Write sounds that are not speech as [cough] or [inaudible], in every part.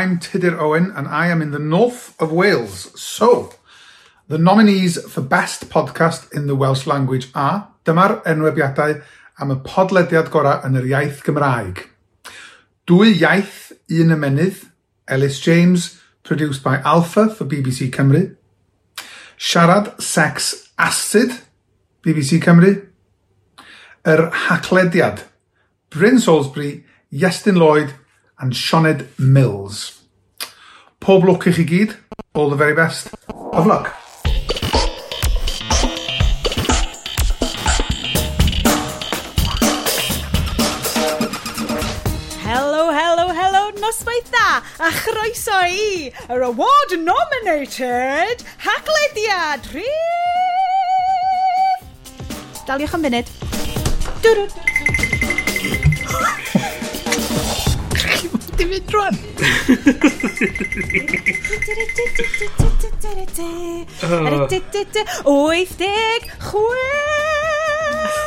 I'm Tiddir Owen and I am in the north of Wales. So, the nominees for Best Podcast in the Welsh Language are Dyma'r enwebiadau am y podlediad gorau yn yr iaith Gymraeg. Dwy iaith, un ymenydd, Ellis James, produced by Alpha for BBC Cymru. Siarad Sex Acid, BBC Cymru. Yr Haclediad, Bryn Salisbury, Iestyn Lloyd and Sioned Mills. Pob lwc i chi gyd. All the very best. Of luck. Helo, helo, helo, noswaith dda, a chroeso i yr award nominated haglediad rhif... Daliwch am funud. Dwrwyd di fynd rwan? [laughs] Wyth deg chwech!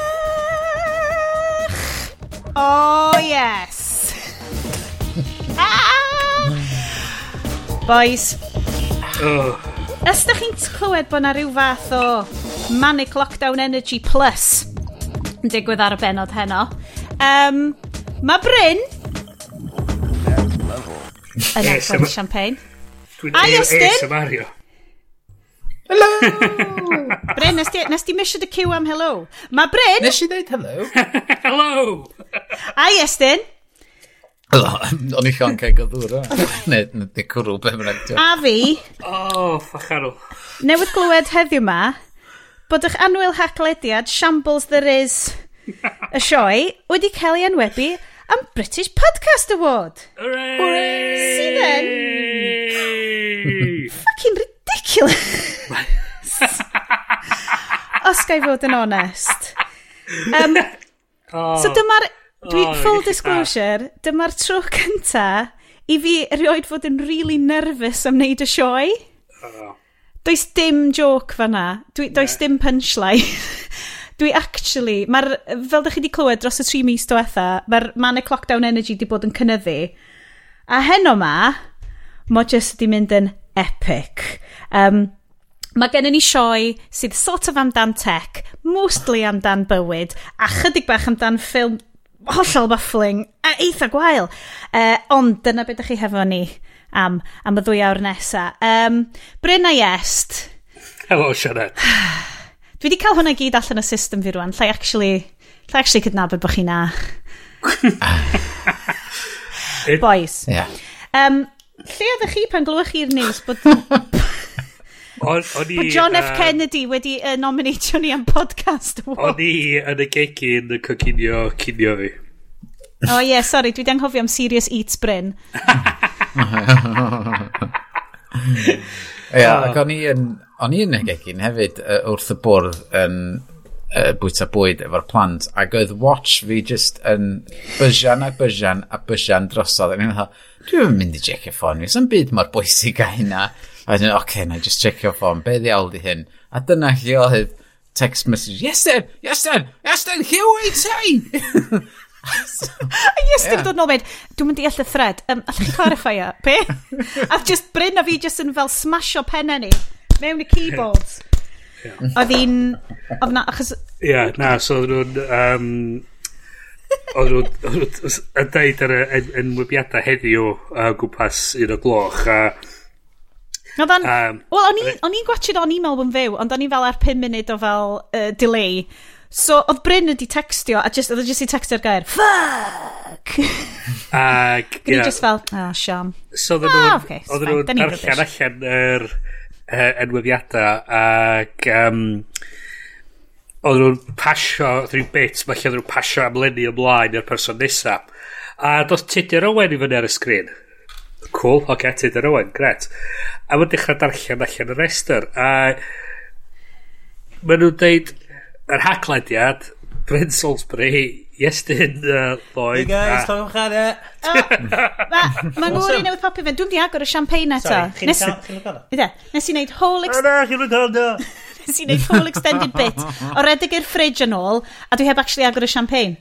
Oh, yes! Ah! Boys. Oh. Os da chi'n clywed bod na rhyw fath o Manic Lockdown Energy Plus yn digwydd ar y benod heno, um, mae Bryn Yn agor champagne. Ai, Austin! ASMR, Hello! [laughs] Bryn, nes di, nes di misio dy cyw am hello? Mae Bryn... Nes i ddeud hello? [laughs] hello! Ai, Estyn? Hello, o'n i llon cael goddwr o. Ne, [laughs] ne, di cwrw, be mae'n rhaid. A fi... Oh, ffacharw. Newydd glywed heddiw ma, bod eich anwyl haglediad, shambles there is, y sioe, wedi cael ei enwebu am British Podcast Award. Hooray! See Sydd yn... [laughs] Fucking ridiculous. [laughs] Os ga'i fod yn onest. Um, [laughs] oh. So dyma'r... Dwi, oh, full disclosure, dyma'r tro cynta i fi erioed fod yn really nervous am wneud y sioe. Oh. Does dim joke fanna. Dwi, does yeah. dim punchline dwi actually, mae'r, fel ydych chi wedi clywed dros y tri mis diwetha, mae'r manic lockdown energy wedi bod yn cynyddu. A heno ma, mo jyst wedi mynd yn epic. Um, Mae gen ni sioe sydd sort of amdan tech, mostly amdan bywyd, a chydig bach amdan ffilm hollol baffling a eitha gwael. Uh, ond dyna beth ydych chi hefo ni am, am y ddwy awr nesaf. Um, Bryn a Iest. Helo, Sianet. [sighs] Dwi wedi cael hwnna gyd allan y system fi rwan, llai actually, llai actually cydnabod bod chi na. Boys. Yeah. Um, lle oeddech chi pan glywech chi'r news bod... [laughs] on, on i, bod John F. Uh, Kennedy wedi uh, nominatio ni am podcast [laughs] award. O'n i yn y gegin yn coginio cinio fi. O oh, ie, yeah, sori, dwi wedi anghofio am Serious Eats Bryn. Ie, [laughs] yeah, ac o'n i yn o'n i'n egin hefyd uh, wrth y bwrdd yn uh, bwyta bwyd efo'r plant ac oedd watch fi just yn bysian a bysian a bysian drosodd ac o'n dwi'n mynd i checio ffôn fi sy'n byd mor bwysig a hynna a dwi'n oce okay, na just checio ffôn be ddiawl di hyn a dyna lle oedd text message yes then, yes then, yes then, here we say A [laughs] yes, yeah. dod nôl mynd, dwi'n mynd i all y thread. Um, allwch chi clarify o? Be? [laughs] a just Bryn a fi just yn fel smasho penna ni mewn i keyboards. [laughs] Yeah. Oedd hi'n... Oedd na, achos... Ie, yeah, na, so oedden nhw'n... Um, oedden nhw'n yn deud ar y en, enwybiadau heddiw uh, gwmpas un o gloch a... Oedd o'n... um, Wel, o'n i'n gwachod o'n e-mail yn fyw, ond o'n i fel ar 5 munud o fel uh, delay. So, oedd Bryn wedi textio, a just, oedd just i textio'r gair, fuck! [laughs] Ac, ie. Gwni just fel, oh, siam. So, oedden nhw'n ah, okay, darllen allan yr... Er, enwyddiadau ac um, oedden nhw'n pasio rhyw bit mae lle oedden nhw'n pasio am lenni ymlaen i'r person nesaf a doedd Tudur Owen i fyny ar y sgrin? Cool, oce, okay, Tudur Owen, gret a mae'n dechrau darllen allan y rester a maen nhw'n deud yr haglediad Bryn Salisbury Iestyn, uh, Lloyd. Hey guys, lloch o'ch ar e. Mae ngwr i newydd popio fe. Dwi'n di agor y champagne eto. Sorry, chi'n cael? Nes i wneud whole... Na, chi'n cael. [laughs] Nes i wneud whole extended bit o redeg i'r fridge yn ôl, a dwi heb actually agor y champagne.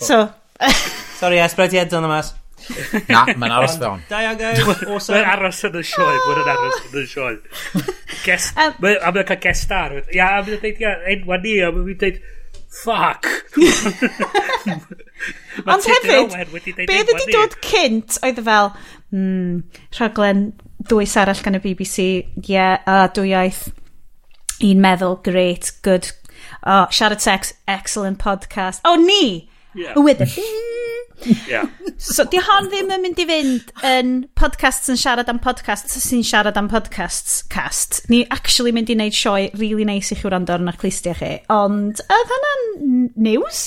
So... Oh. Sorry, esbryd i edrych yn y mas. [laughs] Na, mae'n aros fewn. Da iawn, guys. Mae'n aros yn y sioe. Mae'n oh. aros yn y sioe. [laughs] Um, a mae'n cael guest star. Ia, a mae'n dweud, ia, enwa ni, a mae'n dweud, Fuck! [laughs] Ond hefyd, be wedi dod cynt oedd e fel, mm, rhaglen dwys arall gan y BBC, ie, yeah, a dwy iaith, un meddwl, great, good, oh, siarad sex, excellent podcast. O, oh, ni! Yeah. With a Yeah. So, di hon ddim yn mynd i fynd yn podcasts yn siarad am podcasts sy'n siarad am podcasts cast. Ni actually mynd i wneud sioe really nice i chi wrando ar yna'r clistia chi. Ond, oedd hwnna'n news?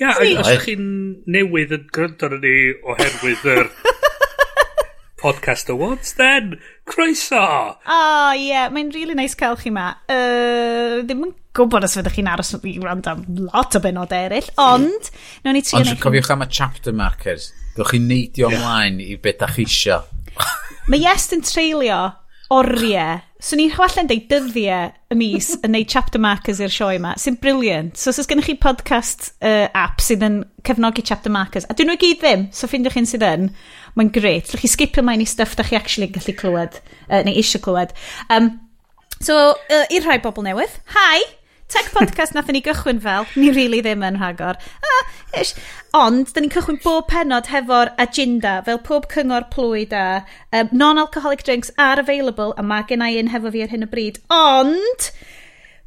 Ia, yeah, os ydych chi'n newydd yn gryndo ni oherwydd yr [laughs] Podcast Awards then. Croeso! O, oh, ie. Yeah. Mae'n really nice cael chi ma. Uh, ddim yn gwybod os fyddwch chi'n aros i wrando am lot o benod eraill, ond... Mm. Ni ond chi'n cofiwch am y chapter markers. Dwi'n chi'n neidio yeah. ymlaen i beth da chi isio. Mae Yes yn treulio oriau, So ni'n chwalla'n deud dyddiau y mis yn neud chapter markers i'r sioe yma, sy'n briliant. So os oes gennych chi podcast uh, app sydd yn cefnogi chapter markers, a dyn nhw i gyd ddim, so ffindiwch chi'n sydd yn, mae'n greit. Lwch chi skipio mae'n i stuff da chi actually gallu clywed, uh, neu eisiau clywed. Um, so, uh, i'r rhai bobl newydd, hi! Tech podcast nath ni gychwyn fel, ni really ddim yn rhagor. Ah, ish. Ond, da ni'n cychwyn bob penod hefo'r agenda, fel pob cyngor plwyd a um, non-alcoholic drinks are available, a mae gen i un hefo fi ar hyn o bryd. Ond,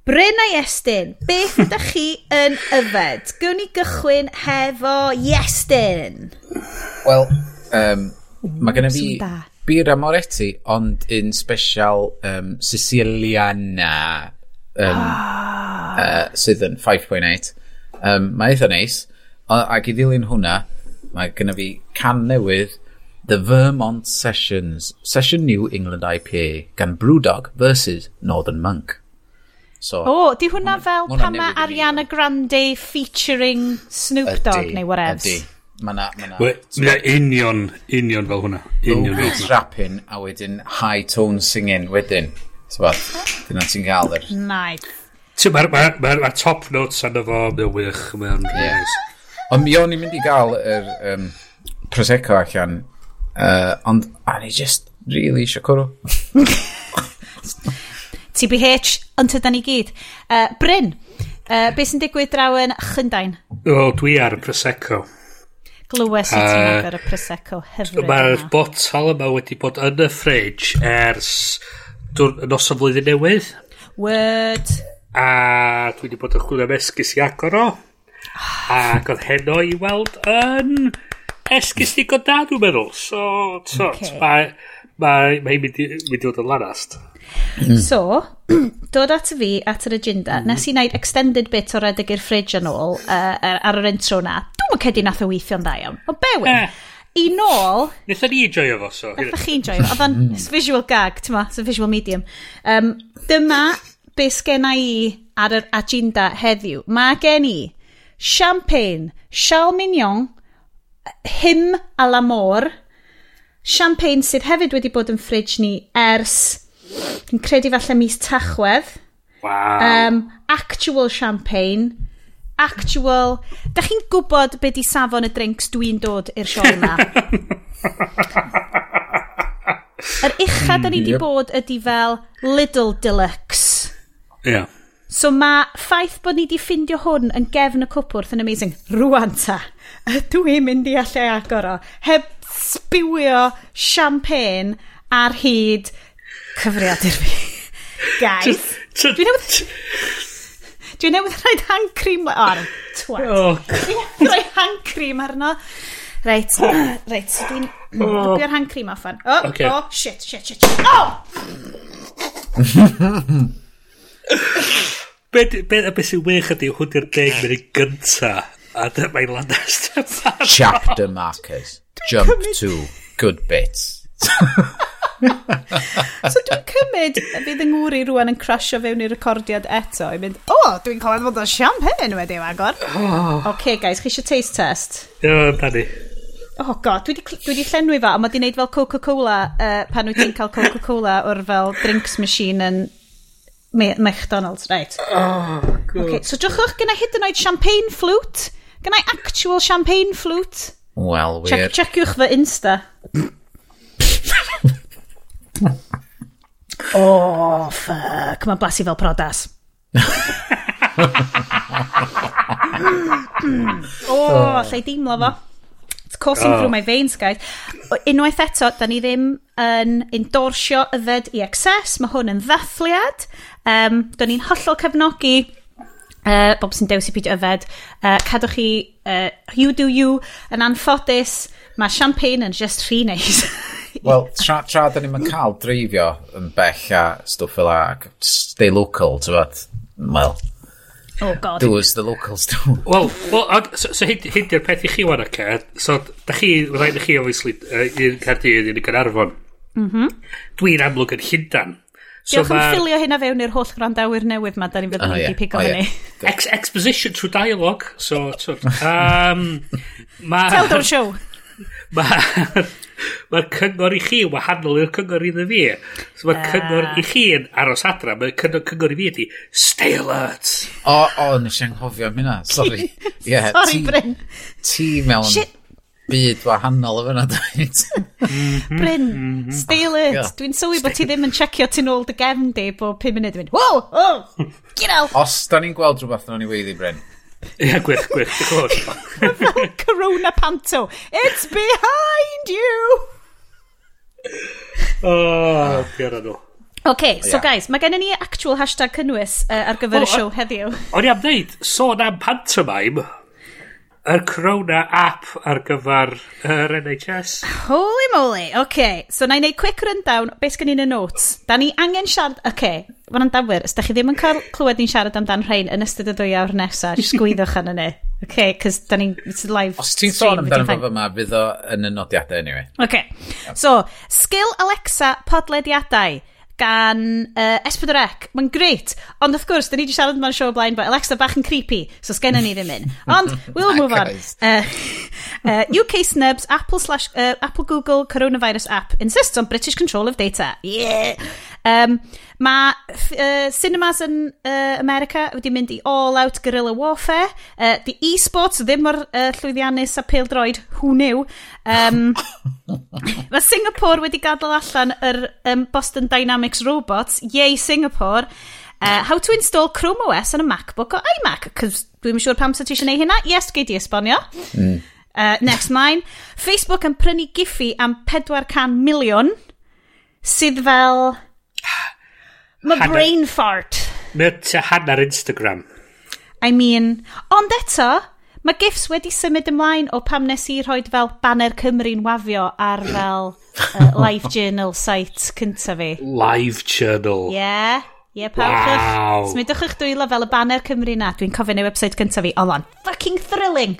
Bryn a Iestyn, beth [laughs] ydych chi yn yfed? Gwn ni gychwyn hefo Iestyn. Wel, um, mae gennym fi bir amoretti, ond un special um, Siciliana um, uh, sydd yn 5.8 um, mae eitha neis ac i ddilyn hwnna mae gynna fi can newydd The Vermont Sessions Session New England IPA gan Brewdog versus Northern Monk So, o, oh, di hwnna fel hwnna pan mae Ariana Grande featuring Snoop Dogg neu whatever. Ydy, Mae na... ma na, ma union, union fel hwnna. Union fel hwnna. rapping a wedyn high tone singing wedyn. So fath, dyna ti'n cael yr... Nice. Mae'r ma, ma, ma top notes arno fo, mae'n wych, mae'n yeah. nice. Ond mi o'n i'n mynd i gael yr um, Prosecco allan, uh, ond o'n i just really eisiau cwrw. [laughs] TBH, ond tydan ni gyd. Uh, Bryn, uh, beth sy'n digwydd draw yn Chyndain? O, dwi ar y Prosecco. Glywes i ti'n agor y Prosecco hyfryd. Mae'r botol yma wedi bod yn y ffridge ers dwrn nos o flwyddyn newydd. Word. A dwi wedi bod yn chwilio am esgus i agor o. Ac oedd heno i weld yn esgus ni goda, dwi'n meddwl. So, so, okay. mae mae ma hi'n mynd i fod yn lanast. So, [clears throat] dod at fi at yr agenda, mm. nes i wneud extended bit o redeg i'r ffridge yn ôl uh, ar yr intro na. Dwi'n mwyn cedi nath o weithio'n dda iawn. O, bewyn. Eh i nôl... Nethon ni enjoyo fo, so. Nethon chi'n joio fo. Oedd o'n mm. visual gag, ti'n ma, it's visual medium. Um, dyma be sgenna i ar yr agenda heddiw. Mae gen i champagne, chal mignon, hym a la môr, champagne sydd hefyd wedi bod yn ffridge ni ers, yn credu falle mis tachwedd. Wow. Um, actual champagne, actual... Da chi'n gwybod be di safon y drinks dwi'n dod i'r sioe yma? [laughs] Yr ucha da ni di bod ydi fel Little Deluxe. Ie. Yeah. So mae ffaith bod ni wedi ffindio hwn yn gefn y cwpwrth yn amazing. Rwan ta, [laughs] dwi'n mynd i allai agor o. Heb sbywio champagne ar hyd cyfriadur fi. [laughs] Guys, dwi'n Dwi newydd rhoi hand cream... O, ar twat. Oh. Dwi rhoi hand cream arno. Reit, reit. Dwi'n oh. hand cream offan. O, oh, okay. oh, shit, shit, shit, shit. Oh! [laughs] Be be, be sy'n wych ydy hwn i'r deg mynd gynta a dyma'i lanast Chapter markers. Jump to good bits. [laughs] [laughs] so dwi'n cymryd fydd yng Ngwri rwan yn crasio fewn i'r recordiad eto i mynd, o, oh, dwi'n clywed fod o champagne wedi yw agor. Oh. OK, guys, chi eisiau taste test? Ie, da ni. Oh god, dwi wedi llenwi fo, a mae di wneud fel Coca-Cola uh, pan wyt ti'n cael Coca-Cola o'r fel drinks machine yn McDonald's, right. Oh. Okay, so drwchwch gyda hyd yn oed champagne flute. Gyna actual champagne flute. Wel, wir. Check, checiwch fy Insta. [laughs] oh, fuck. Mae'n blasu fel prodas. [laughs] oh, lle deimlo fo. It's coursing oh. through my veins, guys. Unwaith eto, da ni ddim yn endorsio yfed i excess. Mae hwn yn ddathliad. Um, da ni'n hollol cefnogi uh, bob sy'n dewis i peidio yfed. Uh, cadwch chi uh, you do you yn anffodus. Mae champagne yn just rhy neis. [laughs] Wel, tra, tra da ni'n cael dreifio yn bell a stwff fel ac stay local, ti'n fod, wel, Oh god. Do as the locals do. [laughs] Wel, well, so, so hyn, hyn di'r peth i chi wan ac so da chi, rhaid i chi obviously uh, un Cardydd, un i Gynarfon. Mm -hmm. Dwi'n amlwg yn Llundan. So Diolch ma... ffilio hynna fewn i'r holl grandawyr newydd ma, da ni'n fyddwn oh, oh, yeah. pico oh, hynny. Ex exposition trwy dialogue, so... so [laughs] um, ma... Tell them show. [laughs] Mae'r Mae'r cyngor i chi wahanol i'r cyngor iddo fi. So mae'r uh. cyngor i chi yn aros adra. Mae'r cyngor, cyngor i fi ydi, stay alert. O, o, nes i'n hofio am hynna. Sorry. Yeah, [laughs] Sorry, ti, Bryn. Ti mewn Shit. byd wahanol o fyna. dweud. Mhm. Bryn, mhm. stay alert. Dwi'n sylwi bod ti ddim yn checio ti'n ôl dy gefn di bod 5 munud. dwi'n, Wow, oh, get out. Os da ni'n gweld rhywbeth yn o'n i weiddi, Bryn. Ie, gwych, gwych, diolch yn fawr. Fel Corona Panto. It's behind you! Oh, gera nhw. OK, so yeah. guys, mae gennym ni actual hashtag cynnwys uh, ar gyfer oh, y siow heddiw. O'n i am ddeud, sôn am pantomime, yr Corona app ar gyfer yr uh, NHS. Holy moly, OK, so na i wneud quick rundown, beth gen i'n y notes. Da ni angen siarad, OK, Mae'n andawyr, os da chi ddim yn cael clywed ni'n siarad amdan rhain yn ystod y ddwy awr nesaf, jyst gwyddwch yn yna. [laughs] OK, cos da ni'n live Os ti'n sôn amdano fo fyma, fydd o yn y nodiadau anyway. OK. So, Skill Alexa podlediadau gan uh, Espadorec. Mae'n greit. Ond wrth gwrs, da ni wedi siarad yma'n siow blaen, but Alexa bach yn creepy, so sgenna ni ddim un. [laughs] Ond, we'll move on. [laughs] Uh, uh, UK snubs, Apple, slash, uh, Apple Google coronavirus app insists on British control of data. Yeah! Um, mae uh, cinemas yn uh, America wedi mynd i All Out Guerrilla Warfare. Uh, di e-sports ddim o'r uh, llwyddiannus a pêl droed, who knew. Um, [laughs] mae Singapore wedi gadael allan yr um, Boston Dynamics robots. Yay Singapore. Uh, how to install Chrome OS on a MacBook o iMac. Cos dwi'n siŵr pam sa ti eisiau neud hynna. Yes, gei di esbonio. Mm. Uh, next mine. Facebook yn prynu giffi am 400 miliwn sydd fel Mae brain fart. Mae tua hanner Instagram. I mean, ond eto, mae GIFs wedi symud ymlaen o pam nes i rhoi fel Banner Cymru'n wafio ar fel [laughs] uh, Live Journal site cynta fi. Live Journal. Ie. Yeah. Ie, yeah, pawb wow. Smidwch eich dwylo fel y Banner Cymru na. Dwi'n cofio neu website cynta fi. Oedd o'n fucking thrilling.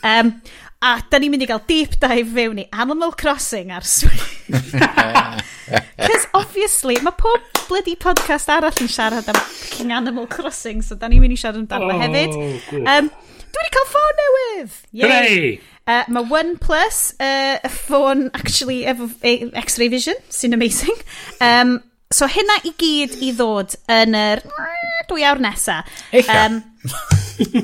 Um, A da ni'n mynd i gael deep dive fewn i Animal Crossing ar Switch. [laughs] Cos obviously, mae pob bloody podcast arall yn siarad am King Animal Crossing, so da ni'n mynd i siarad amdano oh, hefyd. Good. Um, dwi wedi cael ffôn newydd! Yay! Uh, mae OnePlus, uh, y ffôn actually efo e, X-ray vision, sy'n amazing. Um, so hynna i gyd i ddod yn yr dwy awr nesa. Eich um,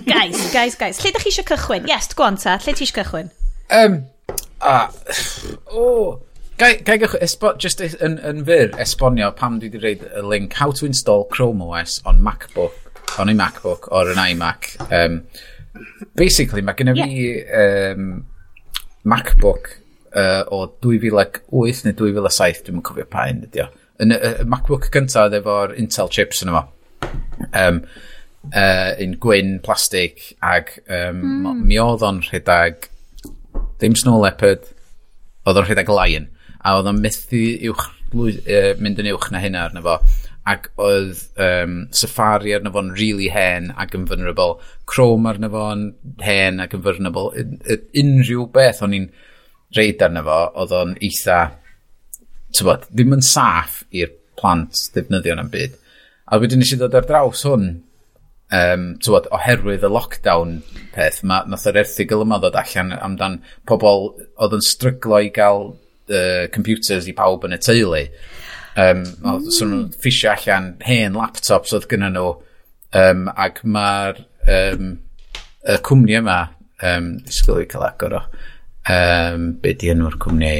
Guys, guys, guys. Lle ydych chi eisiau cychwyn? Yes, go on ta. Lle ti eisiau cychwyn? Um, a, o, Gai, gai gychwyn, esbo, just yn, yn fyr, esbonio pam dwi wedi reid y link How to install Chrome OS on MacBook, on a MacBook or an iMac. Um, basically, mae gen i yeah. fi um, MacBook uh, o 2008 neu 2007, dwi'n cofio pa un ydi o yn y, y MacBook gyntaf oedd efo'r Intel chips yn yma. Um, uh, un gwyn, plastig, ag um, mm. mi oedd o'n rhedeg, ddim Snow Leopard, oedd o'n rhedeg Lion, a oedd o'n methu uwch, uh, mynd yn uwch na hynna arno fo ac oedd um, Safari arno fo'n really hen ac yn vulnerable, Chrome arno fo'n hen ac yn vulnerable, unrhyw beth o'n i'n reid arno fo, oedd o'n eitha tybod, ddim yn saff i'r plant ddefnyddio na'n byd. A wedyn nes i ddod ar draws hwn, um, tywod, oherwydd y lockdown peth, ma, nath yr erthigol yma ddod allan amdan pobl oedd yn stryglo i gael uh, computers i pawb yn y teulu. Um, mm. So nhw'n ffisio allan hen laptops oedd gyda nhw, um, ac mae'r um, y cwmni yma, um, disgwyl i cael agor o, um, be di enw'r cwmni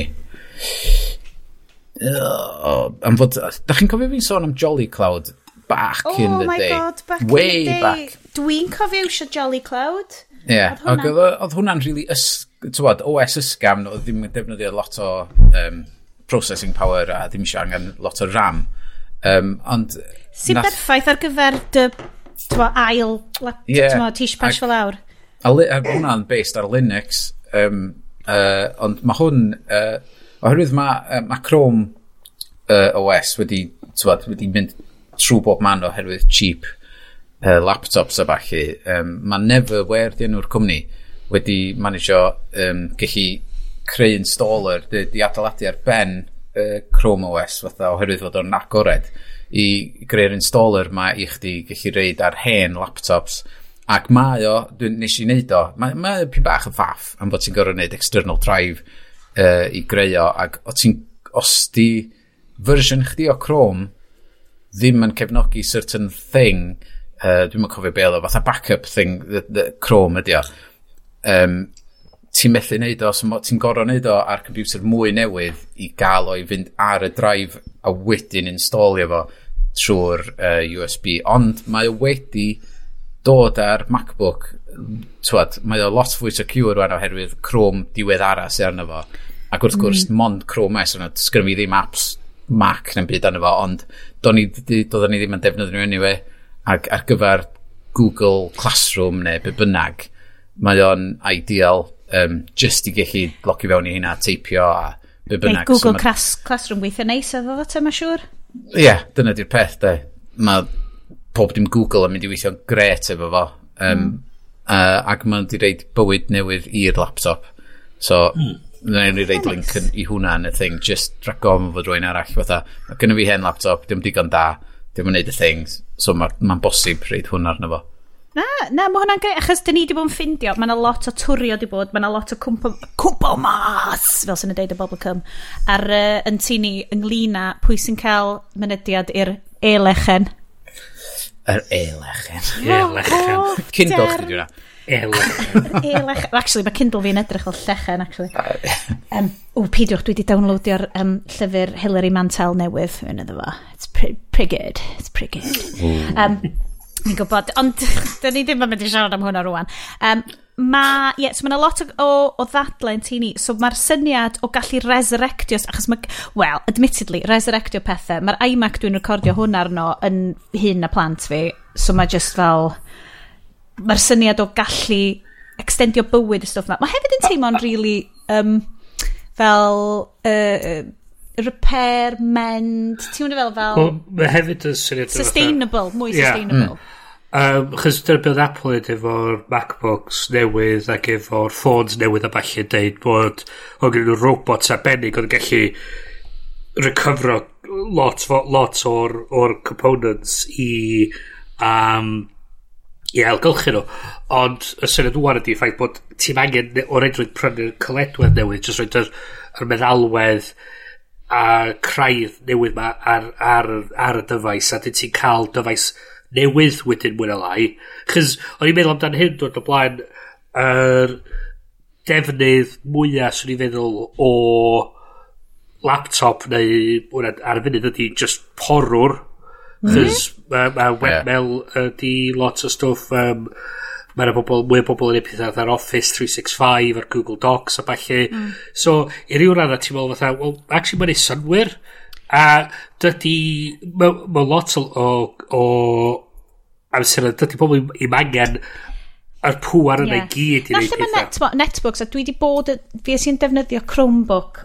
am fod... Da chi'n cofio fi'n sôn am Jolly Cloud back oh in the day? Oh my god, back Way in the day. Back. Dwi'n cofio eisiau Jolly Cloud. Ie, yeah. oedd hwnna'n hwnna really... Ys, tywad, OS ysgam, oedd ddim yn defnyddio lot o um, processing power a ddim eisiau angen lot o RAM. Um, ond... Sy'n nath... berffaith ar gyfer dy twa, ail yeah, tish pash fel awr. A, a, a hwnna'n based ar Linux, um, uh, ond mae hwn... Uh, Oherwydd mae, uh, ma Chrome uh, OS wedi, tywed, wedi mynd trwy bob man oherwydd cheap uh, laptops a falle. Um, mae Neverware di enw'r cwmni wedi managio um, gallu creu installer di, di adeiladu ar ben uh, Chrome OS fatha oherwydd fod o'n agored i greu'r installer mae i chdi gallu reid ar hen laptops ac mae o, dwi'n nes i wneud o mae, mae pyn bach yn faff am bod ti'n gorfod wneud external drive uh, i greu o, ac o ti'n, os di fersiwn chdi o Chrome ddim yn cefnogi certain thing, uh, dwi'n yn cofio beth o, fatha backup thing, the, the Chrome ydi o, um, ti'n methu neud o, so ti'n gorau neud o ar computer mwy newydd i gael o i fynd ar y drive a wedyn installio fo trwy'r uh, USB, ond mae o wedi dod ar MacBook. Twad, mae o lot fwy secure rwan oherwydd Chrome diwedd aras arno fo. Ac wrth gwrs, mm. mond Chrome OS, sgrym fi ddim apps Mac neu'n byd arno fo, ond doeddwn ni ddim yn defnyddio nhw anyway, ac ar gyfer Google Classroom neu be bynnag, mae o'n ideal um, just i gallu logi fewn i hynna, teipio a be bynnag. Google so class, Classroom weithio neis oedd oedd yma siŵr? Ie, yeah, dyna di'r peth, de. Mae pob dim Google yn mynd i weithio'n gret efo fo. Um, mm. uh, ac mae'n di reid bywyd newydd i'r laptop. So, mm na i reid link yn, i hwnna yn y thing, just drag on fod rwy'n arall fatha, mae gynnu fi hen laptop, dim digon da, dim yn neud y things, so mae'n ma, bosib reid hwnna arno fo. Na, na, mae hwnna'n greu, achos dyn ni wedi bod yn ffindio, mae yna lot o twrio wedi bod, mae yna lot o cwmpo, cwmpo mas, fel sy'n y deud y bobl cym, ar uh, yn tu ni, ynglyn â pwy sy'n cael mynediad i'r elechen. Yr er elechen. Elechen. Cyndol chdi dwi'n Elach. Elech. Actually, mae Kindle fi'n edrych fel llechen, actually. Um, o, peidiwch, dwi wedi downloadio'r um, llyfr Hilary Mantel newydd yn iddo fo. It's pretty, pretty good. It's pretty good. Um, Ni'n gwybod, ond [laughs] da ni ddim yn mynd i siarad am hwnna rwan. Um, ma, yeah, so mae yna lot o, o, o ddadlau yn tu ni. So mae'r syniad o gallu resurrectio, achos mae, well, admittedly, resurrectio pethau. Mae'r iMac dwi'n recordio hwn arno yn hyn a plant fi, so mae just fel mae'r syniad o gallu extendio bywyd y stwff na. Mae hefyd yn teimlo'n really um, fel uh, repair, mend, ti'n mynd fel fel... Mae hefyd yn syniad... o... Sustainable, mwy sustainable. Mm. Yeah. Um, chys dyna bydd Apple yn efo'r MacBooks newydd ac efo'r ffôns newydd a falle deud bod o gen nhw robots arbennig oedd yn gallu recovero lot, lot o'r, or components i um, i ailgylchu nhw. Ond y syniad wwan ydy ffaith bod ti'n angen o'r edrych prynu'r cyledwedd newydd, jyst roed yr, yr meddalwedd a craidd newydd ma ar, ar, ar y dyfais, a dyn ti'n cael dyfais newydd wedyn mwy na lai. Chys, o'n i'n meddwl amdan hyn dod o blaen, yr defnydd mwyaf, swn i'n feddwl, o laptop neu ar y funud ydy just porwr Cys mae hmm? ma webmail ydi lot o stwff... Um, Mae yna bobl, mwy o bobl yn pethau ar Office 365 ar Google Docs a falle. Mm. So, i ryw radda ti'n meddwl fatha, well, actually mae'n ei synwyr. A dydy, mae ma lot o, o o amser, dydy pobl i'm angen a'r pŵar yna yeah. gyd i wneud pethau. Netbo Netbooks, a dwi wedi bod, fi sy'n defnyddio Chromebook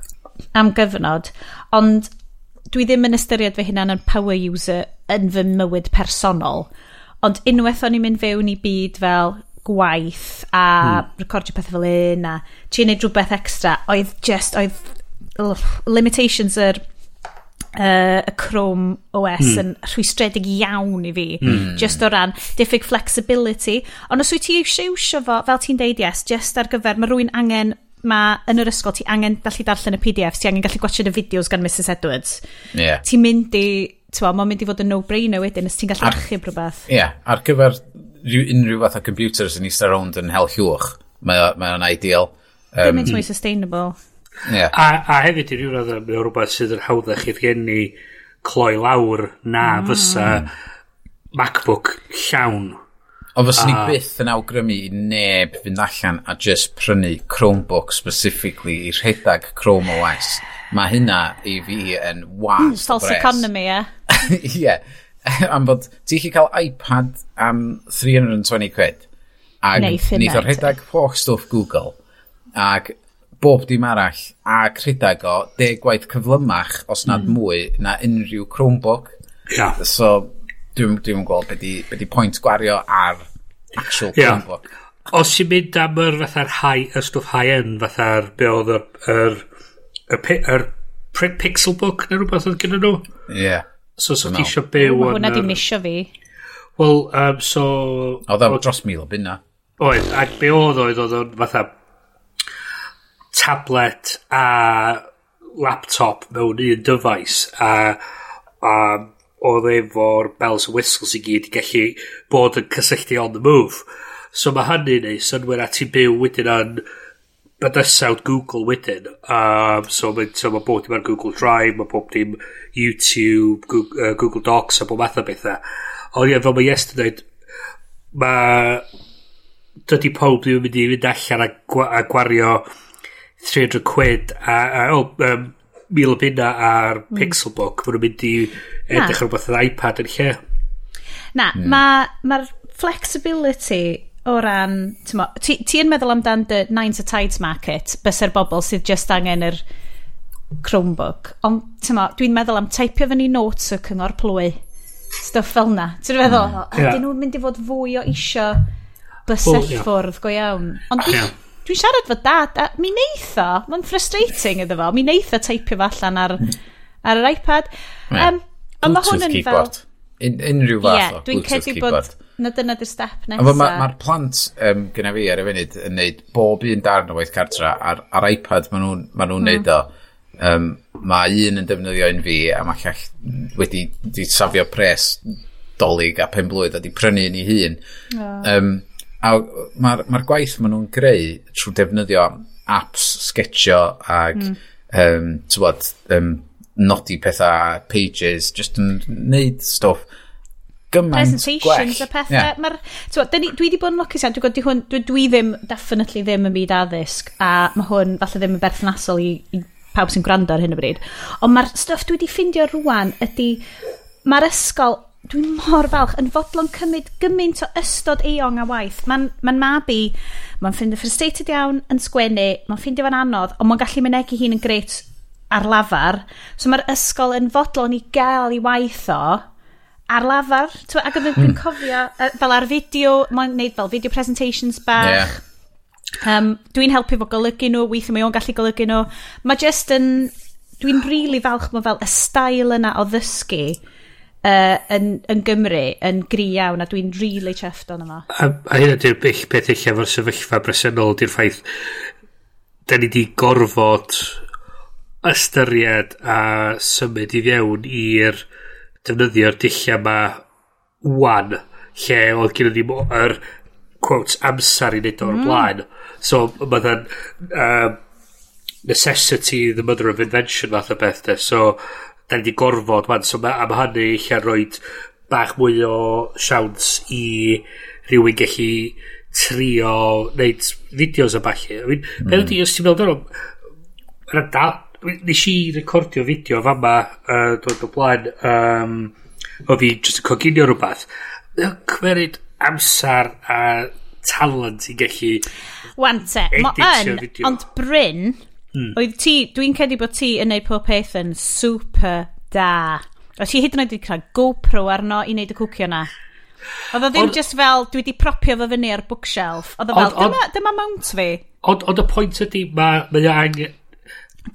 am gyfnod, ond dwi ddim yn ystyried fy hunan yn power user yn fy mywyd personol. Ond unwaith o'n i'n mynd fewn i byd fel gwaith a hmm. recordio pethau fel un a ti'n neud rhywbeth extra, oedd just, oedd limitations yr uh, y Chrome OS mm. yn rhwystredig iawn i fi, mm. just o ran diffyg flexibility. Ond os wyt ti eisiau iwsio fo, fel ti'n deud yes, just ar gyfer, mae rhywun angen mae yn yr ysgol ti angen gallu darllen y PDFs, ti angen gallu gwachod y fideos gan Mrs Edwards. Yeah. Ti'n mynd i, ti'n mae'n mynd i fod yn no-brainer wedyn, os ti'n gallu archib rhywbeth. Ie, yeah, ar gyfer rhyw, unrhyw fath o computers yn eistedd rownd yn hel hiwch, mae o'n ideal. Um, Mae'n mwy sustainable. Yeah. A, a hefyd i ryw radd yn rhywbeth sydd yn hawddach i geni cloi lawr na mm. fysa mm. MacBook llawn Ond fyswn ni ah. byth yn awgrymu i neb fynd allan a just prynu Chromebook specifically i rhedag Chrome OS. Mae hynna i fi yn hmm, was mm, False bres. economy, ie. [laughs] Ie. Am bod, ti'n chi cael iPad am 320 quid. Ag nid o'r rhedag poch stwff Google. Ag bob dim arall. Ag rhedag o deg gwaith cyflymach os nad mm. mwy na unrhyw Chromebook. Yeah. So, dwi'n dwi gweld beth di, be di pwynt gwario ar actual yeah. Chromebook. Os i'n mynd am yr fatha'r high, y stwff high-end fatha'r be oedd yr, yr, yr, yr, pixel book neu rhywbeth oedd gen nhw. Ie. Yeah. So, so ti eisiau byw... Mae hwnna di misio fi. Wel, um, so... Oedd o dros mil o bunna. Oedd, ac be oedd oedd oedd o'n fatha tablet a laptop mewn un dyfais a, a oedd efo'r bells and whistles i gyd i gallu bod yn cysylltu on the move. So mae hynny'n neud synwyr a ti'n byw wedyn yn bydysawd Google wedyn. Um, so mae so ma bob dim ar Google Drive, mae bob dim YouTube, Google, uh, Google Docs a bob math o bethau. Ond ie, fel mae Yes yn dweud, mae dydy pob ddim yn mynd i fynd allan a, gwa a gwario 300 quid a, a oh, um, mil o bunna ar mm. Pixelbook, maen nhw'n mynd i edrych ar rhywbeth yn iPad yn lle. Na, mm. mae'r ma, flexibility o ran, ti, ti yn meddwl amdan the nines a tides market, bys er bobl sydd just angen yr Chromebook, ond dwi'n meddwl am teipio fyny notes o cyngor plwy, stuff fel na. Ti'n meddwl, mm. yeah. nhw'n mynd i fod fwy o isio bysellfwrdd go iawn. Ond yeah. Dwi'n siarad fod dad, a mi neitho, mae'n frustrating iddo fo, mi neitho teipio fo allan ar, ar yr iPad. Um, ond mae hwn yn fel... Un, unrhyw fath yeah, o dwi'n credu bod na dyna dy'r step nesaf. Mae'r ma, ma plant um, gyda fi ar y funud yn neud bob un darn o waith cartra ar, ar iPad maen nhw'n ma nhw mm. neud o. Um, mae un yn defnyddio un fi a mae llall wedi, wedi safio pres dolyg a pen blwydd a di prynu un i hun. Oh. Um, A mae'r ma gwaith maen nhw'n greu trwy defnyddio apps, sketchio ag mm. um, bod, um, nodi pethau, pages, just yn neud stwff gymaint gwell. Presentations a pethau. Yeah. Mae'r, dwi wedi bod yn lwcus iawn, dwi, dwi, dwi ddim, definitely ddim yn byd addysg, a mae hwn falle ddim yn berthnasol i, i pawb sy'n gwrando ar hyn o bryd. Ond mae'r stwff dwi wedi ffindio rwan ydy, mae'r ysgol dwi'n mor falch yn fodlon cymryd gymaint o ystod eong a waith. Mae'n ma mab i, mae'n ffeindio frustrated iawn yn sgwennu, mae'n ffeindio fan anodd, ond mae'n gallu mynegu hi'n yn greit ar lafar. So mae'r ysgol yn fodlon i gael i waith o ar lafar. Twa, ac mm. dwi'n hmm. cofio, fel ar fideo, mae'n neud fel video presentations bach. Yeah. Um, dwi'n helpu fo golygu nhw, weithio mae o'n gallu golygu nhw. Mae just yn... Dwi'n rili really falch mae fel y stael yna o ddysgu uh, yn, yn Gymru yn gri iawn a dwi'n really chuffed o'n yma. A, a hyn ydy'r bell peth eich efo'r sefyllfa bresennol di'r ffaith da ni di gorfod ystyried a symud i fewn i'r defnyddio'r dillia yma wan lle oedd gen ni yr quotes amser i wneud o'r mm. blaen so mae dda'n um, necessity the mother of invention fath o beth de so da ni 'di gorfod man, so ma' a ma' hynny lle roid bach mwy o siawns i rhywun gallu trio wneud fideos o ballu. I mean, mm. Peth ydy, os ti'n meddwl dyn nhw, nes i recordio fideo fama uh, dod o blaen um, o fi jyst yn coginio rhywbeth. Mae'n cymeryd amser a talent i gallu Wante, mae yn, ond Bryn, Mm. Oedd ti, dwi'n credu bod ti yn neud pob peth yn super da. Oes ti hyd yn oed wedi cael GoPro arno i wneud y cwcio na. Oedd o ddim just fel, dwi wedi propio fo fyny ar bookshelf. Oedd o fel, on, dyma, dyma mount fi. Ond y pwynt ydy, mae ma angen...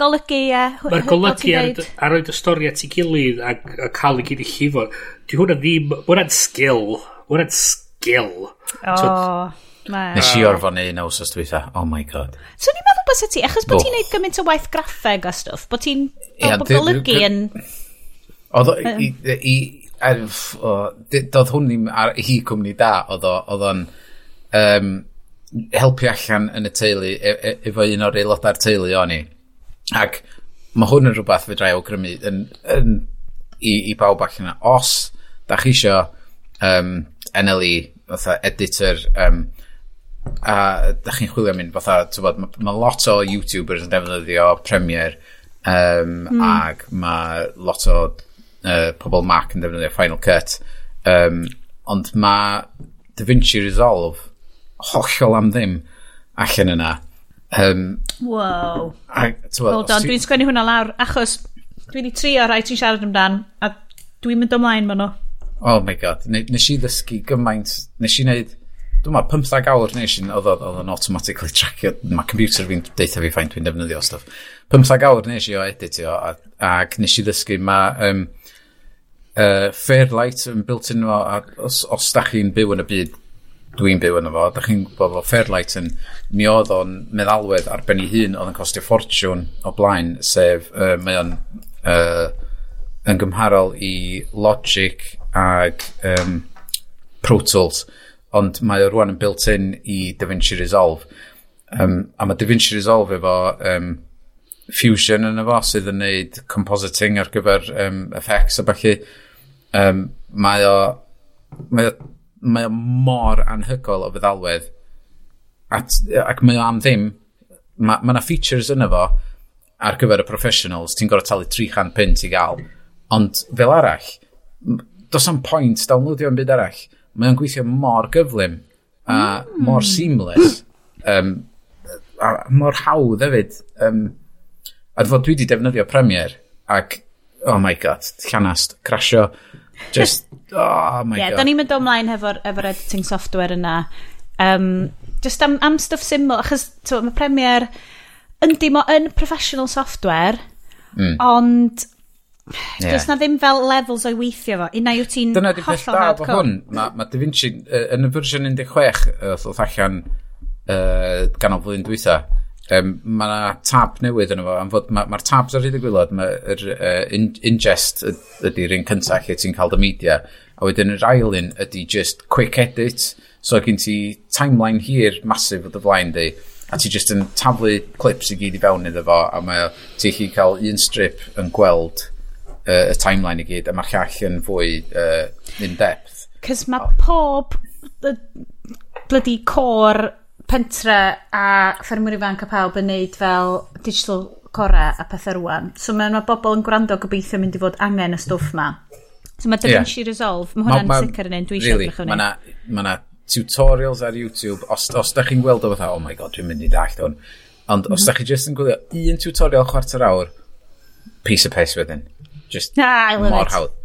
Golygu, ie. Mae'r golygu ar, ar oed y stori at ei gilydd a, a cael ei gyd i llifo. Di hwnna ddim... Hwnna'n sgil. Hwnna'n skill. Oh. So, Nes i orfo neu na awsos dwytha. Oh my god. So ni'n meddwl bys ti, achos bod ti'n neud gymaint o waith graffeg a stwff, bod ti'n golygu yn... Oedd i... Er- doedd hwn ni'n ar hi cwmni da, oedd o'n um, helpu allan yn y teulu e- e- efo un o'r aelodau'r teulu o'n i. Ac mae hwn yn rhywbeth fe drai awgrymu yn, yn, i, i bawb allan yna. Os da chi isio um, NLE, fatha editor, um, a da chi'n chwilio mynd fatha, tywod, mae ma lot o YouTubers yn defnyddio Premiere um, mm. ag mae lot o uh, pobl Mac yn defnyddio Final Cut. Um, ond mae DaVinci Resolve hollol am ddim allan yna. Um, wow. a, tywod, hold on, dwi'n sgwennu hwnna lawr achos dwi wedi trio rai ti'n siarad amdan a dwi'n mynd ymlaen ma'n nhw. Oh my god nes i ddysgu gymaint nes i wneud dwi'n meddwl, 15 awr nes i'n, oedd oedd yn automatically trackio, mae computer fi'n deitha fi ffaint dwi'n defnyddio stuff. 15 awr nes i o editio, ac nes i ddysgu, mae um, uh, Fairlight yn built in fo, a os, os da chi'n byw yn y byd, dwi'n byw yn y fo, da chi'n gwybod fo Fairlight yn, mi oedd o'n meddalwedd ar ben ei hun oedd yn costio ffortiwn o blaen, sef uh, mae o'n uh, yn gymharol i Logic ag um, Pro Tools ond mae o rwan yn built-in i DaVinci Resolve. Um, a mae DaVinci Resolve efo um, Fusion yn efo sydd yn neud compositing ar gyfer um, effects a falle. Um, mae o, mae o, mae o mor anhygol o feddalwedd at, ac mae o am ddim mae yna features yn efo ar gyfer y professionals, ti'n gorau talu 300 pint i gael. Ond fel arall, does am pwynt downloadio yn byd arall mae o'n gweithio mor gyflym a mm. mor seamless. Um, a mor hawdd hefyd. Um, a fod dwi wedi defnyddio Premiere ac oh my god llanast crasio just oh my yeah, god. da ni'n mynd ymlaen efo'r efo editing software yna. Um, just am, am stuff syml achos to, mae Premiere yndi mo yn professional software mm. ond Yeah. Does na ddim fel levels o'i weithio fo. Unna yw ti'n hollol hardcore. Dyna di peth da fo hwn. Mae ma Da Vinci, uh, yn y fersiwn 16, uh, ddoth allan uh, ganol flwyddyn dwytha, um, mae yna tab newydd yn efo. am fod mae'r ma, tabs ar hyd y gwylod, mae'r uh, in, ingest ydy'r un cyntaf lle ti'n cael dy media, a wedyn yr ail un ydy just quick edit, so gen ti timeline hir masif o dy flaen di, a ti just yn taflu clips i gyd i fewn iddo fo, a mae ti chi cael un strip yn gweld uh, y timeline i gyd, a mae'r llall yn fwy uh, in depth. Cys mae oh. pob blydi cor pentre a ffermwyr ifanc a pawb yn neud fel digital core a pethau rwan. So mae yna bobl yn gwrando gobeithio mynd i fod angen y stwff ma. So mae DaVinci yeah. Resolve, mae hwnna'n ma, ma, sicr yn un, dwi eisiau really, edrych hwnni. Mae yna tutorials ar YouTube, os, os da chi'n gweld o fatha, oh my god, dwi'n mynd i ddall hwn. Ond mm -hmm. os mhm. da chi jyst yn gwylio un tutorial chwarter awr, piece of piss wedyn. Just ah, mor it. hawdd.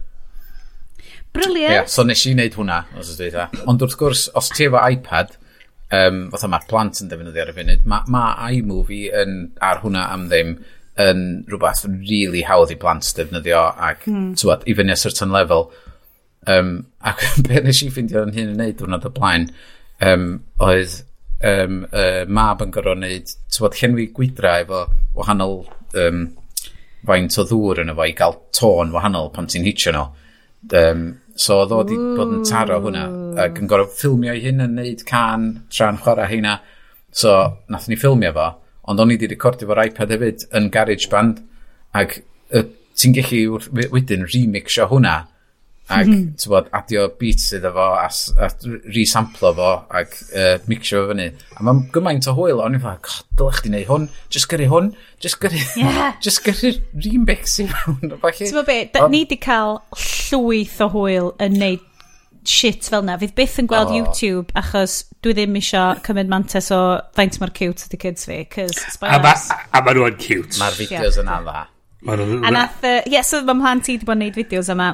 Brilliant. Yeah, so nes i wneud hwnna, os ydw i dda. Ond wrth gwrs, os ti efo iPad, um, fatha mae'r plant yn defnyddio ar y funud, mae ma iMovie yn, ar hwnna am ddim yn rhywbeth really hawdd i plant defnyddio ac mm. tywed, i fyny a certain level. Um, ac [laughs] be nes i ffeindio yn hyn yn neud hwnna dy blaen, um, oedd um, uh, mab yn gorfod wneud, tywed, llenwi gwydra efo wahanol um, faint o ddŵr yna fo i gael tôn wahanol pan ti'n hitio nhw. Um, so oedd o wedi bod yn taro hwnna ac yn gorfod ffilmio i hyn yn neud can tra'n chwarae hynna. So nath ni ffilmio fo, ond o'n i wedi recordio fo'r iPad hefyd yn GarageBand ac uh, ti'n gallu wedyn remixio hwnna ac mm -hmm. bod, adio beats iddo fo a, a resamplo fo ac uh, mixio fo fyny. A mae'n gymaint o hwyl o'n i'n fawr god dylai chdi neud hwn. Just gyrru hwn. Just gyrru yeah. [laughs] just gyrru remix i mewn ti'n be? Da, ni di cael llwyth o hwyl yn neud shit fel na. Fydd byth yn gweld oh. YouTube achos dwi ddim isio cymryd mantes o faint mae'r cute ydy kids fi a, ma, a ma nhw'n cute. Mae'r fideos yeah. yna dda. Ma a nath, ie, uh, yeah, so mae mhlant i wedi bod yn neud fideos yma.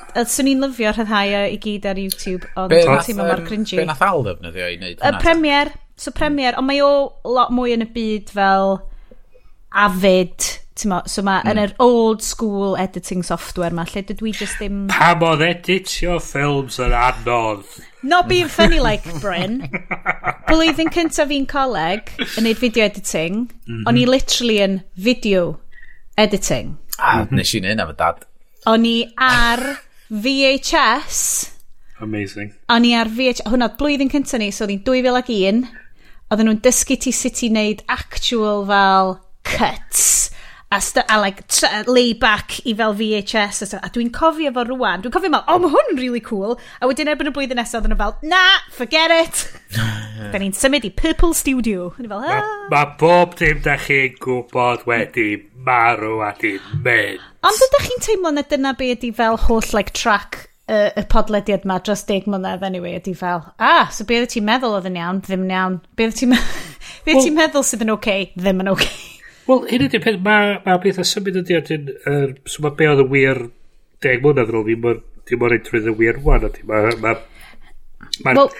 Swn i'n lyfio rhyddhau e i gyd ar YouTube, ond dwi'n teimlo mor cringy. Be nath Al ddefnyddio i wneud hwnna? Y premier, so hmm. premier, ond mae o lot mwy yn y byd fel afid, Mo, so mae yn hmm. yr old school editing software ma, lle dydw i just ddim... Pam oedd editio ffilms yn anodd? Not being funny like, Bryn. Blwyddyn cyntaf fi'n coleg yn neud video editing, mm -hmm. o'n i literally yn video editing. A, mhm. nes i'n un efo dad. O'n i ar VHS. Amazing. A ni ar VHS, hwnna blwyddyn cynta ni, so oedd hi'n 2001, oedden nhw'n dysgu ti sut i wneud actual fel cuts a, a like, lay back i fel VHS a, stuff. a dwi'n cofio fo rwan dwi'n cofio fel o oh, mae hwn yn really cool. A wedyn erbyn y blwyddyn nesaf oedden nhw fel na forget it. [laughs] Da ni'n symud i Purple Studio. Fel, ah. mae ma bob dim da chi'n gwybod wedi marw a di mynd. Ond ydych chi'n teimlo na dyna be ydi fel holl like track y, y podlediad ma dros deg mlynedd anyway? Ydi fel ah so beth ti'n meddwl oedd yn iawn ddim yn iawn beth ti'n me [laughs] be ti'n meddwl sydd yn oce okay, ddim yn oce okay. Wel, hyn ydy'r peth, mae ma beth pethau symud ydy yn, er, so mae be oedd y wir deg mlynedd yn ôl, ddim mor, ddim mor edrych y wir wan, ydy. Mae, ma, ma, well,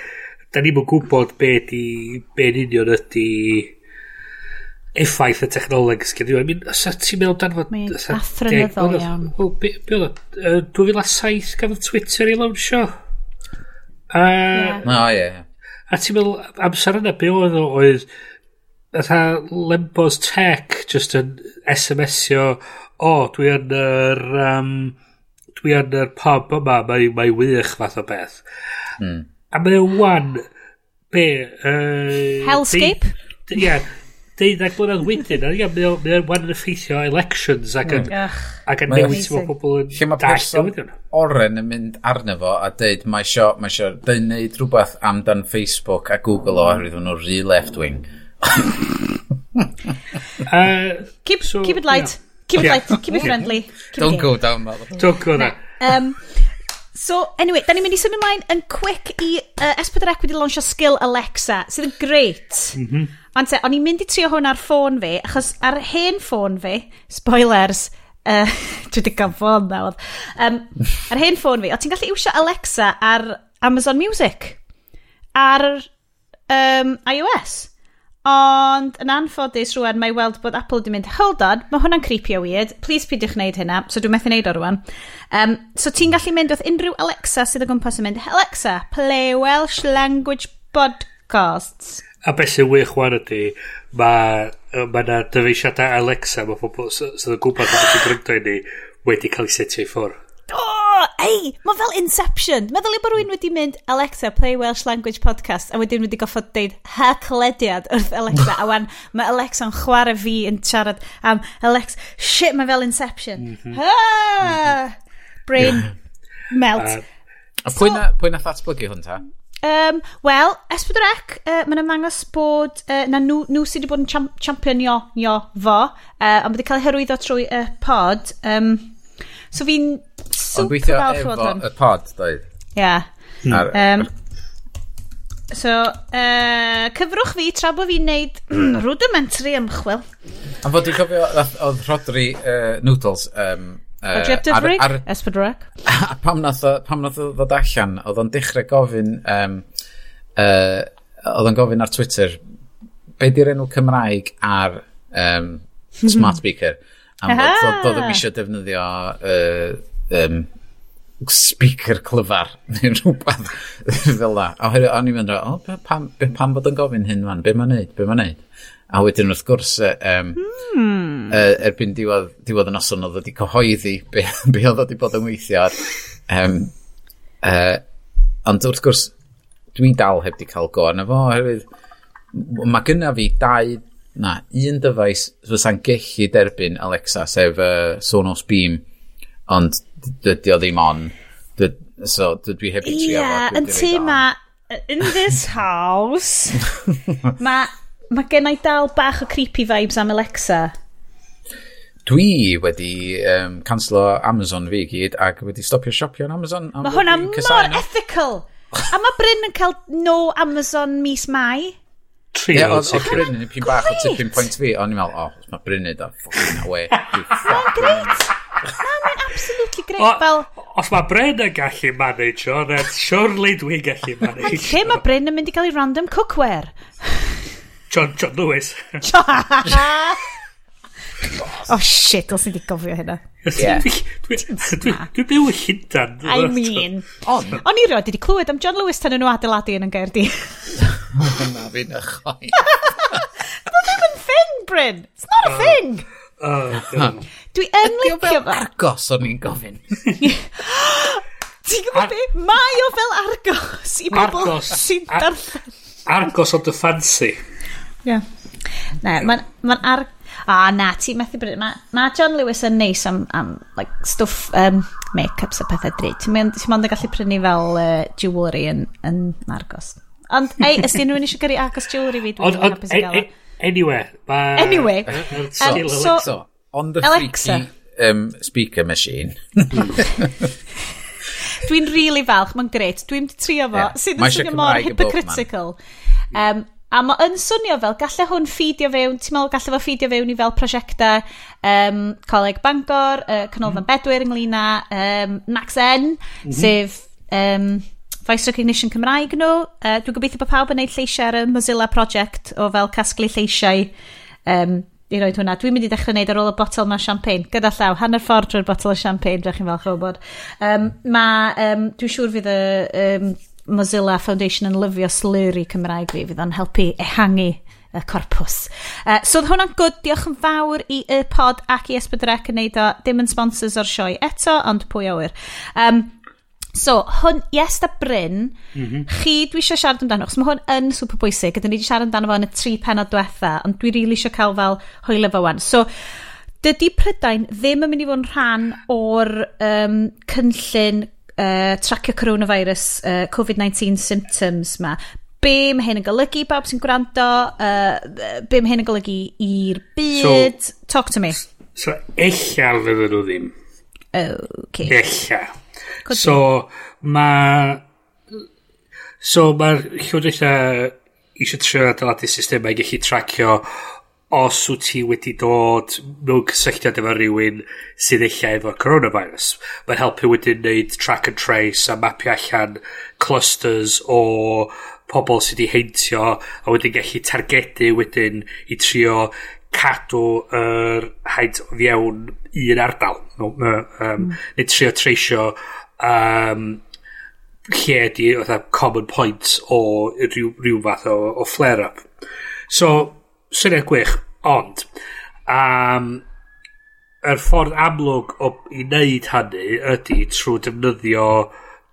da ni'n gwybod be di, be yn union ydy effaith y technoleg sgyn. I mean, os ti'n meddwl dan danfod... Mi, athronyddol iawn. Wel, be, be oedd, 2007 gafodd Twitter i lawnsio. Uh, yeah. No, ie. Yeah. A ti'n meddwl, amser yna, be oedd oedd fatha lembos tech just yn SMS-io, o, oh, dwi yn yr, um, dwi yn yr pub yma, mae, mae wych fath o beth. Mm. A mae o'n wan, be... Uh, Hellscape? Ie, deuddeg blynedd wedyn, a ie, mae o'n wan yn effeithio elections ac yn, mm. ac yn newid sy'n pobl yn Lle mae person oren yn mynd arno fo a deud, mae isio, mae isio, deu'n rhywbeth amdan Facebook a Google o, oherwydd nhw'n rhy left-wing. Mm [laughs] uh, keep, so, keep it light. Yeah. Keep it yeah. light. Keep it friendly. Keep Don't it go down that. Don't go down. Um, so, anyway, da ni'n mynd i symud ymlaen yn quick i uh, S4C wedi launchio skill Alexa, sydd yn great. Mm -hmm. Ond te, o'n i'n mynd i trio hwn ar ffôn fi, achos ar hen ffôn fi, spoilers, uh, [laughs] dwi wedi cael ffôn nawr, um, ar hen ffôn fi, o ti'n gallu iwsio Alexa ar Amazon Music, ar um, iOS. Ond yn anffodus rwan mae weld bod Apple wedi mynd, hold on, mae hwnna'n creepy o weird, please peidiwch wneud hynna, so dwi'n methu wneud o rwan. Um, so ti'n gallu mynd wrth unrhyw Alexa sydd o gwmpas yn mynd, Alexa, play Welsh Language Podcasts. A beth sy'n wych wan ydy, mae ma yna dyfeisiadau Alexa, mae pobl sydd o gwmpas yn gallu gryndo i ni, wedi cael ei setio i ffwrdd. Oh! ei, mae fel Inception. Meddwl i bod rhywun wedi mynd Alexa, play Welsh Language Podcast, a wedyn wedi goffod deud ha clediad wrth Alexa, a wan mae Alexa'n chwarae fi yn siarad am Alexa, shit, mae fel Inception. Mm -hmm. ha! Mm -hmm. Brain yeah. melt. Uh, a pwy na, pwy na ddatblygu hwn ta? Um, Wel, Esbydrec, uh, mae'n ymangos bod uh, na nhw, nhw sydd wedi bod yn champ championio nio fo, uh, ond wedi cael ei hyrwyddo trwy y uh, pod. Um, so fi'n Super Ond gweithio efo y pod, doedd. Ia. Yeah. Hmm. Um, so, uh, cyfrwch fi tra bod fi'n neud [clears throat] rudimentary ymchwil. A fod i'n cofio, oedd Rodri uh, Noodles... Um, uh, Objective Rig, Espadrec. pam nath o ddod allan, oedd o'n dechrau gofyn... Um, uh, oedd o'n gofyn ar Twitter, be di'r enw Cymraeg ar um, [laughs] smart speaker? Am bod oedd o'n eisiau defnyddio... Uh, um, speaker clyfar [laughs] neu rhywbeth fel da. A o'n i'n mynd, o, oh, pam, pam bod yn gofyn hyn man, be ma'n neud, be ma'n neud. A wedyn wrth gwrs, um, hmm. uh, erbyn diwedd, diwedd y noson oedd wedi cyhoeddi [laughs] be, be oedd wedi bod yn weithio. ar Um, uh, ond wrth gwrs, dwi dal heb di cael go arno fo, oherwydd mae gynna fi dau, na, un dyfais fysa'n gellu derbyn Alexa, sef uh, Sonos Beam, ond dydy o ddim on. Dyd, so, i heb i trio fo. Yn tu ma, in this [laughs] house, mae ma gen i dal bach o creepy vibes am Alexa. Dwi wedi um, cancelo Amazon fi gyd ac wedi stopio siopio yn Amazon. Am Mae hwnna mor ethical. [laughs] A mae Bryn yn cael no Amazon mis mai. Tri yeah, oedd Bryn yn pyn bach o tipping point fi. O'n i'n meddwl, oh, o, mae Bryn yn da, ffwrdd na. Mae'n greit. Na, absolutely great. O, fel... Os mae Bren yn gallu manage o, then surely dwi'n gallu manage. Ac lle mae Bren yn mynd i gael ei random cookware? John, John Lewis. [laughs] Oh shit, os ni wedi gofio hynna. Yeah. Dwi'n byw y llydan. I mean. On. O'n i roed, wedi clywed am John Lewis tan nhw adeiladu yn yn gairdi. [laughs] Na fi'n ychoi. [laughs] Dwi'n ddim yn thing, Bryn. It's not a thing. Oh, Dwi yn licio fo. fel argos o'n i'n gofyn. [gasps] Ti'n gwybod beth? Mae o fel argos i bobl sy'n darllen. Argos o dy fancy. Ie. Yeah. Ne, mae'n ma ar... A oh, na, ti methu bryd. Mae ma John Lewis yn neis am, am like, stwff um, make-ups a pethau drud. Ti'n mynd yn gallu prynu fel uh, jewelry yn, yn argos. Ond, ei, ys ysdyn nhw'n eisiau gyrru argos jewelry fi, dwi'n hapus i gael. Anyway, ma... Anyway. [laughs] so, um, so, so, on the Alexa. freaky um, speaker machine. [laughs] Dwi'n really falch, mae'n gret. Dwi'n trio fo, yeah. sydd yn swnio mor hypocritical. Um, a mae yn swnio fel, gallai hwn ffidio fewn, ti'n meddwl gallai fo ffidio fewn i fel prosiectau um, Coleg Bangor, uh, Canolfan mm. Bedwyr ynglyn â um, Naxen, mm -hmm. sef um, voice recognition Cymraeg nhw. Uh, dwi'n gobeithio bod pawb yn neud lleisiau ar y Mozilla Project o fel casglu lleisiau um, i roed hwnna. Dwi'n mynd i ddechrau wneud ar ôl y botol ma champagne. Gyda llaw, hanner ffordd drwy'r botol o champagne, drach chi'n falch o bod. Um, ma, um, dwi'n siŵr fydd y um, Mozilla Foundation yn lyfio slurry Cymraeg fi, fydd o'n helpu ehangu y corpws. Uh, so oedd hwnna'n gwd, diolch yn fawr i y pod ac i Esbydrec yn neud o, dim yn sponsors o'r sioe eto, ond pwy awyr. Um, So, hwn, yes, da Bryn, mm -hmm. chi dwi eisiau siarad amdano, chos mae hwn yn super bwysig, ydyn ni wedi siarad amdano fo yn y tri penod diwetha, ond dwi rili really eisiau cael fel hwyl efo wan. So, dydy Prydain ddim yn mynd i fod yn rhan o'r um, cynllun uh, tracio coronavirus uh, COVID-19 symptoms ma. Be mae hyn yn golygu, bawb sy'n gwrando, uh, be mae hyn yn golygu i'r byd, so, talk to me. So, ella fydden nhw ddim. okay. Ella. So, ma... So, mae'r llywodraethau eisiau trio adeiladu systemau gallu tracio os wyt ti wedi dod mewn cysylltiad efo rhywun sydd eich efo coronavirus. Mae'n helpu wedyn wneud track and trace a mapio allan clusters o pobl sydd wedi heintio a wedyn gallu targedu wedyn i trio cadw yr haid o fiewn un ardal. No, um, mm. Neu trio treisio um, lle ydi fatha common point o rhyw, rhyw fath o, o flare-up. So, syniad gwych, ond, um, yr er ffordd amlwg o i wneud hynny ydy trwy defnyddio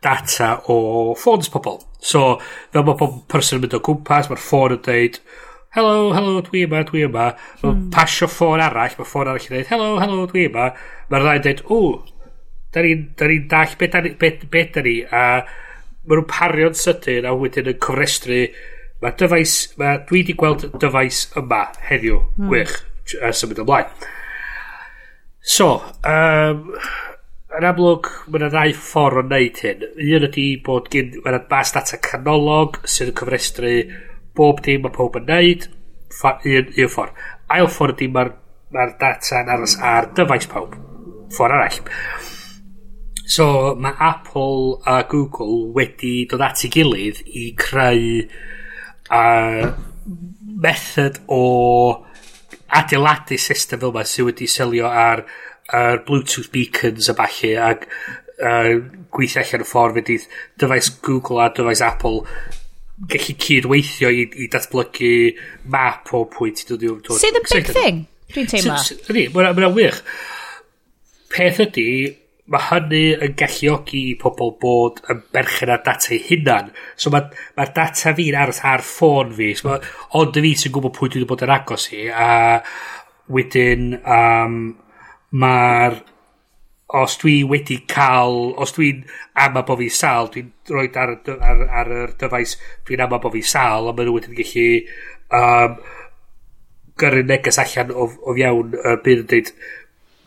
data o ffôns pobl. So, fel mae pob person yn mynd o gwmpas, mae'r ffôn yn dweud, helo, helo, dwi yma, dwi yma. Mae'n hmm. pasio ffôn arall, mae ffôn arall yn dweud, helo, helo, dwi yma. Mae'r ddau yn dweud, ww, da ni'n da ni dall beth da ni, beth, beth da ni a maen nhw'n pario'n sydyn a wedyn yn cofrestru mae dyfais mae dwi wedi gweld dyfais yma heddiw mm. gwych a symud ymlaen. So um, yn amlwg mae yna ddau ffordd o wneud hyn. Un ydy bod gen mae yna bas data canolog sydd yn cofrestru bob dim mae pob yn wneud un, un ffordd ail ffordd ydy mae'r mae data yn aros ar dyfais pawb. Ffordd arall. So mae Apple a Google wedi dod at ei gilydd i creu uh, method o adeiladu system fel yma sydd wedi selio ar, ar Bluetooth beacons a falle ac uh, gweithio allan y ffordd fydd dyfais Google a dyfais Apple gallu cydweithio i, i datblygu map o pwynt ti dod i Sydd yn big thing, dwi'n teimlo. Ydy, mae'n wych. Peth ydy, mae hynny yn galluogi i pobl bod yn berchen ar data ei hunan. So mae'r ma, data fi'n aros ar ffôn fi. So ma, ond y fi sy'n gwybod pwy dwi wedi bod yn agos i. A wedyn um, mae'r... Os dwi wedi cael... Os dwi'n ama bo fi sal, dwi'n rhoi ar, ar, ar, yr dyfais dwi'n ama bo fi sal, a maen nhw wedyn gallu... Um, gyrru neges allan o, o fiewn y uh, byd yn dweud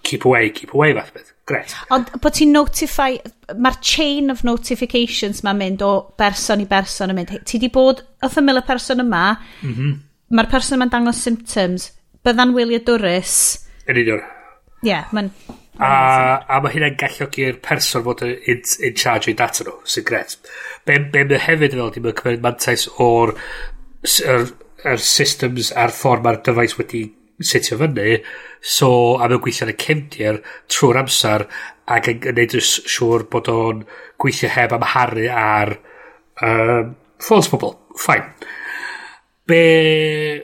keep away, keep away fath beth. Gret. Ond bod ti'n notify, mae'r chain of notifications ma'n mynd o berson i berson yn mynd, ti di bod y ymyl y person yma, mm -hmm. mae'r person yma'n dangos symptoms, bydda'n wylio dwrus. Yn union. Ie, yeah, mae'n... A, a mae hynna'n galluogi'r person fod yn, in, in charge o'i data nhw, sy'n gret. Be, be mae hefyd fel, di mae'n cymryd mantais o'r er, er systems a'r ffordd mae'r dyfais wedi setio fyny so a mewn gweithio yn y cefndir trwy'r amser ac yn gwneud yn siŵr bod o'n gweithio heb amharu ar um, ffôls pobl ffain be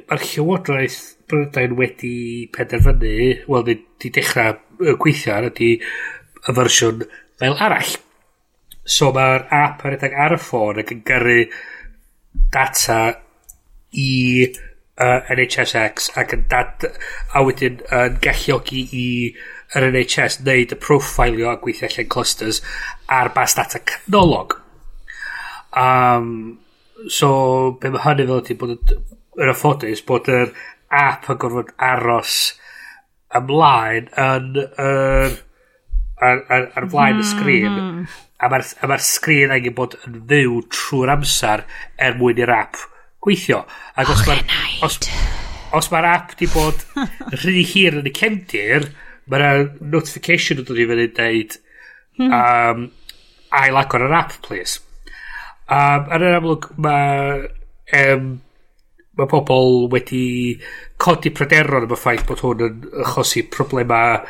mae'r llywodraeth Brydain wedi penderfynu wel ni di dechrau gweithio ar ydy y fersiwn fel arall. So mae'r app ar ydag ar y ffôn ac yn gyrru data i uh, NHSX ac yn dad, a wedyn yn uh, galluogi i yr NHS wneud y profilio a gweithio allan clusters ar bas data canolog. Um, so, be mae hynny fel ydy bod yn ffodus bod yr app yn gorfod aros ymlaen yn yr ar, ar, ar flaen y hmm, sgrin mm -hmm. a mae'r ma sgrin angen bod yn fyw trwy'r amser er mwyn i'r app gweithio. Ac os mae'r os, os ma app di bod [laughs] rhy hir yn y cefndir, mae'r notification yn dod i fyny yn deud um, ail agor yr app, please. Um, ar yr amlwg, mae um, mae pobl wedi codi pryderon am y ffaith bod hwn yn achosi problemau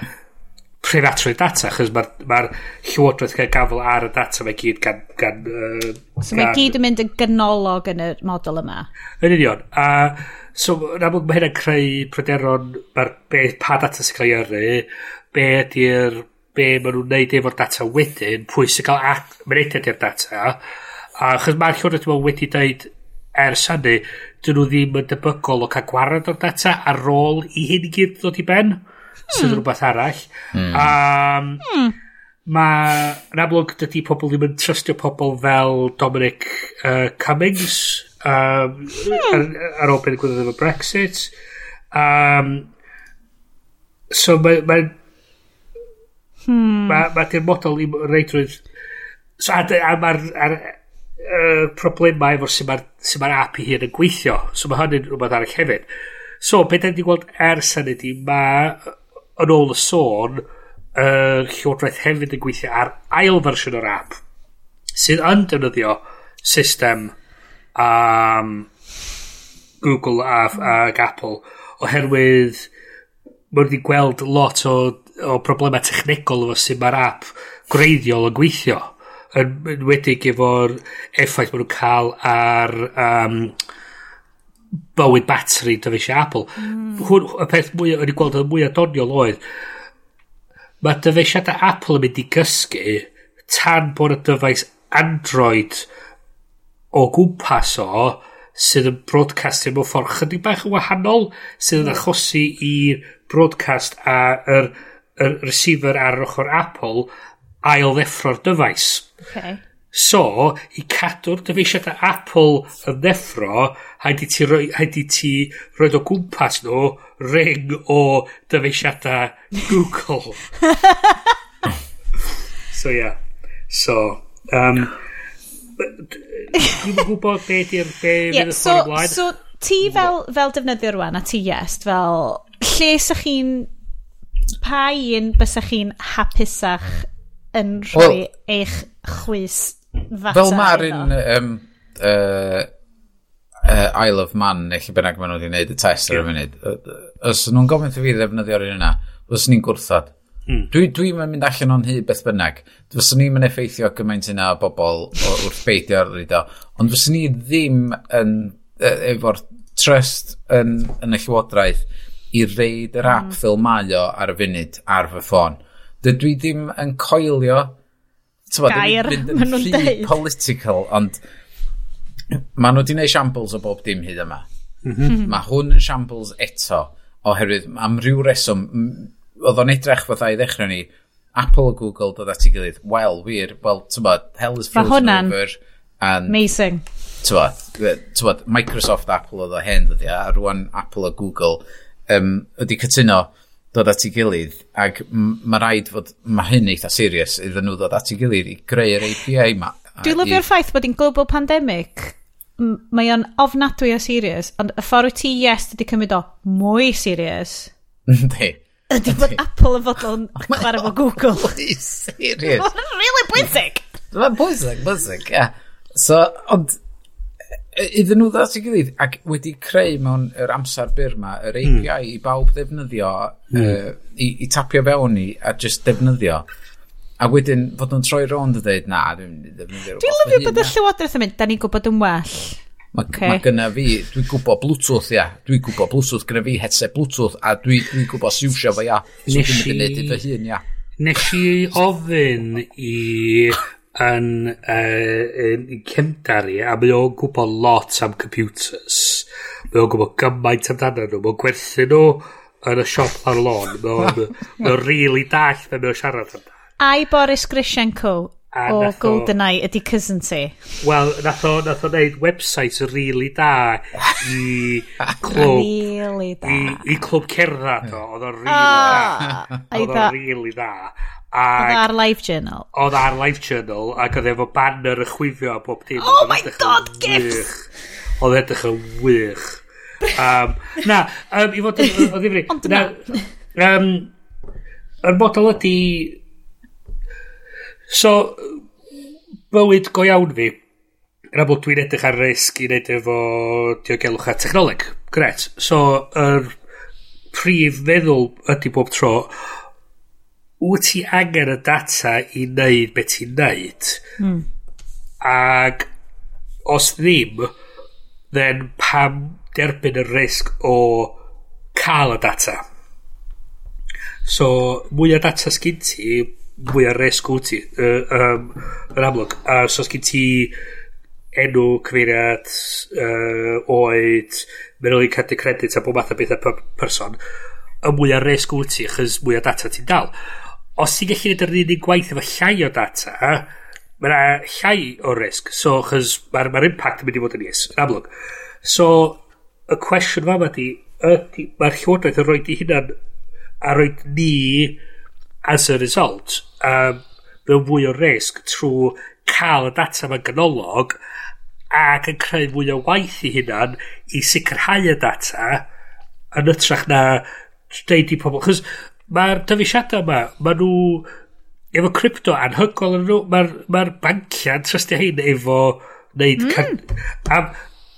prenatrio data, achos mae'r ma, r, ma r llywodraeth cael gafel ar y data mae gyd gan... gan uh, so mae gyd yn mynd yn gynolog yn y model yma. Yn union. A, so, na mae hynny'n creu pryderon, mae'r pa data sy'n cael ei yrru, be ydy'r be maen nhw'n neud efo'r data wedyn, pwy sy'n cael ac, mynediad i'r data, a chos mae'r llywodraeth yma wedi dweud ers hynny, dyn nhw ddim yn debygol o cael gwared o'r data ar ôl i hyn i gyd ddod i ben sydd hmm. yn rhywbeth arall. Mm. Um, mm. Mae, yn amlwg, dydy pobl ddim yn trystio pobl fel Dominic uh, Cummings um, mm. ar, ar ôl beth gwybod efo Brexit. Um, so mae... Ma, Hmm. ma, ma di'r model i reit rwy'n... So, a, a mae'r uh, problemau efo sy'n mae'r ma app i hyn yn gweithio. So mae hynny'n rhywbeth arall hefyd. So, beth da ni wedi gweld ers hynny di, mae yn ôl y sôn, y uh, Llywodraeth hefyd yn gweithio ar ail fersiwn o'r app sydd yn defnyddio system um, Google a, a Apple oherwydd mae wedi gweld lot o, o problemau technegol efo sydd mae'r app greiddiol yn gweithio yn yn enwedig efo'r effaith maen nhw'n cael ar um, bywyd batri da fi Apple. Mm. Hwn, y peth mwy, o'n i gweld y mwy adoniol oedd, mae dyfeisiadau Apple yn mynd i gysgu tan bod y dyfais Android o gwmpas o sydd yn broadcastio mewn ffordd chydig bach yn wahanol sydd yn hmm. achosi i'r broadcast a yr, yr receiver ar yr ochr Apple ail ddeffro'r dyfais. Okay. So, i cadw'r dyfeisiadau Apple yn ddeffro, haid i ti, roi, haid i ti roed o gwmpas nhw ring o dyfeisiadau Google. [laughs] so, yeah. So, um, dwi'n gwybod be di'r be yeah, so, ymlaen. So, ti fel, fel defnyddio rwan, a ti yes, fel, lle sych chi'n, pa un bysach chi'n hapusach yn rhoi well, eich chwys Fel mae'r un um, uh, uh, Isle of Man, neu lle bynnag maen nhw wedi gwneud y test ar y munud, os nhw'n gofyn i fi ddefnyddio'r un yna, os ni'n gwrthod, Mm. Dwi, dwi'n mynd allan o'n hyd beth bynnag. Fyswn ni'n mynd effeithio gymaint yna o bobl wrth beidio ar ddeudio. Ond fyswn ni ddim yn, efo'r trust yn, yn y llywodraeth i reid yr hmm. app mm. ffilmau o ar y funud ar fy ffôn. Dydw i ddim yn coelio gair maen nhw'n deud. political, ond maen nhw wedi gwneud shambles o bob dim hyd yma. [laughs] Mm -hmm. Mae hwn yn shambles eto, oherwydd am ryw reswm, oedd o'n edrych fatha i ddechrau ni, Apple a Google dod at ei gilydd, wel, wir, wel, tybod, hell is frozen over. And, amazing. Tybod, Microsoft Apple oedd o hen, dyddi, a rwan Apple a Google um, ydy cytuno dod at ei gilydd ac mae rhaid fod mae hyn eitha serius iddyn nhw ddod at ei gilydd i greu'r API ma Dwi'n lyfio'r ffaith bod hi'n global pandemic mae o'n ofnadwy o serius ond y ffordd ti yes ydy cymryd o mwy serius [laughs] Yndi. Ydy bod Apple yn fodlon [laughs] chwarae fo Google. Mwy Serious. [laughs] Really bwysig. Mae'n bwysig, bwysig, ie. So, ond iddyn nhw ddat i gilydd ac wedi creu mewn yr amser byr yma yr API mm. i bawb ddefnyddio mm. uh, i, i tapio fewn i a just defnyddio a wedyn fod nhw'n troi rond a dweud na dwi'n defnyddio dwi'n lyfio bod y llywodraeth yn mynd da ni'n gwybod yn well Mae okay. ma gyna fi, dwi'n gwybod Bluetooth, ia. Dwi'n gwybod Bluetooth, gyna fi headset Bluetooth, a dwi'n dwi gwybod siwsio fo, ia. So dwi'n mynd i wneud i fy hun, ia. Nes i ofyn i yn, uh, yn cymdari a mae o'n gwybod lot am computers. Mae o'n gwybod gymaint amdano nhw, mae o'n gwerthu nhw yn y siop ar lôn. Mae o'n [laughs] mae really dall fe mae o'n siarad amdano. Ai Boris Grishenko a o GoldenEye ydy cousin ti? Wel, nath o, nath o wneud website really da i [laughs] clwb... really da. I, i clwb cerdded o, oedd o'n really oh, da. Oedd o'n really da. Oedd ar live journal. Oedd ar live journal ac oedd efo banner y chwifio a bob dim. Oh my god, gifts! Oedd edrych yn wych. Um, na, um, i fod yn o ddifri. Ond na. Um, yr model ydy... So, bywyd go iawn fi. Yn amlwg dwi'n edrych ar risg i wneud efo diogelwch a technoleg. Gret. So, yr er prif feddwl ydy bob tro wyt ti angen y data i wneud beth ti'n wneud. Mm. ac os ddim, then pam derbyn y risg o cael y data. So, mwy o data sgyn ti, mwy o risg wyt ti, uh, um, yn amlwg. Uh, so, sgyn ti enw, cyfeiriad, uh, oed, meddwl i'n cadw credit a bob math o bethau per person, y mwy o risg wyt ti, chys mwy o data ti'n dal os ti'n gallu neud yr unig gwaith efo llai o data, mae yna llai o risg. So, chys mae'r ma impact yn mynd i fod yn is, yn amlwg. So, y cwestiwn fa ma di, mae'r llywodraeth yn rhoi di hynna'n a rhoi ni as a result um, mewn fwy o risg trwy cael y data mae'n ganolog ac yn creu fwy o waith i hunan i sicrhau y data yn ytrach na dweud i pobl. Chos Mae'r dyfeisiadau yma, mae nhw efo crypto anhygol yn nhw. Mae'r ma bancia'n trystio hyn efo wneud... Mm. Can, am,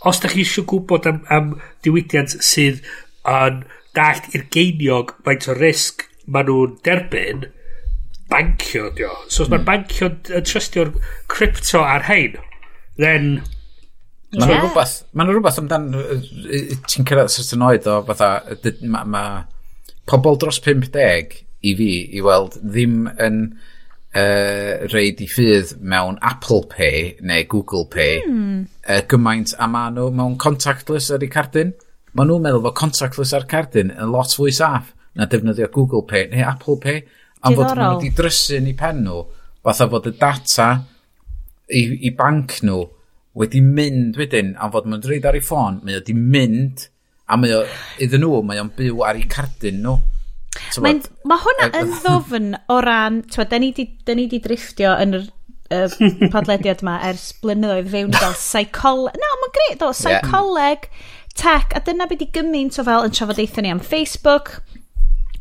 os da chi eisiau gwybod am, am diwydiant sydd yn dallt i'r geiniog faint o risg maen nhw'n derbyn, bancio dio. So os mm. mae'r bancio yn trystio'r crypto ar hein, then... Mae'n yeah. rhywbeth, mae'n rhywbeth amdan, ti'n cyrraedd sort oed o fatha, mae ma, ma pobl dros 50 i fi i weld ddim yn uh, reid i ffydd mewn Apple Pay neu Google Pay mm. uh, gymaint a maen nhw mewn contactless ar eu cardyn. Maen nhw'n meddwl fod contactless ar cardyn yn lot fwy saff na defnyddio Google Pay neu Apple Pay. Am fod maen nhw wedi drysu'n i pen nhw, fatha fod y data i, i banc nhw wedi mynd wedyn, am fod maen nhw'n reid ar ei ffôn, mae wedi mynd A mae o, iddyn nhw, mae o'n byw ar ei cardyn nhw. So Mae ma hwnna yn ddofn o ran, twa, da ni di driftio yn yr uh, podlediad yma ers blynyddoedd fewn fel psycholeg. No, mae'n greu, do, psycholeg, yeah. tech, a dyna beth i gymaint o fel yn trafodaethau ni am Facebook,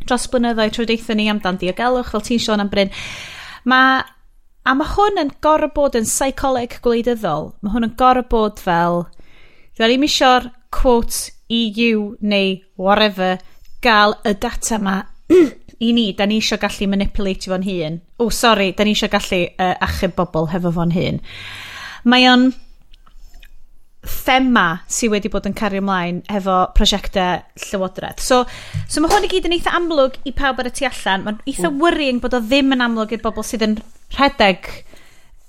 dros blynyddoedd trafodaethau ni am dan diogelwch, fel ti'n sôn am Bryn. Mae A mae hwn yn gorau bod yn psycholeg gwleidyddol. Mae hwn yn gorau bod fel... Dwi'n ddim eisiau'r quote EU neu whatever gael y data ma [clears throat] i ni, da ni eisiau gallu manipulatio fo'n hun. O, oh, sori, da ni eisiau gallu uh, achub bobl hefo fo'n hun. Mae o'n thema sydd wedi bod yn cario ymlaen hefo prosiectau llywodraeth. So, so mae hwn i gyd yn eitha amlwg i pawb ar y tu allan. Mae'n eitha worrying bod o ddim yn amlwg i'r bobl sydd yn rhedeg...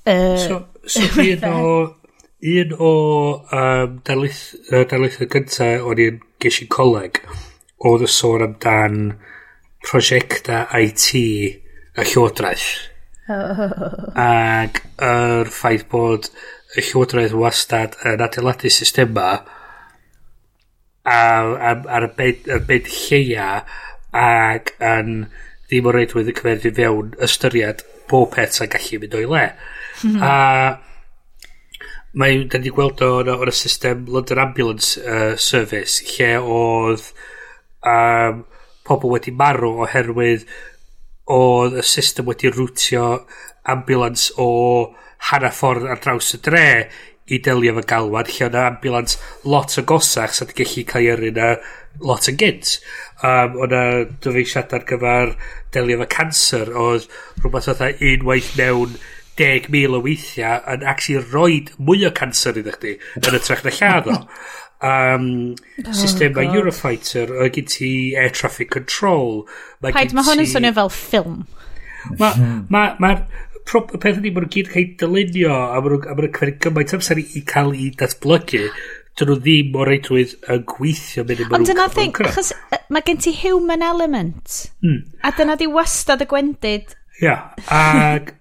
Uh, so, so fydd o [laughs] un o um, darlith, uh, darlithau cynta o'n i'n ges i'n coleg oedd y sôn amdan prosiecta IT y llywodraeth. Oh. Ac yr ffaith bod y llywodraeth wastad yn adeiladu systema ar y bed, ar bed lleia ac yn ddim o reidwydd y cymeryd i fewn ystyried bob peth sy'n gallu mynd o'i le. Hmm. a Mae, da ni gweld o o'r system London Ambulance uh, Service, lle oedd um, pobl wedi marw oherwydd oedd y system wedi rwtio ambulance o hanner ffordd ar draws y dre i delio efo galwad, lle yna ambulance lot o gosach sydd gallu cael ei yrru na lot yn gynt. Um, o na dyfeisiad ar gyfer delio efo cancer, oedd rhywbeth oedd unwaith mewn deg mil o weithiau yn actually roed mwy o cancer iddo chdi yn y trech na lladd o. Um, oh, system mae Eurofighter, o gyd ti air traffic control. Mae Paid, mae hwn yn swnio fel ffilm. Mae'r ma, mhm. ma, ma peth ydy, mae nhw'n gyd cael dylunio a mae nhw'n cymryd gymaint amser i cael ei datblygu dyn nhw ddim o reidwydd yn gweithio mynd i'n Ond dyna thing, achos mae gen ti human element. Mm. A dyna di wastad y gwendid. Ia, yeah. ac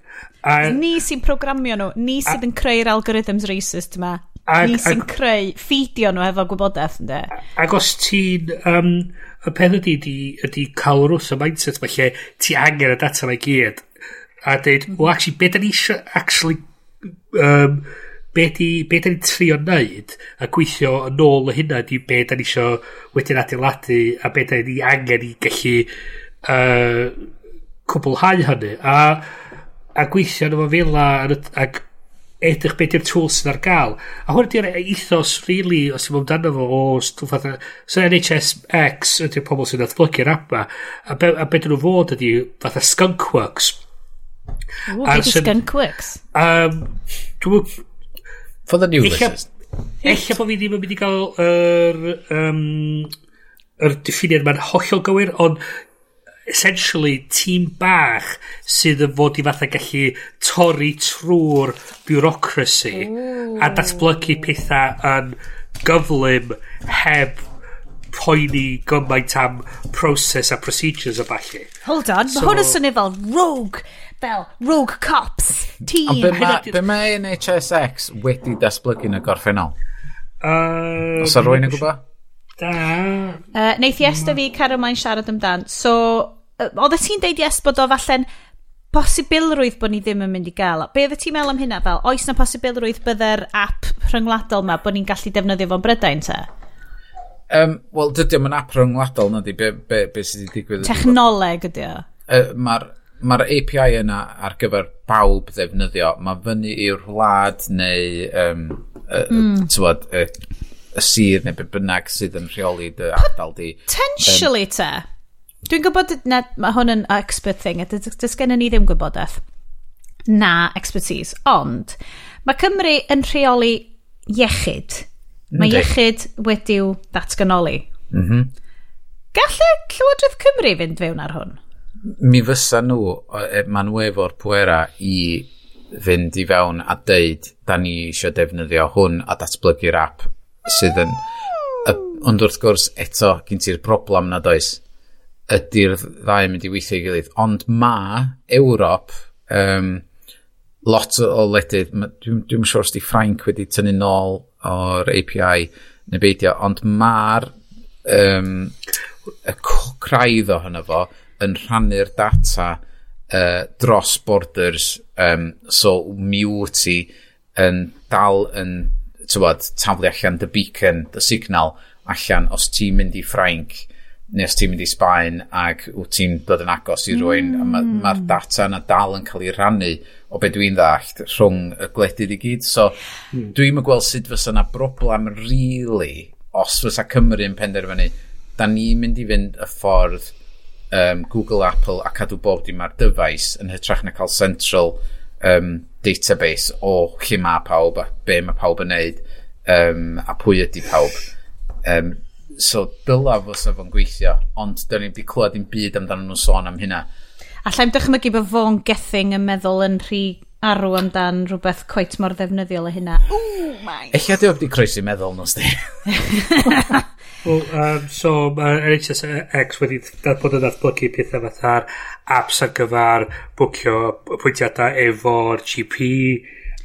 A, ni sy'n programio nhw, ni sydd yn creu'r algorithms racist yma. Ag, ni sy'n creu, ffidio nhw efo gwybodaeth, ynddo. Ac os ti'n... Um, y peth ydy, ydy, ydy cael rws o mindset, mae lle ti angen y data mae gyd. A dweud, mm -hmm. well, actually, beth da ni eisiau, actually, um, be, di, be da ni'n trio wneud a gweithio yn ôl o hynna di be da ni eisiau wedyn adeiladu a be da ni angen i gallu uh, cwblhau hynny a a gweithio yn efo fela ac edrych beth yw'r tools sydd ar gael. A hwn ydy'r e- ethos, really, os yw'n amdano fo, o stwff fatha... So NHSX ydy'r pobl sy'n atblygu'r app ma, a, be, a beth nhw fod ydy fatha skunkworks. O, beth yw skunkworks? Um, dwi'n... For the new listeners. Ella bod fi ddim yn mynd i gael yr... Um, yr diffiniad ma'n hollol gywir, ond essentially tîm bach sydd yn fod i fatha gallu torri trwy'r bureaucracy Ooh. a datblygu pethau yn gyflym heb poeni gymaint am proses a procedures a falle. Hold on, so, mae hwn yn swnio fel rogue, fel rogue cops, team. Ond be mae ma NHSX wedi datblygu yn y gorffennol? Uh, Os ar rwy'n y gwybod? Da. Uh, neith i esta fi Caroline siarad amdan. So, Oedde ti'n deud yes bod o falle'n posibilrwydd bod ni ddim yn mynd i gael. Be oedd ti'n meddwl am hynna fel? Oes na posibilrwydd bydde'r app rhyngwladol yma bod ni'n gallu defnyddio fo'n brydain te? Um, Wel, dydy o'n app rhyngwladol na di, be, be, be sydd wedi digwydd. Technoleg ydy o. Uh, Mae'r ma API yna ar gyfer bawb ddefnyddio, mae fyny i'r wlad neu, um, uh, mm. tywod, y, y sir neu be bynnag sydd yn rheoli dy ardal di. Potentially um, te. Dwi'n gwybod, na, mae hwn yn expert thing, a dys gen ni ddim gwybodaeth na expertise, ond mae Cymru yn rheoli iechyd. Mae iechyd wedi'w datganoli. Mm -hmm. Gallai Llywodraeth Cymru fynd fewn ar hwn? Mi fysa nhw, e, maen nhw efo'r pwera i fynd i fewn a deud, da ni eisiau defnyddio hwn a datblygu'r app sydd yn... Ond wrth gwrs, eto, gyn ti'r broblem na oes ydy'r ddau yn mynd i weithio i gilydd. Ond mae Ewrop, um, lot o ledydd, dwi'n dwi siŵr os di Ffrainc wedi tynnu nôl o'r API neu beidio, ond mae'r um, y craidd ohono fo yn rhannu'r data uh, dros borders, um, so mi wyt ti yn dal yn tywod, taflu allan dy beacon, dy signal allan os ti'n mynd i Ffrainc neu os ti'n mynd i Sbaen ag wyt ti'n dod yn agos i rwy'n mm. mae'r ma, hmm. data yna dal yn cael ei rannu o be dwi'n ddallt rhwng y gwledydd i gyd so mm. dwi'n gweld sut fysa yna broblem really os fysa Cymru yn penderfynu da ni'n mynd i fynd y ffordd um, Google, Apple a cadw bob dim ar dyfais yn hytrach na cael central um, database o lle mae pawb a be mae pawb yn neud um, a pwy ydy pawb um, so dyla fysa fo'n gweithio, ond dyn ni wedi clywed i'n byd amdano nhw'n sôn am hynna. Alla i'n dychmygu bod fo'n gething yn meddwl yn rhy arw amdan rhywbeth coet mor ddefnyddiol o hynna. Ooh, my... Eich adeg wedi croesi meddwl nos di. [laughs] Well, um, so mae NHS X wedi bod yn datblygu pethau fatha'r apps ar gyfer bwcio pwyntiadau efo'r GP.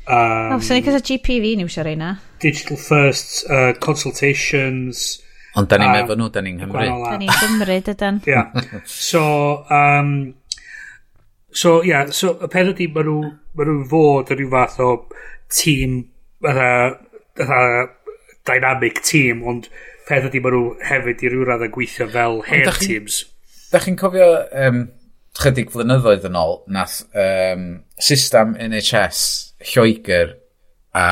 Um, oh, so ni gyda GP fi ni siarad reina. Digital first uh, consultations. Ond da ni'n efo nhw, da ni'n Nghymru. Da ni'n Gymru, dydyn. Ia. So, um, so, ia, yeah, so, y peth ydy, mae nhw, ma nhw fod yn rhyw fath o tîm, fatha, uh, dynamic tîm, ond peth ydy, mae nhw hefyd i ryw radd yn gweithio fel hair teams. Da chi'n cofio, um, chydig flynyddoedd yn ôl, nath um, system NHS Lloegr a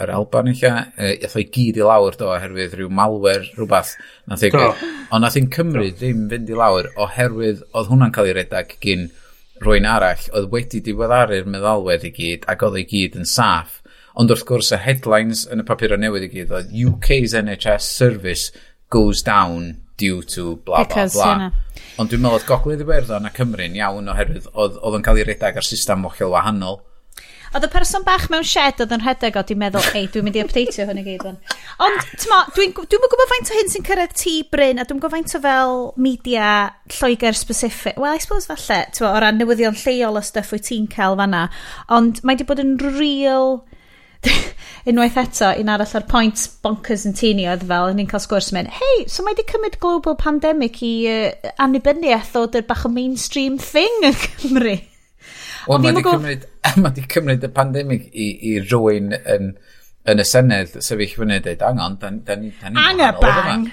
yr Alban eich eith o'i gyd i lawr do oherwydd rhyw malwer rhywbeth nath ei gwneud. Ond nath i'n Cymru ddim fynd i lawr oherwydd oedd hwnna'n cael ei redag gyn rwy'n arall oedd wedi diweddaru'r meddalwedd i gyd ac oedd ei gyd yn saff. Ond wrth gwrs y headlines yn y papur newydd i gyd oedd UK's NHS service goes down due to bla bla bla. Ond dwi'n meddwl oedd Gogledd Iwerddon a Cymru'n iawn oherwydd oedd, oedd yn cael ei redag ar system mochel wahanol. Oedd y person bach mewn shed oedd yn rhedeg o, dwi'n meddwl, ei, dwi'n mynd i updateio hwn i gyd. Fan. Ond, ti'n dwi'n dwi gwybod faint o hyn sy'n cyrraedd ti Bryn, a dwi'n gwybod faint o fel media Lloegr specific. Well, I suppose falle, ti'n o ran newyddion lleol o stuff wyt ti'n cael fanna. Ond mae di bod yn real... [laughs] unwaith eto, un arall ar pwynt bonkers yn tini oedd fel, ni'n cael sgwrs mynd, hei, so mae di cymryd global pandemic i uh, annibyniaeth o dyr bach o mainstream thing yn Cymru. Ond mae wedi cymryd, [laughs] ma di cymryd y pandemig i, i rwy'n yn, yn y Senedd sefyll fyny a dweud angon, da da ni... Angen bang!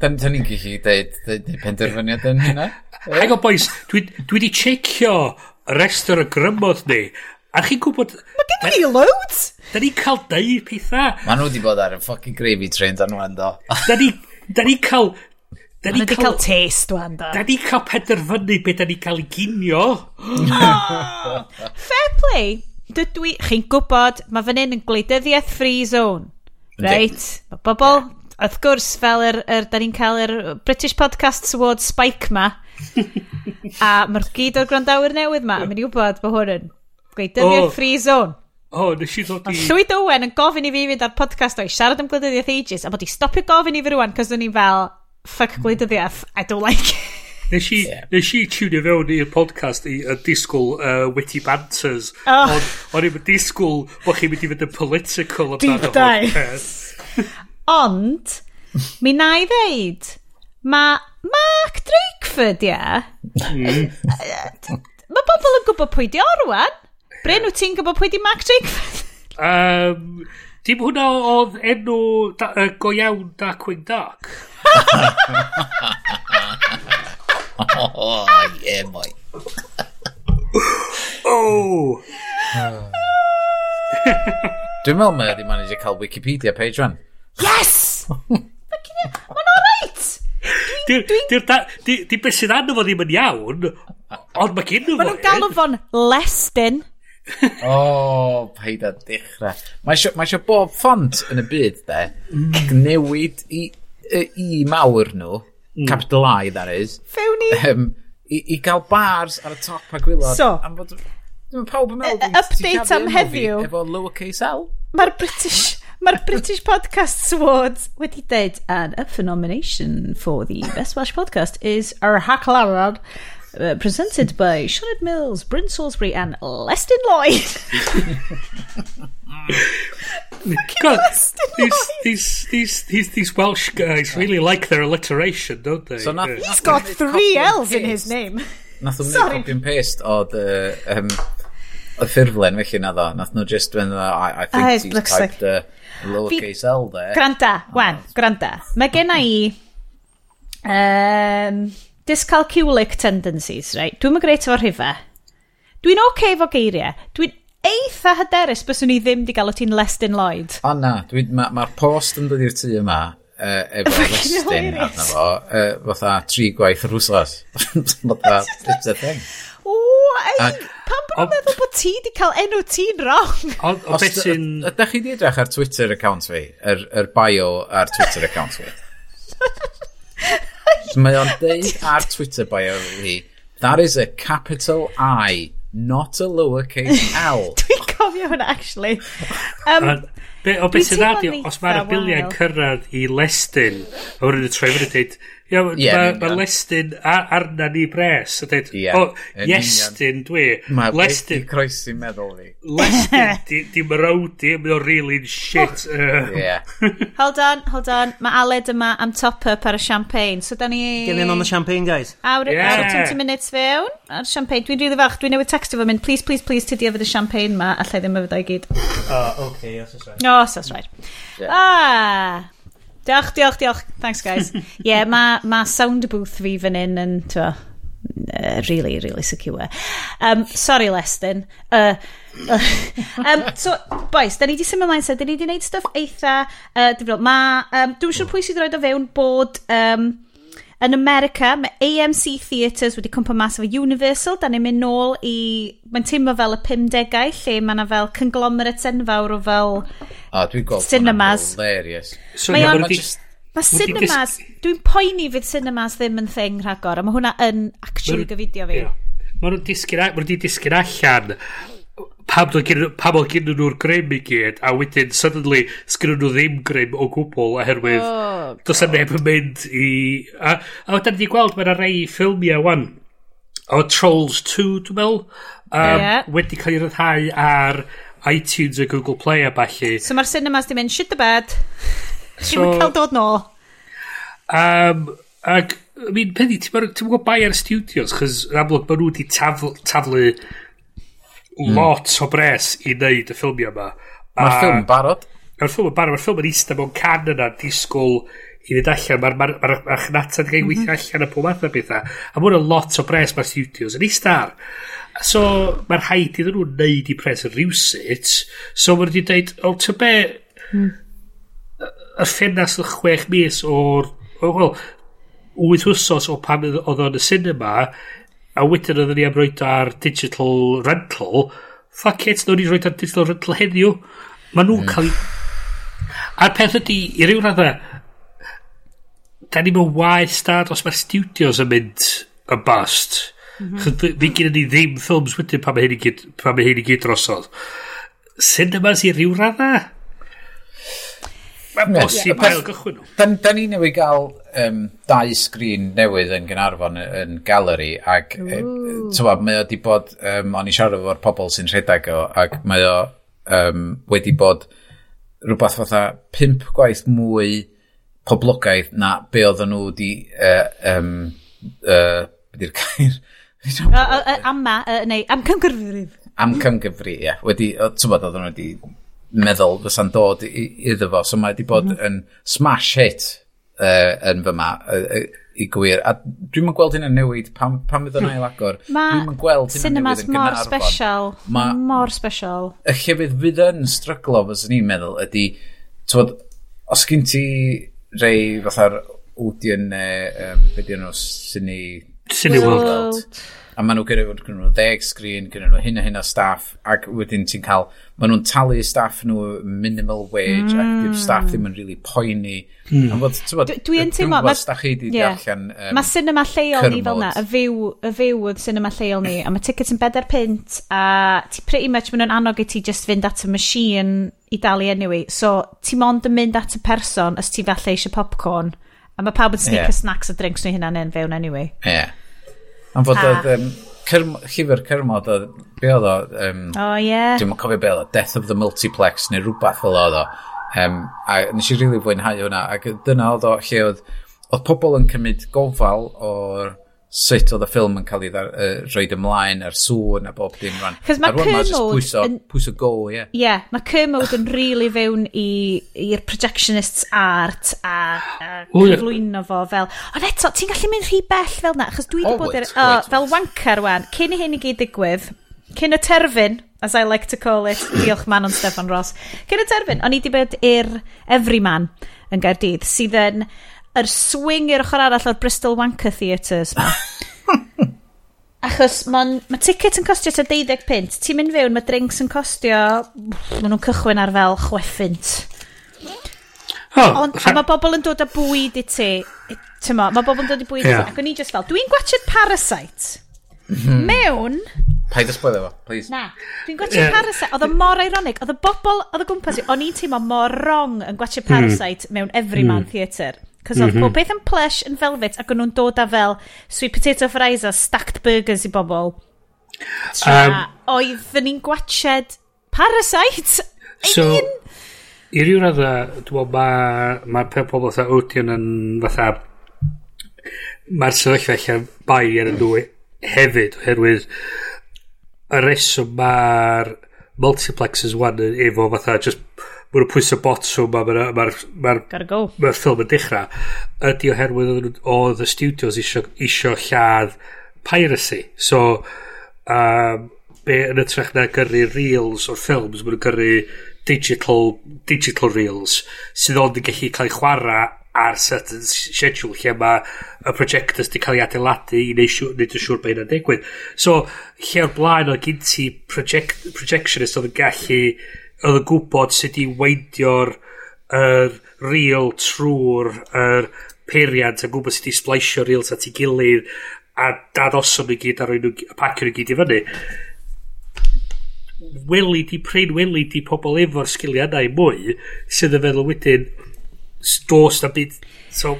Da da ni'n gallu dweud dweud penderfyniad yn hynna. [laughs] Hang on boys, dwi dwi di checio restr y grymodd ni. A chi'n gwybod... Mae gen i loads! Da ni'n cael deud pethau. Mae nhw wedi bod ar y ffocin gravy train dan nhw ando. Da ni'n cael Da ni wedi cael test wan da. Da ni cael penderfynu beth da ni cael ei ginio. Fair play. Dydw i, chi'n gwybod, mae fan hyn yn gwleidyddiaeth free zone. Reit, mae bobl, yeah. wrth gwrs, fel yr, yr da ni'n cael yr British Podcasts Award spike ma, a mae'r gyd o'r grandawyr newydd ma, a mynd i wybod bod hwn yn gwleidyddiaeth oh. free zone. O, oh, nes i ddod i... Llwyd Owen yn gofyn i fi fynd ar podcast o'i siarad am gwleidyddiaeth ages, a bod i stopio gofyn i fi rwan, cos o'n i'n fel, fuck gwleidyddiaeth, I don't like it. Nes i, yeah. nes i tunio fewn i'r podcast i yn disgwyl uh, witty banters. Oh. Ond o'n i'n disgwyl bod chi'n mynd i fynd yn political amdano. Deep dive. Ond, mi na i ddeud, mae Mark Drakeford, ia. Mm. mae bobl yn gwybod pwy di orwan. Bryn, wyt ti'n gwybod pwy di Mark Drakeford? um, Dim hwnna oedd enw da, uh, go iawn Darkwing Duck. oh, yeah, boy. oh! Dwi'n meddwl mae wedi manage i cael Wikipedia page rhan. Yes! [laughs] Mae'n alright! Dwi'n... Di beth sydd arno fo ddim yn iawn, ond mae gen nhw... Mae nhw'n galw fo'n Lestin o, oh, paid a dechrau. Mae eisiau ma bob font yn y byd, de, mm. newid i, i mawr nhw, mm. capital I, that is. Fewn ni. Um, i, I gael bars ar y top a gwylod. So, am bod, Dwi'n pawb yn meddwl... Update am heddiw. Efo lowercase L. Mae'r British... Mae'r British Podcast Awards wedi deud, and up for nomination for the Best Welsh Podcast is our Haclarad uh, presented by Sianed Mills, Bryn Salisbury and Lestin Lloyd. [laughs] God, Western these, Lloyd. these, these, these, these Welsh guys really like their alliteration, don't they? So nath- Yeah. He's got three L's in his name. Nath nhw'n Sorry. neud copy and paste o dy, um, y ffurflen felly na ddo. Nath nhw just when I, I think Ah, he's it looks typed the lowercase L there. Granda, wan, granda. Mae gen i um, dyscalculic tendencies, right? Dwi'n greit efo rhifau. Dwi'n oce okay efo geiriau. Dwi'n eitha hyderus byswn i ddim di gael o ti'n Lestin Lloyd. O na, mae'r ma, post yn dod i'r tŷ yma uh, efo Lestin arno fo, uh, fatha tri gwaith yr wsos. [laughs] fatha, it's a thing. O, ei, pam bod nhw'n meddwl bod ti di cael enw ti'n wrong? Ond o beth sy'n... Ydych chi di edrych ar Twitter account fi, yr er, er bio ar Twitter account fi? [laughs] So mae o'n deud ar Twitter bio fi, that is a capital I, not a lowercase L. [laughs] Dwi'n cofio hwnna, actually. Um, Be, o beth sy'n adio, os mae'r biliau'n cyrraedd i Lestyn, a wedyn y troi yn dweud, Ia, yeah, mae ma Lestyn a, arna ni bres. A dweud, o, oh, Iestyn dwi. Mae Lestyn... Mae croesi meddwl fi. Lestyn, [laughs] di, mrawdi, mae o'n really shit. Oh. yeah. [laughs] hold on, hold on. Mae Aled yma am top-up ar y champagne. So da ni... Get in on the champagne, guys. Awr, yeah. awr 20 minutes fewn ar champagne. Dwi'n rili fach, dwi'n newid texto fo mynd, please, please, please, tydi efo y champagne ma, allai ddim efo i gyd. Oh, okay, yes, that's right. Oh, that's right. Yeah. Ah, Diolch, diolch, diolch. Thanks, guys. Ie, [laughs] yeah, mae ma sound booth fi fan hyn yn, twa, uh, really, really secure. Um, sorry, Lestin. Uh, uh, [laughs] um, so, boys, da ni di symud ymlaen, da ni di wneud stuff eitha uh, difrod. Mae, um, dwi'n siŵr pwy sydd wedi roi o fewn bod um, Yn America, mae AMC Theatres wedi cwmpa mas efo Universal. Da ni'n mynd nôl i... Mae'n teimlo fel y 50au, lle mae yna fel conglomerate enfawr o fel A, dwi'n gweld cinemas. Hilarious. So, mae o'n... Mae cinemas... Dwi'n poeni fydd cinemas ddim yn thing rhagor, a mae hwnna yn actually gyfidio fi. Mae nhw'n disgyn, ma disgyn allan pam oedd gen, pam oedd gen nhw'r grym i gyd a wedyn suddenly sgyn nhw ddim grym o gwbl oherwydd oh, does yna neb yn mynd i a, a wedyn ni gweld mae'n rei ffilmiau wan o Trolls 2 dwi'n meddwl um, yeah. wedi cael ei ryddhau ar iTunes a Google Play a balli so mae'r cinemas di mynd shit the bed. [laughs] So, chi'n cael dod nôl? Um, ac I mean, pedi, ti'n gwybod bai ar y studios, chys yn amlwg maen nhw wedi taflu, taflu Hmm. lot o bres i wneud y ffilmiau yma. Mae'r ffilm barod. Mae'r ffilm yn barod. Mae'r ffilm yn eistedd mewn can yna disgwyl i fynd allan. Mae'r ma, ma, ma, ma chnatad gael mhm. weithio allan a pob math o bethau. A mae'n lot o bres mae'r studios yn eistedd ar. So mae'r haid iddyn nhw wneud i pres yn rhywsut. So mae'n wedi dweud, o, ty be... Hmm. Y ffenast y chwech mis o'r... Wel, wyth wsos o pan oedd o'n y cinema a wedyn oedden ni am roed ar digital rental, fuck it, nhw'n ni roed ar digital rental heddiw. Mae nhw'n mm. cael ei... A'r peth ydy, i ryw radda, da ni'n mynd waith stad os mae'r studios yn mynd yn bust. Mm -hmm. Fi gyda ni ddim ffilms wedyn pan mae hyn i gyd, pan mae hyn i gyd drosodd. Cinemas i ryw radda? Mae'n bosib yeah. ail gychwyn nhw. Da, da ni newid gael um, dau sgrin newydd yn Gynarfon yn galeri ac e, tywa, mae o di bod, um, o'n i siarad efo'r pobl sy'n rhedeg o ac mae o um, wedi bod rhywbeth fatha pimp gwaith mwy poblogaidd na be oedden nhw di uh, um, uh, beth i'r cair Ama, uh, neu amcymgyfrif. Amcymgyfrif, ie. Yeah. Wedi, ti'n bod, oedden nhw wedi meddwl fysa'n dod i, iddo fo. So mae wedi bod mm -hmm. yn smash hit uh, yn fyma uh, uh, i gwir. A dwi'n yn gweld hyn yn newid pam, pam fydd hmm. [laughs] yn ail agor. Mae cinemas mor special. Ma, mor special. Y llefydd fydd yn stryglo, fes ni'n meddwl, ydy, twod, os gyn ti rei fatha'r Odeon neu, um, beth yw'n nhw, Cine... Cineworld. World a maen nhw gyda fod gyda nhw ddeg sgrin, gyda nhw hyn a hyn o staff, ac wedyn ti'n cael, maen nhw'n talu staff nhw minimal wage, mm. ac dy'r staff ddim yn really poeni. Mm. A bod, ti'n bod, yn teimlo, dwi'n gwybod chi di yeah. allan um, Mae cinema lleol ni fel na, y fyw, y fyw oedd cinema lleol ni, a mae tickets yn bedair pint, a ti pretty much maen nhw'n annog i ti just fynd at y machine i dalu anyway, so ti mond yn mynd at y person os ti falle eisiau popcorn, a mae pawb yn sneaker yeah. snacks a drinks nhw hynna'n yn fewn anyway. Yeah. Am fod oedd... Um, cyrm, llyfr cyrmod oedd... Be oedd o? Um, o, oh, ie. Yeah. Dwi'n cofio be oedd o. Death of the Multiplex neu rhywbeth fel oedd o. Um, a nes i rili really fwynhau hwnna. Ac dyna oedd o lle oedd... Oedd pobl yn cymryd gofal o'r sut oedd y ffilm yn cael ei uh, roed ymlaen, a'r sŵn a bob dim rhan. Cos mae Cyr Mode... Pwyso go, ie. Yeah. Ie, yeah, mae Kermode Mode yn really fewn i'r projectionists art a, a cyflwyno fo fel... Ond eto, ti'n gallu mynd rhy bell fel na, achos dwi wedi oh, bod... Wait, er, oh, fel wanker wan, cyn i hyn i gyd digwydd, cyn y terfyn, as I like to call it, diolch man o'n Stefan Ross, cyn y terfyn, o'n i wedi bod i'r Everyman yn Gaerdydd, sydd yn... Uh, yr swing i'r ochr arall o'r Bristol Wanker Theatres ma. [laughs] Achos mae ma ticket yn costio ta 12 pint. Ti'n mynd fewn, mae drinks yn costio... Maen nhw'n cychwyn ar fel chweffint. Oh, Ond rha... mae bobl yn dod â bwyd i ti. Tyma, mae bobl yn dod i bwyd yeah. i ti. Ac o'n i just fel, dwi'n gwachod Parasite. Mm -hmm. Mewn... Paid ysbwyd efo, please. Na, dwi'n gwachod yeah. Parasite. Oedd o mor ironic. Oedd y bobl, oedd y gwmpas i, o'n i'n teimlo mor wrong yn gwachod Parasite mm. mewn Everyman mm. Theatre. Cos oedd mm -hmm. pob beth yn plush yn velvet ac o'n nhw'n dod â fel sweet potato fries a stacked burgers i bobl. Tra um, oedd ni'n gwachod Parasite. So, I, i ryw radda, dwi'n meddwl, mae ma pobl fatha Odeon yn fatha... Mae'r sefyllfa lle bai er ar y nhw hefyd, oherwydd y reswm mae'r multiplexes wan efo fatha just maen nhw'n pwysau botwm a mae'r ma ma ma, ma ffilm yn dechrau ydy oherwydd oedd y studios isio, isio lladd piracy. So um, be yn y trech na gyrru reels o'r ffilms maen nhw'n gyrru digital, digital reels sydd ond yn gallu cael ei chwarae ar certain schedule lle mae y projectors wedi cael ei adeiladu i wneud siwr, wneud siwr bod hynna'n digwydd. So, lle o'r blaen o gynti project, projectionist oedd yn gallu oedd yn gwybod sut i weidio'r er, reel trwy'r er, peiriant a gwybod sut i splaisio reels at ei gilydd a dadosod nhw gyd a roi nhw, a pacio nhw gyd i fyny. Weli di prin weli di pobl efo'r sgiliau yna i mwy sydd yn feddwl wedyn dos na byd so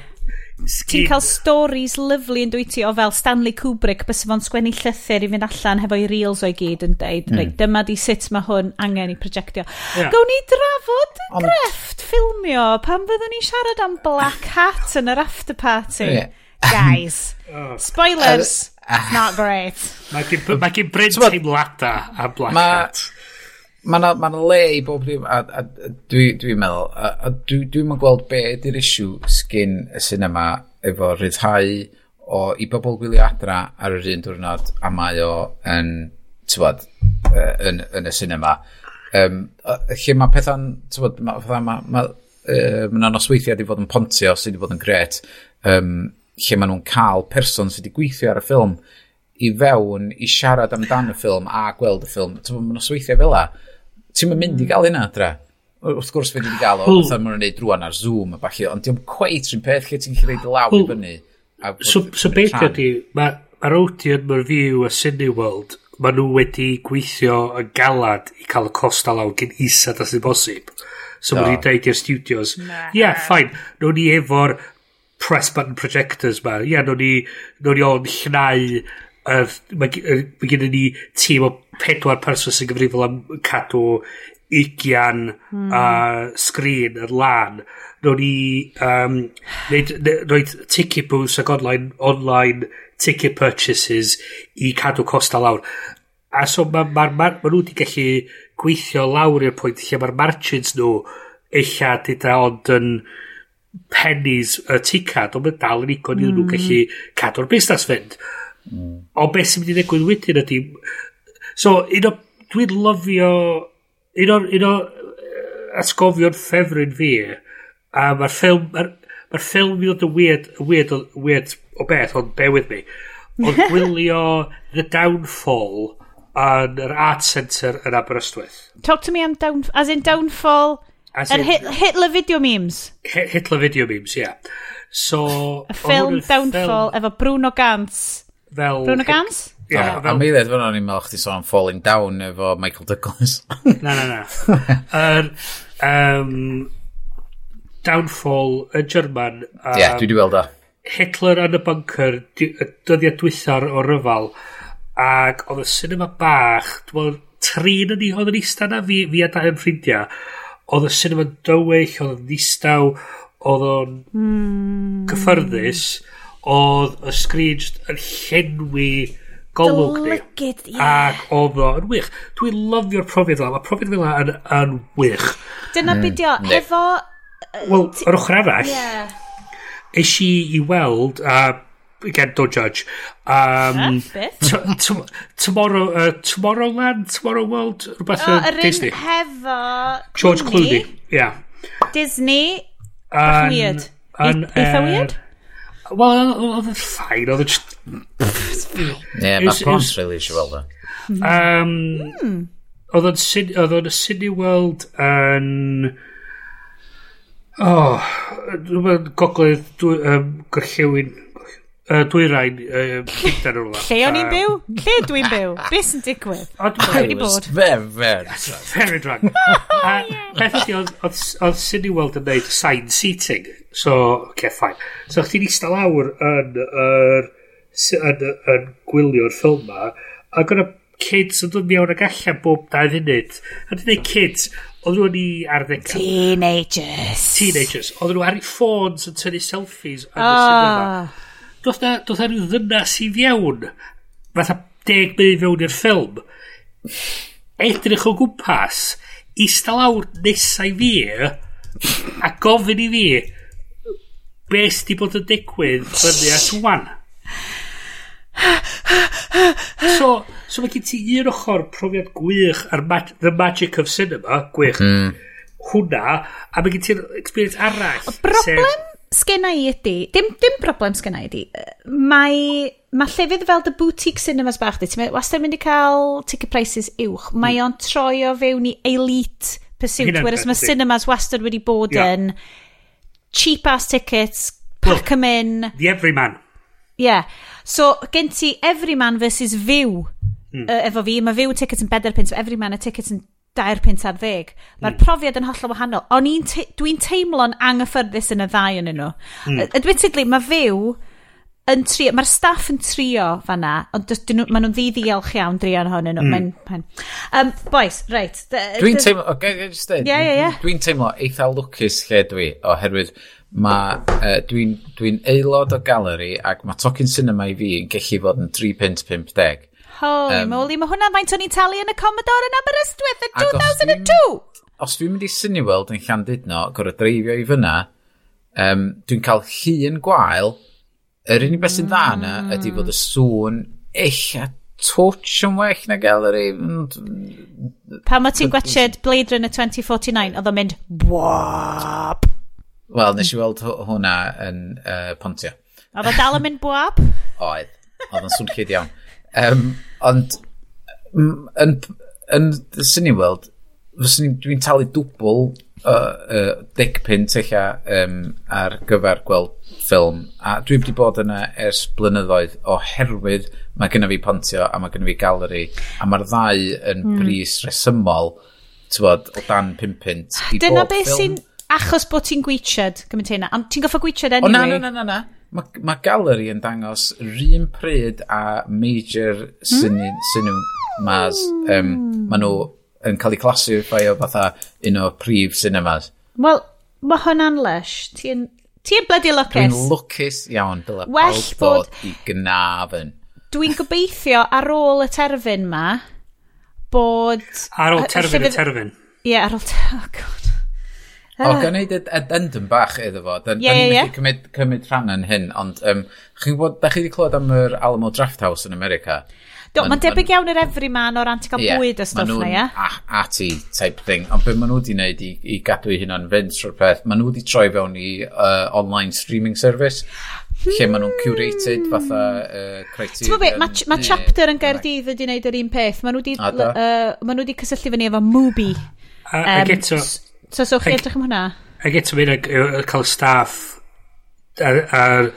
Ti'n cael stories lyflu yn dwyt ti o fel Stanley Kubrick bys fo'n sgwennu llythyr i fynd allan hefo'i reels o'i gyd yn deud mm. Right, dyma di sut mae hwn angen i projectio yeah. gawn ni drafod Ond... grefft ffilmio pan fyddwn ni siarad am Black Hat yn yr after party yeah. guys [laughs] oh. spoilers uh, uh, not great mae gen Bryn teimlada a Black ma... Hat Mae yna ma le i bob dim, a, a, a dwi'n dwi meddwl, a, a dwi'n dwi, gweld be ydy'r isiw sgyn y sinema efo rhyddhau o i bobl gwylio adra ar yr un diwrnod a mae o yn, tywod, yn, yn y sinema. Um, lle mae pethau'n, tywod, mae ma, ma, ma, uh, ma nosweithiau wedi bod yn pontio sydd wedi bod yn gret, um, lle maen nhw'n cael person sydd wedi gweithio ar y ffilm i fewn i siarad amdan y ffilm a gweld y ffilm. Tywod, mae nosweithiau fel la. Ti'n mynd i mm. gael hynna, dra? Wrth gwrs fe wedi gael o, oh. fatha maen nhw'n neud drwan ar Zoom a falle, ond diolch cweit rhywun peth lle ti'n gallu reid y law i fyny. So, so beth ydy, mae'r Odeon, mae'r View a Cineworld, mae nhw wedi gweithio yn galad i cael y cost a law gyn isa da sy'n bosib. So maen nhw'n deud i'r studios, ie, yeah, ffain, nhw'n ni efo'r press button projectors ma, ie, yeah, nhw'n ni, nhw ni o'n llnau uh, mae, uh, mae gennym ni tîm o pedwar person sy'n gyfrifol am cadw ugian mm. uh, sgrin yn lan. Rwy'n ni um, neud, roed ticket booths ac online, online ticket purchases i cadw costa lawr. A so mae ma, ma, ma, nhw wedi gallu gweithio lawr i'r pwynt lle mae'r margins nhw eilla dyda ond yn pennies y ticad ond mae dal yn igon mm. nhw hmm. gallu cadw'r busnes fynd. Mm Mm. O beth sy'n mynd i ddigwydd wedyn ydy... So, un o... Dwi'n lyfio... Un o, un o atgofion ffefryn fi, a mae'r ffilm... Mae'r ma ffilm i ddod yn weird, weird, weird o beth, ond bear with me. Ond [laughs] gwylio The Downfall yn yr Art Centre yn Aberystwyth. Talk to me am down, as in Downfall... As in, hit, Hitler video memes. Hitler video memes. Yeah. So... Y ffilm Downfall film... efo Bruno Gantz fel... Bruno Gans? Ie. Yeah, fel... A mi ddweud fan o'n i'n meddwl chdi sôn Falling Down efo Michael Douglas. [laughs] na, na, na. Yr... er, um, downfall y German... Ie, um, yeah, dwi wedi weld o. Hitler yn y bunker, dyddiad dwythar o ryfal, ac oedd y cinema bach, dwi'n trin yn ni oedd yn eista na fi, fi a da yn ffrindiau, oedd y cinema dywyll, oedd yn ddistaw, oedd o'n mm. cyffyrddus, mm oedd y sgrin yn llenwi golwg ni. Dylygyd, ie. Yeah. Ac oedd o'n wych. Dwi'n lyfio'r profiad fel. Mae profiad fel yn, yn wych. Dyna mm. bydio, mm. efo... Wel, yr ochr arall, yeah. eisi i weld, a uh, again, don't judge. Um, tomorrow, uh, Tomorrowland, Tomorrow World, rhywbeth oh, Disney. hefo... George Clooney, yeah. Disney, an, weird. Eitha weird? Wel, oedd yn ffain, oedd e yn... Ie, mae Pons really eisiau weld o. Um, mm. Oedd o'n Sydney World yn... Oh, rhywbeth gogledd um, gorllewin Uh, y dwyrain gyda nhw. Lle o'n i'n byw? Lle dwi'n byw? Be sy'n digwydd? I was very, very Very drunk. Peth ydi, oedd Sydney World yn neud sign seating. So, okay, fine. So, chdi'n eistedd lawr yn, yn, yn, yn gwylio'r ffilm ma, A o'n kids yn dod mewn ag allan bob dau funud. A dwi'n neud kids, oedd nhw'n i ar ddechrau. Teenagers. Teenagers. Oedd nhw ar eu ffôns yn tynnu selfies yn y ah. cinema doth na, doedd na rhyw ddynas i fiewn fatha deg munud fewn i'r ffilm edrych o gwmpas ista lawr nesau fi a gofyn i fi be sydd bod yn digwydd fyny at wan so, so mae gen ti un ochr profiad gwych ar mag The Magic of Cinema, gwych, mm. hwnna, a mae gen ti'r experience arall. Y broblem sgenna i ydy, dim, dim broblem sgenna i ydy, mae, mae llefydd fel dy boutique cinemas bach di, ti'n wastad mynd i cael ticket prices uwch, mm. mae o'n troi o fewn i elite pursuit, whereas mae cinemas wastad wedi bod yn yeah. cheap ass tickets, pack them in. The everyman. Yeah. So, gen ti everyman versus fyw mm. uh, efo fi. Mae fyw tickets yn 4 pence, everyman y tickets yn dair pint ar ddeg. Mae'r mm. profiad yn hollol wahanol. O'n i'n te dwi'n teimlo'n anghyffyrddus yn y ddau yn nhw. Mm. Admittedly, mae fyw yn trio, mae'r staff yn trio fanna, ond maen nhw'n ddiddiolch iawn drian hon yn nhw. Mm. Um, boys, reit. Dwi'n teimlo, okay, just dweud, yeah, yeah, yeah. dwi'n teimlo eitha lwcus lle dwi, oherwydd mae, uh, dwi'n dwi aelod o galeri ac mae tocyn cinema i fi yn gallu fod yn 3.50. Holy um, moly, mae hwnna faint o'n i'n talu yn y Commodore yn Aberystwyth yn 2002! Os dwi'n mynd i Cineworld yn Llandudno, gorau dreifio i fyna, um, dwi'n cael llun gwael, yr unig beth sy'n dda yna mm. ydy fod y sŵn eich a twtch yn well na gallery. Pan mae ti'n gwachod Blade Runner 2049, oedd o'n mynd bwap. Wel, nes i weld hwnna yn uh, Pontio. Oedd o dal yn mynd bwap? Oedd. Oedd o'n swnllid iawn. [laughs] Um, ond, yn, yn sy'n i weld, dwi'n talu dwbl uh, uh, dic pint eich um, ar gyfer gweld ffilm a dwi wedi bod yna ers blynyddoedd oherwydd mae gynna fi pontio a mae gynna fi galeri a mae'r ddau yn mm. bris resymol ti'n bod, o dan pum pint i Dyna beth sy'n achos bod ti'n gwytsiad gymaint hynna ond ti'n goffa gwytsiad anyway o na na na na, na. Mae ma Gallery yn dangos rhywun pryd a major cinemas. Mm. Um, Maen nhw yn cael eu classifio fatha un o prif cinemas. Wel, mae hwnna'n lush. Ti'n ti bloody lwcus. Dwi'n lwcus iawn, dyle Well bod... i gnaf yn. Dwi'n gobeithio ar ôl y terfyn ma, bod... Ar ôl terfyn y terfyn. Ie, ar ôl... [laughs] Oh, God. O, ah. gan i ddod addendum bach iddo fo. Ie, ie, ie. Cymryd, cymryd rhan yn hyn, ond um, chi'n gwybod, da chi wedi clywed am yr Alamo Draft House yn America? Do, mae'n debyg iawn yr everyman o ran ti'n cael yeah, bwyd y stwff na, ie? a ati type thing. Ond beth maen nhw wedi wneud i, i gadw i hynna'n fynd trwy'r peth, maen nhw wedi troi fewn i uh, online streaming service lle maen nhw'n curated hmm. fatha uh, criteria. Ti'n beth, mae ma chapter yn Gaerdydd wedi wneud yr un peth. Maen nhw wedi, uh, ma nhw wedi cysylltu fyny efo Mubi. A, um, ac eto, So, so chi edrych am hwnna? Ac eto mynd a cael staff ar... ar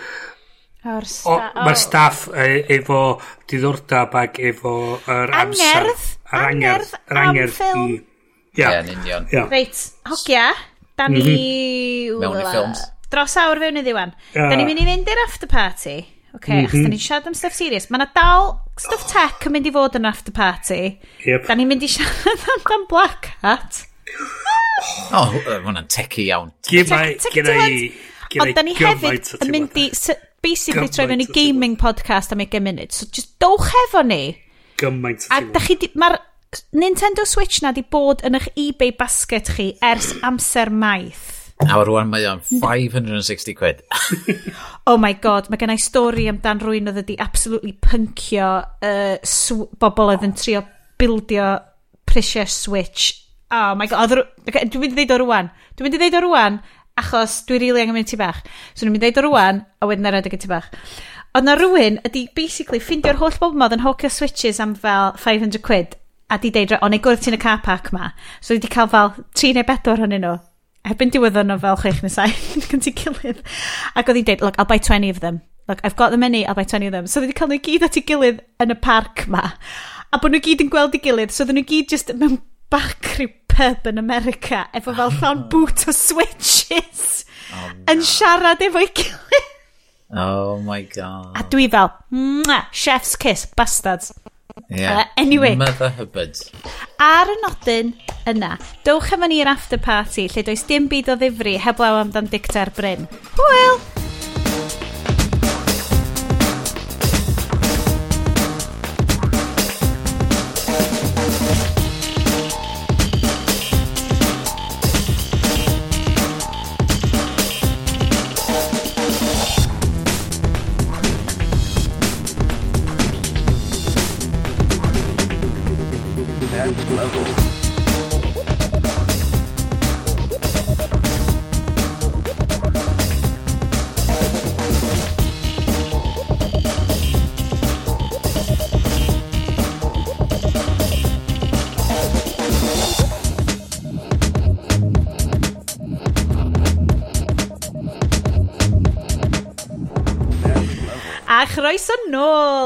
Mae'r sta ma staff e, efo diddordab ac efo yr er amser. Angerdd? Angerdd? Yr angerdd i... Ia, yn union. Reit, hogia, da ni... Mhm. Mewn i ffilms. Dros awr fewn iddi wan. Da ni'n mynd i fynd i'r after party. Oce, okay, mm -hmm. achos da mhm. ni'n siarad am stuff serious. Mae yna dal stuff tech yn mynd i fod yn after party. Yep. Da ni'n mynd i siarad [laughs] am Black Hat. Oh, o, oh, hwnna'n tecu iawn. Gymau, gyda i... Ond da ni hefyd yn mynd i, basically, troi fewn i gaming podcast am 20 munud. So, just dowch efo ni. Gymaint o teimlo. Mae'r Nintendo Switch na di bod yn eich eBay basket chi ers amser maith. A rwan mae o'n 560 quid. oh my god, mae gennau stori amdan rwy'n oedd wedi absolutely pyncio uh, bobl oedd yn trio bildio prisiau Switch Oh my god, okay, dwi'n mynd i ddeud o rwan. Dwi'n mynd i ddeud o rwan, achos dwi rili really angen mynd ti bach. So dwi'n mynd i ddeud o rwan, a wedyn ar adeg ti bach. Ond na rhywun ydi basically ffindio'r holl bob modd yn hocio switches am fel 500 quid a di deud, o neu gwrdd ti'n y car park ma. So wedi cael fel 3 neu 4 hwnnw nhw. Erbyn diweddan nhw fel 6 neu 7 gan ti gilydd. Ac oedd hi'n deud, look, I'll buy 20 of them. Look, I've got the money, I'll buy 20 of them. So wedi cael nhw gyd at ei gilydd yn y parc ma. A bod nhw gyd yn gweld ei gilydd, so oedden nhw gyd just mewn backrib pub yn America efo fel llawn [laughs] boot o switches oh, no. yn siarad efo'i [laughs] gilydd. Oh my god. A dwi fel, mwah, chef's kiss, bastards. Yeah. Uh, anyway. Mother hubbard. Ar y nodyn yna, dowch efo ni'r after party lle does dim byd o ddifri heblaw amdan dicta'r Bryn. Hwyl!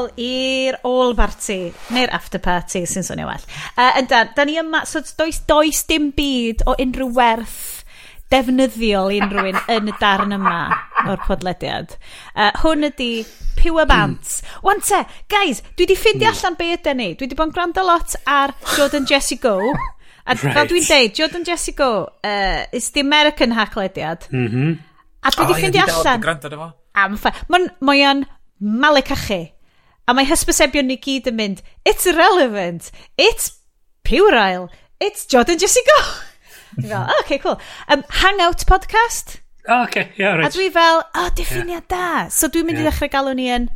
ôl i'r all party, neu'r after party sy'n swnio well. Uh, yndan, da ni yma, so does, does dim byd o unrhyw werth defnyddiol i unrhywun [laughs] yn y darn yma o'r podlediad. Uh, hwn ydy Pure Bant. Mm. Wan te, guys, dwi di ffindio hmm. allan be ydy ni. Dwi di bod yn gwrando lot ar Jordan [gasps] Jesse Go. A right. fel dwi'n deud, Jordan Jesse Go uh, is the American hacklediad. Mm -hmm. A dwi di oh, ffindio allan... Am ffa. Mae'n ma malecachu. A mae hysbysebion ni gyd yn mynd, it's irrelevant, it's puerile, it's Jordan Jessica. [laughs] Dwi'n fel, oh, okay, cool. Um, hangout podcast. Oh, okay, yeah, right. A dwi fel, oh, diffiniad yeah. da. So dwi'n mynd yeah. i ddechrau galw ni yn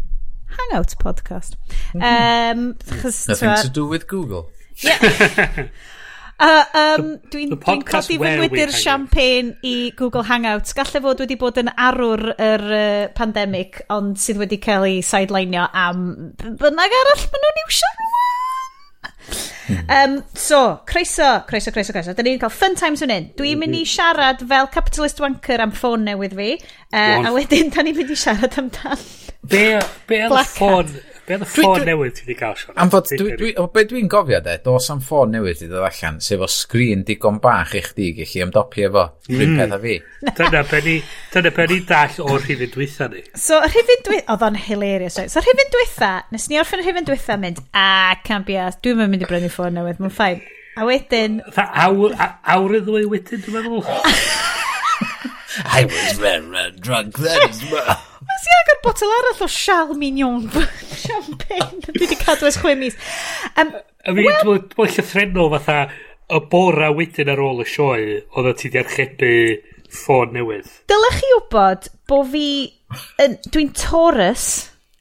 hangout podcast. Um, mm -hmm. Nothing to do with Google. Yeah. [laughs] Uh, um, Dwi'n dwi codi fy nwydyr champagne i Google Hangouts. Galle fod wedi bod yn arwr yr uh, pandemig, ond sydd wedi cael ei sidelineio am bynnag arall maen nhw'n iwsio. um, so, croeso, croeso, croeso, croeso. Da ni'n cael fun times fan hyn. Dwi'n mynd i siarad fel capitalist wanker am ffôn newydd fi, uh, a wedyn da ni'n mynd i siarad amdan... Be, be ar y ffôn Be oedd y ffôn newydd ti wedi cael, Sean? Am fod, dwi, dwi, be dwi'n gofio de, dos am ffôn newydd i ddod allan, sef o sgrin digon bach i chdi gallu ymdopi efo. Rwy'n mm. peth a fi. [laughs] dyna pe ni, dyna pe ni dall o'r rhifin dwytha ni. So, rhywun dwytha, oedd o'n hilarious, right? So, rhywun dwytha, nes ni orffen rhywun dwytha mynd, a, can be asked, dwi'n mynd i brynu ffôn newydd, mae'n ffain. A wedyn... Tha awr, awr y ddwy wedyn, dwi'n meddwl. [laughs] I was very drunk then as well nes i agor botel arall o Charles Mignon [laughs] champagne. Dwi wedi cadw ys chwe mis. Um, a mi, well, dwi'n llythrenol fatha y bora wedyn ar ôl y sioe, oedd o ti di archebu ffôn newydd. Dylech chi wybod bod fi... Dwi'n Taurus,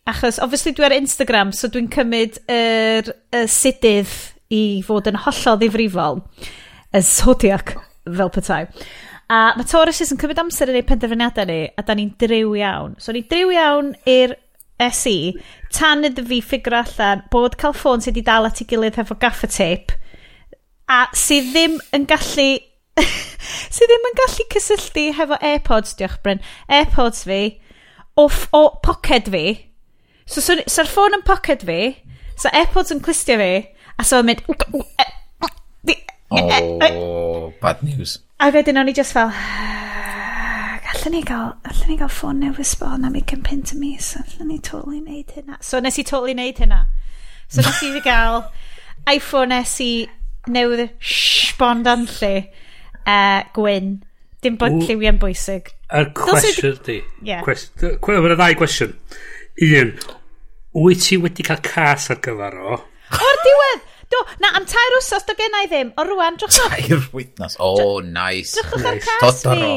achos obviously dwi ar Instagram, so dwi'n cymryd yr, y sidydd i fod yn hollol ddifrifol. Y zodiac fel petai. A mae Tauruses yn cymryd amser yn ei penderfyniadau ni, a da ni'n driw iawn. So ni'n driw iawn i'r SE, tan iddo fi ffigur allan bod cael ffôn sydd wedi dal at ei gilydd hefo gaffer tape, a sydd ddim yn gallu... [laughs] sydd ddim yn gallu cysylltu hefo AirPods, diolch Bryn, AirPods fi, off, o pocket fi. So, so'r so, so ffôn yn pocket fi, so AirPods yn clustio fi, a so'n mynd... E, Oh, bad news. A wedyn o'n i just fel, ah, allan ni gael, allan ni gael ffôn newydd sbon am pint y mis, allan ni totally neud hynna. So nes i totally neud hynna. So nes i gael iPhone SE newydd sbon dan lle, uh, gwyn. Dim bod lliwiau'n bwysig. Y cwestiwn di. Ie. Mae'n ddau gwestiwn. Un, wyt ti wedi cael cas ar gyfer o? O'r diwedd! Do, na, am tair wsos do gennau ddim. O rwan, drwchwch. [laughs] Tair wythnos. O, oh, nice. Drwchwch nice. ar cas fi.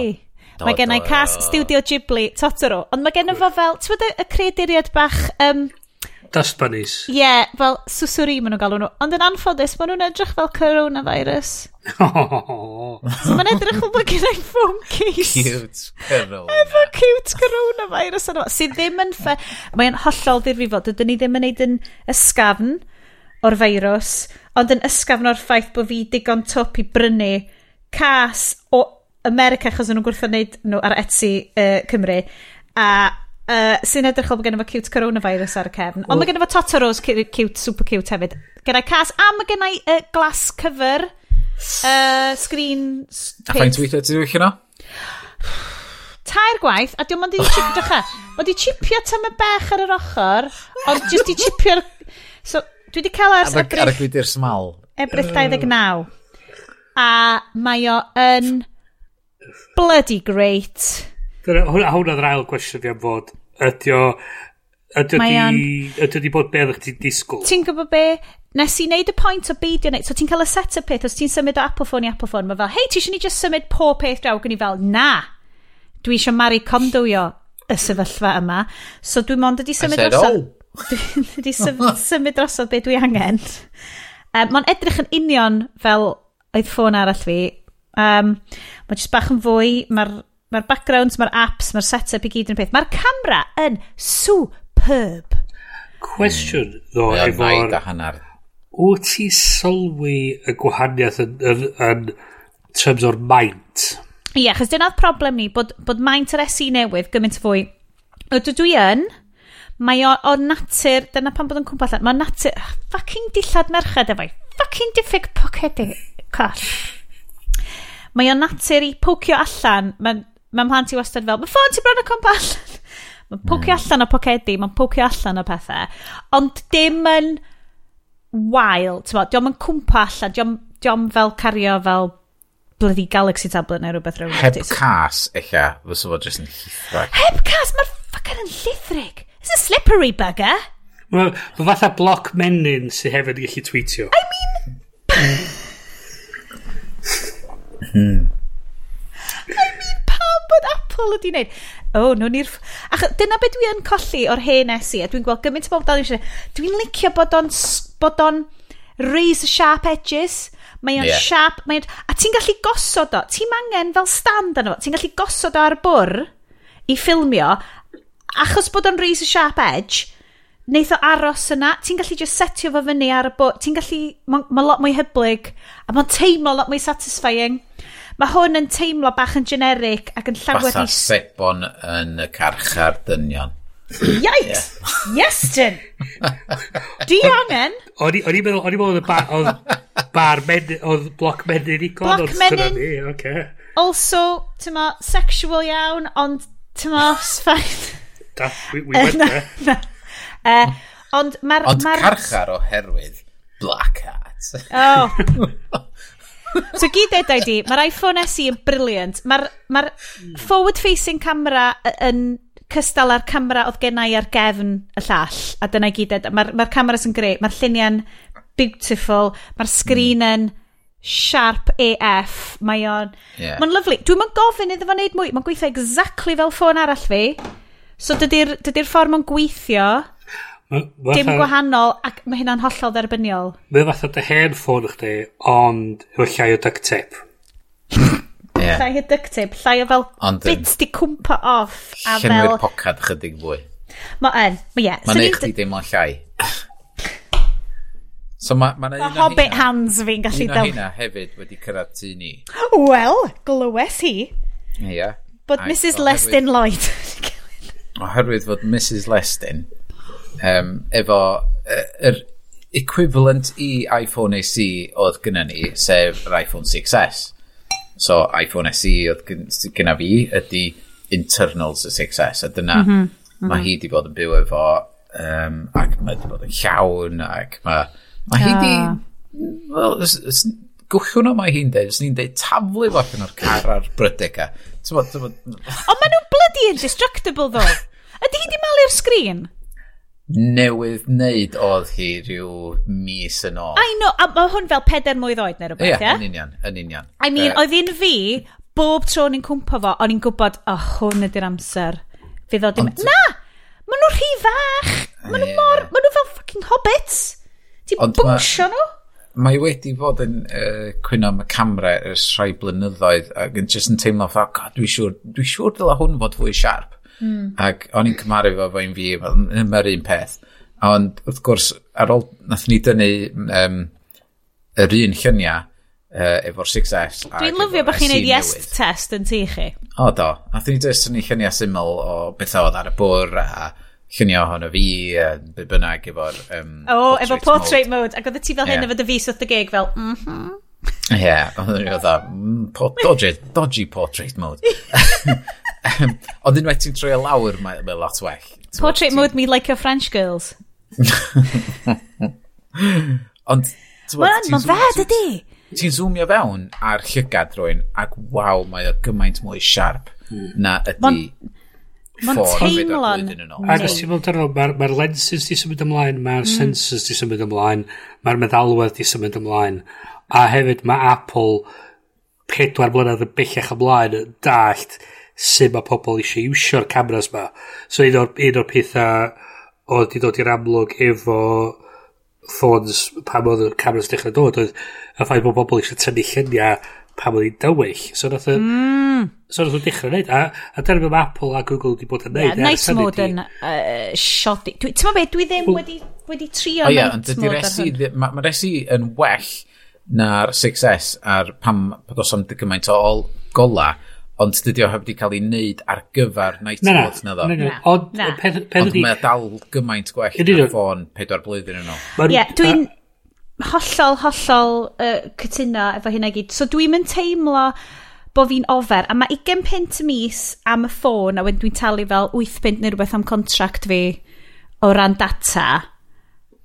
Mae gennau cas Studio Ghibli, Totoro. Ond mae gennau fo fel, ti'n bod y creaduriad bach... Um, Dust bunnies. Ie, yeah, fel susuri maen nhw'n galw nhw. Ond yn anffodus, maen nhw'n edrych fel coronavirus. [laughs] So maen edrych fel bod gennau phone case. Cute corona. Efo cute coronavirus. Sydd ddim yn ffe... Mae'n hollol ddifrifol. Dydyn ni ddim yn neud yn ysgafn o'r feirws, ond yn ysgafn o'r ffaith bod fi digon twp i brynu cas o America achos nhw'n gwrthod wneud nhw ar Etsy uh, Cymru. A uh, sy'n edrych bod gen i fo cute coronavirus ar y cefn. Ond mae gen i fo Totoros cute, super cute hefyd. Gen i cas a mae gen i uh, glass cover, uh, screen... A ffaint weithio ti ddwy'n hynna? tair gwaith, a diolch yn di chip, [laughs] dycha, o di chipio tam y bech ar yr ochr, ond jyst di chipio'r... So, Dwi wedi cael ers ebryll... Ar y gwydr smal. Ebryll 29. A mae o yn bloody great. Dyna, hwnna, hwnna dd'r ail gwestiwn fi am fod. Ydy o... Ydy o di... Ydy o di bod beth ydych ti'n disgwyl? Ti'n gwybod be? Nes i wneud y pwynt o beidio wneud, so ti'n cael y set o peth, os ti'n symud o Apple phone i Apple phone, mae fel, hei, ti eisiau ni just symud pob peth draw, gwn i fel, na, dwi eisiau Mari comdwyo y sefyllfa yma, so dwi mond wedi symud o'r... Dwi [laughs] wedi symud drosodd beth dwi angen. Um, Mae'n edrych yn union fel oedd ffôn arall fi. Um, Mae'n jyst bach yn fwy. Mae'r ma backgrounds, mae'r apps, mae'r setup i gyd yn peth. Mae'r camera yn superb. Cwestiwn, hmm. ddo, efo'r... Mae o'n hanner. Wyt ti sylwi y gwahaniaeth yn, yn, yn terms o'r maint? Ie, yeah, chos dyna'r problem ni, bod, bod maint yr SE newydd gymaint fwy. Ydw dwi yn, Mae o, o natur, dyna pan bod yn cwmpa allan, mae natur, ugh, fucking dillad merched efo'i, fucking diffyg pocedi, coll. Mae o natur i pocio allan, mae'n ma mhlant i wastad fel, mae ffôn ti bron y cwmpa allan. Mae'n pocio hmm. allan o pocedi, mae'n pocio allan o pethau. Ond dim yn wael, ti'n bod, diolch yn cwmpa allan, diolch fel cario fel bloody galaxy tablet neu rhywbeth rhywbeth. Heb cas, eich a, fysa fo jyst yn llithrig. Heb cas, mae'r ffacin yn llithrig. It's a slippery bugger. Wel, fatha bloc menyn sydd hefyd yn gallu tweetio. I mean... I mean, pam bod Apple ydi wneud? O, oh, no ni'r... Ach, dyna beth dwi yn colli o'r hen esu, a dwi'n gweld gymaint o bobl dal eisiau. Dwi'n licio bod o'n... bod o'n raise sharp edges. Mae o'n yeah. sharp... Mae on, a ti'n gallu gosod o. Ti'n angen fel stand arno fo. Ti'n gallu gosod o ar bwr i ffilmio achos bod o'n razor sharp edge, wneith o aros yna, ti'n gallu just setio fo fyny ar y bod, ti'n gallu, mae ma lot mwy hyblyg, a mae'n teimlo lot mwy satisfying. Mae hwn yn teimlo bach yn generic ac yn llawer i... Fatha sebon yn y carchar dynion. Yikes! Yeah. Yes, Jyn! Di angen! O'n i'n meddwl, o'n i'n meddwl oedd bar, oedd bar men, oedd bloc men unigol. Bloc men un... Okay. Also, ma, sexual iawn, ond tyma, fine da. We, we went there. uh, ond mae'r... Ond ma carchar oherwydd Black Hat. Oh. [laughs] so gyd edau di, mae'r iPhone SE yn briliant. Mae'r ma forward-facing camera yn cystal â'r camera oedd gennau ar gefn y llall. A dyna i gyd edau. Mae'r ma cameras yn greu. Mae'r lluniau'n beautiful. Mae'r sgrin hmm. yn... Sharp AF. Mae o'n... Yeah. Mae'n lyflu. Dwi'n mynd gofyn iddo fo wneud mwy. Mae'n gweithio exactly fel ffôn arall fi. So dydy'r dydy ffordd mae'n gweithio ma, ma dim gwahanol ac mae hynna'n hollol dderbyniol. Mae fatha dy hen ffôn chdi, ond efo llai o duct tape. yeah. Llai o duct tape, llai o fel ond, bits di cwmpa off. A llenwi'r fel... pocad chydig fwy. Mae en, mae ie. Mae'n eich di deimlo llai. So mae ma, ma un Hobbit hina, hands fi'n gallu dal. Un o hynna hefyd wedi cyrraedd tu ni. Wel, glywes hi. Ie. Yeah. Bod Mrs Lestin Lloyd. [laughs] oherwydd fod Mrs Lestin um, efo yr er equivalent i iPhone SE oedd gyda ni, sef yr iPhone 6S. So iPhone SE oedd gyda fi ydy internals y 6S, a dyna mm -hmm. Mm -hmm. mae hi wedi bod yn byw efo, um, ac mae wedi bod yn llawn, ac mae, mae hi wedi... Ah. Wel, gwchwn o mae hi'n dweud, os ni'n dweud taflu fo allan o'r car ar brydega. Ond maen nhw'n bloody indestructible ddo. Ydy hi di malu'r sgrin? newydd wneud oedd hi rhyw mis yn ôl. I know, a mae hwn fel peder mwydd oed neu rhywbeth, ie? Yeah, yn union, yn union. I mean, uh, oedd un fi, bob tro ni'n cwmpa fo, o'n i'n gwybod, oh, hwn ydy'r amser. Fydd Fe ddod Ond... Na! Maen nhw rhy fach! Maen nhw mor... Maen nhw fel fucking hobbits! Ti'n bwngsio nhw? Mae wedi bod yn uh, cwyno am y camera ers rhai blynyddoedd ac yn just yn teimlo fel, god, dwi'n siŵr, dwi'n siŵr dylai hwn fod fwy siarp. Mm. Ac o'n i'n cymaru fo fo'n fi, mae'r un peth. Ond wrth gwrs, ar ôl nath ni dynnu um, yr un lluniau, uh, efo'r 6S. Dwi'n lyfio bod chi'n neud yes newydd. test yn tu chi. O do, Nath ni dweud sy'n ni lluniau syml o beth oedd ar y bwr a lluniau ohono fi, a be bynnag efo'r um, O, oh, efo portrait mode. mode. Ac oedd ti fel yeah. hyn efo dy fus wrth y gig fel, mhm. Mm Ie, yeah, oedd yn dodgy, dodgy portrait mode. [laughs] Ond unwaith ti'n troi e lawr, mae, mae lot well. Portrait mode me like a French girls. [laughs] Ond... Wel, mae'n fed ydi! Ti'n zoomio fewn ar llygad rwy'n, ac waw, mae o gymaint mwy siarp mm. na ydy... Mae'n teimlo'n... Ac os ti'n meddwl dyn nhw, mae'r lenses di symud ymlaen, mae'r mm. sensors di symud ymlaen, mae'r meddalwedd di symud ymlaen, a hefyd mae Apple pedwar blynedd yn bellach ymlaen yn dallt sut mae pobl eisiau iwsio'r cameras ma. So un o'r, un o'r pethau oedd i dod i'r amlwg efo ffons pam oedd y cameras dechrau dod oedd y ffaith bod bobl eisiau tynnu lluniau pam oedd hi'n dywyll. So nath y... Mm. So nath o dechrau wneud. A, a dyna beth mae Apple a Google wedi bod yn wneud. Yeah, night mode yn uh, shoddy. Ti'n meddwl beth, dwi ddim wedi, wedi trio oh, yeah, night mode ar hwn. Mae ma resi yn well na'r 6S a'r pam bod os am gymaint o ol gola ond dydy o heb wedi cael ei wneud ar gyfer Night na, Court na ddo. Na, na, na. Ond, na. Peth, peth ond mae dal gymaint gwell na ffôn pedwar blwyddyn yn ôl. Ie, yeah, dwi'n hollol, hollol uh, cytuno efo hynna gyd. So dwi'n mynd teimlo bod fi'n ofer, a mae 20 pint y mis am y ffôn, a wedyn dwi'n talu fel 8 pint neu rhywbeth am contract fi o ran data.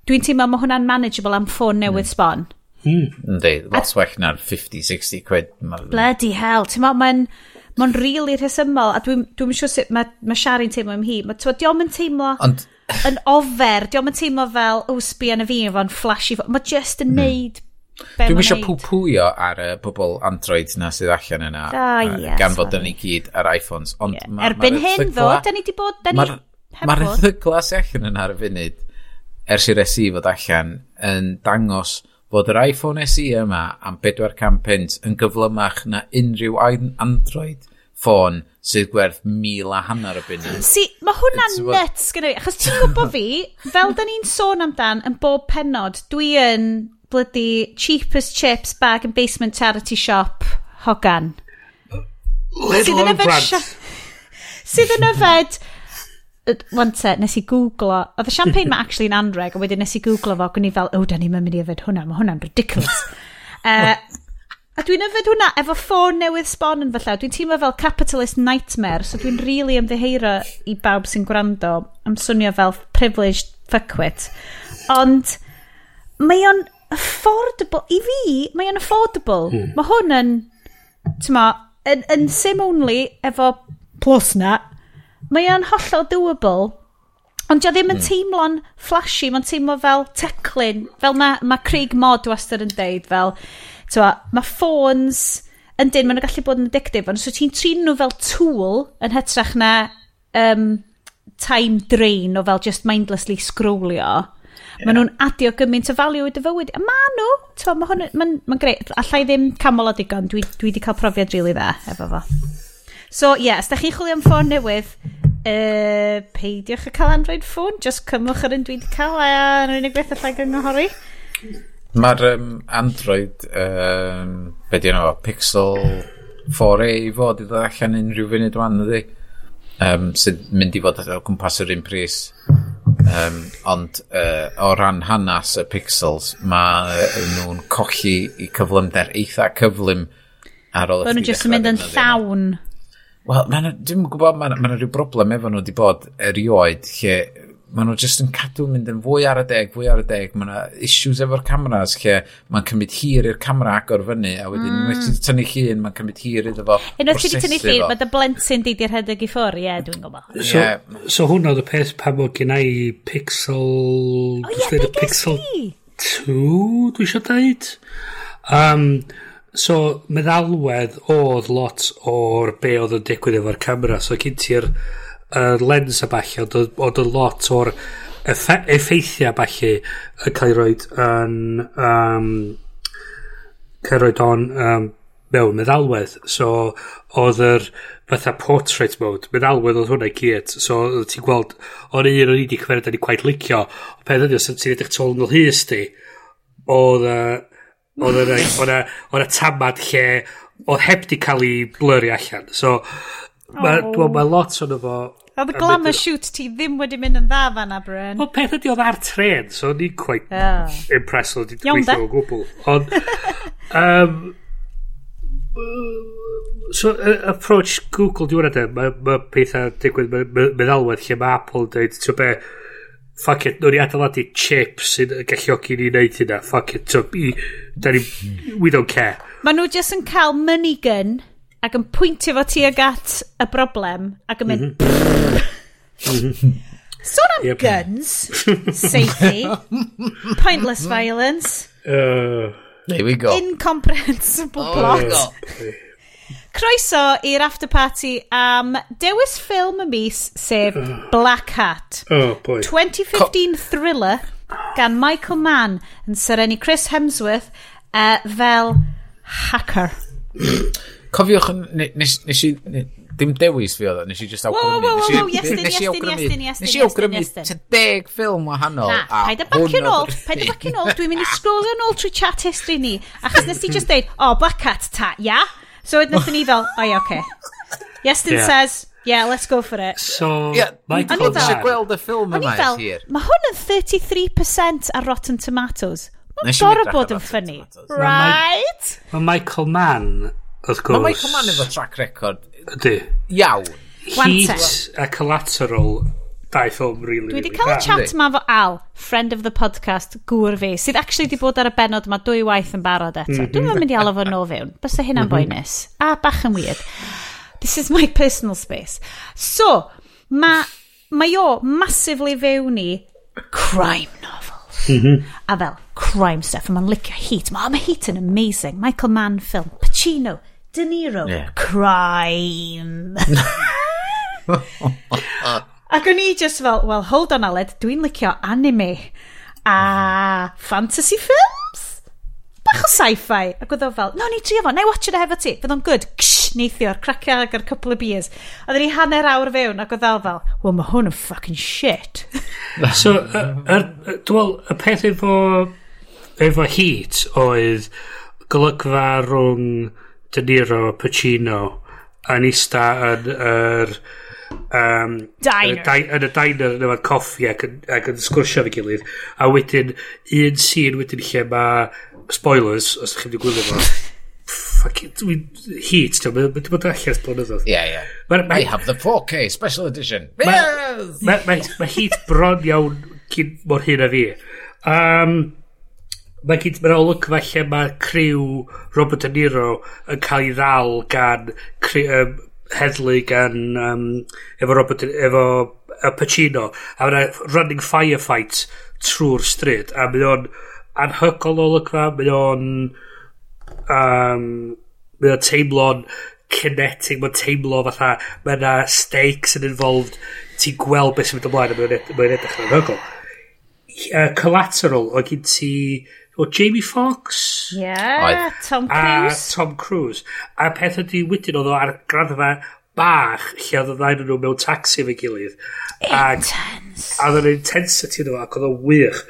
Dwi'n teimlo mae hwnna'n manageable am ffôn hmm. newydd sbon. Mm. Yndi, lot well na'r 50-60 quid. Bloody hell, ti'n meddwl, mae'n... Mae'n rili really rhesymol, a dwi'n dwi, dwi siŵr sut mae, mae Shari'n teimlo am hi. Mae, diolch yn teimlo Ond... yn ofer, diolch yn teimlo fel, o, sbi yn y fi, efo'n flashy. Mae just yn mm. neud Dwi'n eisiau pwpwio ar y bobl Android na sydd allan yna oh, yes, gan fod yn ni gyd ar iPhones ond yeah. ma, erbyn ma hyn ddo, dyn ni wedi bod mae'r ma erthygla sydd allan yna ar y funud ers i'r SE fod allan yn dangos fod yr iPhone SE yma am 400 yn gyflymach na unrhyw Android ffôn sydd gwerth mil a hanner y bunud. Si, mae hwnna'n nuts gyda fi, achos ti'n gwybod fi, fel da ni'n sôn amdan yn bob penod, dwi yn bloody cheapest chips bag and basement charity shop hogan. Little sydd yn yfed... [laughs] Sydd yn yfed wan te, nes i googlo, oedd y champagne ma yn anreg, a wedyn nes i googlo fo, gwni fel, o, oh, da ni'n mynd i yfed hwnna, mae hwnna'n ridiculous. [laughs] uh, a dwi'n yfed hwnna efo ffôn newydd sbon yn falle, dwi'n teimlo fel capitalist nightmare, so dwi'n really ymddeheiro i bawb sy'n gwrando am swnio fel privileged fuckwit. Ond mae o'n affordable, i fi, mae o'n affordable. Mm. Mae hwn yn, tyma, yn, yn sim only efo plus na, mae o'n hollol doable. Ond dio ddim yn hmm. teimlo'n flashy, mae'n teimlo fel teclyn, fel mae ma Craig Mod wastad yn deud, fel, tywa, mae ffôns, yndyn, maen nhw'n gallu bod yn addictive, ond os so ti'n trin nhw fel tool yn hytrach na um, time drain o fel just mindlessly scrollio, Yeah. Maen nhw'n adio gymaint o value i dy fywyd. A maen nhw, to, mae hwn, mae'n ma, ma greu, allai ddim camol o digon, dwi, dwi wedi cael profiad rili really dda efo fo. So, ie, yeah, os da chi'n chwilio am ffôn newydd, uh, peidiwch y cael Android ffôn, just cymwch yr un dwi wedi cael, a yn unig beth allai gynghori. Mae'r um, Android, um, be di yno, Pixel 4a i fod i ddod allan unrhyw funud wan, ydi? Um, sydd mynd i fod o gwmpas yr un pris. Um, ond uh, o ran hanas y pixels, mae uh, nhw'n colli i cyflymder eitha cyflym ar ôl... Bo nhw'n jyst yn mynd yn llawn. Wel, dwi'n gwybod, mae yna rhyw broblem efo nhw wedi bod erioed lle maen nhw jyst yn cadw mynd yn fwy ar y deg, fwy ar y deg. Mae yna issues efo'r cameras lle mae'n cymryd hir i'r camera agor fyny a wedyn mm. wedi tynnu llun, mae'n cymryd hir iddo fo. Unwaith wedi tynnu llun, mae dy blentyn di di'r rhedeg i ffwr, ie, yeah, dwi'n gwybod. So, yeah. so hwn oedd y peth pan bod gen i Pixel... O oh, ie, yeah, Pixel 2, dwi eisiau dweud. Um, So, meddalwedd oedd lot o'r be oedd yn digwydd efo'r camera. So, cyn ti'r uh, lens a falle, oedd yn lot o'r effe effeithiau falle yn cael ei roed yn... Um, cael ei roed on um, mewn meddalwedd. So, oedd yr fatha portrait mode, meddalwedd oedd hwnna i gyd. So, oedd ti'n gweld, o'n un o'n i wedi cyfeirio, da ni gwaith licio. O peth ydy, os ti'n edrych tol yn hys di, oedd... Uh, Oedd yna, oedd yna, oedd yna tamad lle oedd heb di cael ei blurry allan. So, mae oh. ma lot o'n efo... Oedd y glamour shoot ti ddim wedi mynd yn dda fan a Bryn. Wel, peth ydi oedd ar tren, so ni'n quite oh. impressed oedd i'n gweithio o gwbl. Ond, [laughs] um, so, uh, approach Google diwrnod e, mae ma pethau digwydd meddalwedd lle mae Apple yn dweud, ti'n be, fuck it, nhw'n i adeiladu chip sy'n galluogi ni wneud hynna, fuck it, ti'n Da ni, we don't care. Mae nhw jyst yn cael money gun ac yn pwyntio fo tuag at y broblem ac yn mynd... Mm -hmm. Sôn am yep. guns, safety, [laughs] pointless violence. Uh, there we go. Incomprehensible oh, plot. Croeso i'r after party am dewis ffilm y mis sef uh. Black Hat. Oh, boy. 2015 Co thriller gan Michael Mann yn syrenu Chris Hemsworth uh, fel hacker. Cofiwch, nes, nes i... Dim dewis fi oedd o, nes i just awgrymu. Wow, wow, wow, yes, nes i awgrymu, nes i awgrymu deg ffilm wahanol. Na, paid y bacio nôl, paid y bacio nôl, dwi'n mynd i scrollio nôl trwy chat history ni, achos nes i just deud, oh, black cat ta, ia? So wedyn ni fel, o, ia, oce. Iestyn says, Yeah, let's go for it. So, yeah, Michael, O'n i gweld y ffilm yma hir. Mae hwn yn 33% ar Rotten Tomatoes. Mae'n gorau bod yn ffynnu. Right? Mae Michael Mann, wrth gwrs... Mae Michael Mann efo track record. Ydy. Iawn. Heat a Collateral dau ffilm really, Dwi wedi cael y chat ma fo Al, friend of the podcast, gŵr fi, sydd actually wedi bod ar y benod ma dwy waith yn barod eto. Mm-hmm. Mm. Dwi'n mynd i alw fo no fewn. Bysa hynna'n mm-hmm. boenus. A bach yn weird. This is my personal space. So, mae ma o massively fewn i crime novel. Mm -hmm. A fel crime stuff, a mae'n licio heat. Mae ma heat yn amazing. Michael Mann film, Pacino, De Niro, yeah. crime. [laughs] Ac o'n i just fel, well, hold on Aled, dwi'n licio anime a fantasy film? bach o sci-fi. Ac oedd o fel, no, ni trio fo, na i watch it efo ti. Fydd o'n good. ksh, neithiwr, cracio ag ar couple of beers. A Oedd ni hanner awr fewn, ac oedd o fel, well, mae hwn yn fucking shit. [laughs] so, dwi'n y peth efo, efo heat oedd golygfa rhwng De Niro, Pacino, yn ista yn yr... Um, diner. Yn y diner yn efo'r coffi ac, yn, ac yn sgwrsio fe gilydd. A wedyn, un sîn wedyn lle mae spoilers, os ydych chi wedi gwylio fo, fucking, dwi'n heat, ti'n meddwl, dwi'n bod allan allas blynyddoedd. Ie, ie. I have the 4K special edition. Yes! Mae ma, ma heat bron iawn cyn mor hyn a fi. Um, mae gyd, mae'n olygfa lle mae criw Robert De Niro yn cael ei ddal gan cri, um, heddlu gan um, efo Robert efo Pacino a mae'n running firefight trwy'r stryd a mae o'n anhygol o olygfa, mae o'n... Um, mae o'n teimlo'n kinetic, mae'n teimlo fatha, mae yna stakes yn involved, ti'n gweld beth sy'n mynd ymlaen, mae'n edrych, mae edrych yn anhygol. Uh, collateral, o gyd ti... O Jamie Fox? Yeah, Tom Cruise. A Tom Cruise. A peth ydy wedyn oedd o ar graddfa bach lle oedd y ddain nhw mewn taxi fe gilydd. Intense. A oedd yr intensity nhw ac oedd o wych.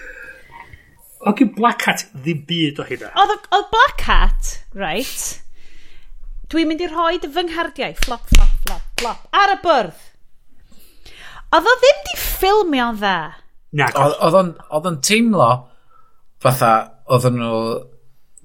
O gyn Black Hat ddim byd o hynna. Oedd Black Hat, right, dwi'n mynd i rhoi dy fy nghardiau, flop, flop, flop, flop, ar y bwrdd. Oedd o ddim di ffilmio dda. Na, oedd o'n teimlo fatha oedd nhw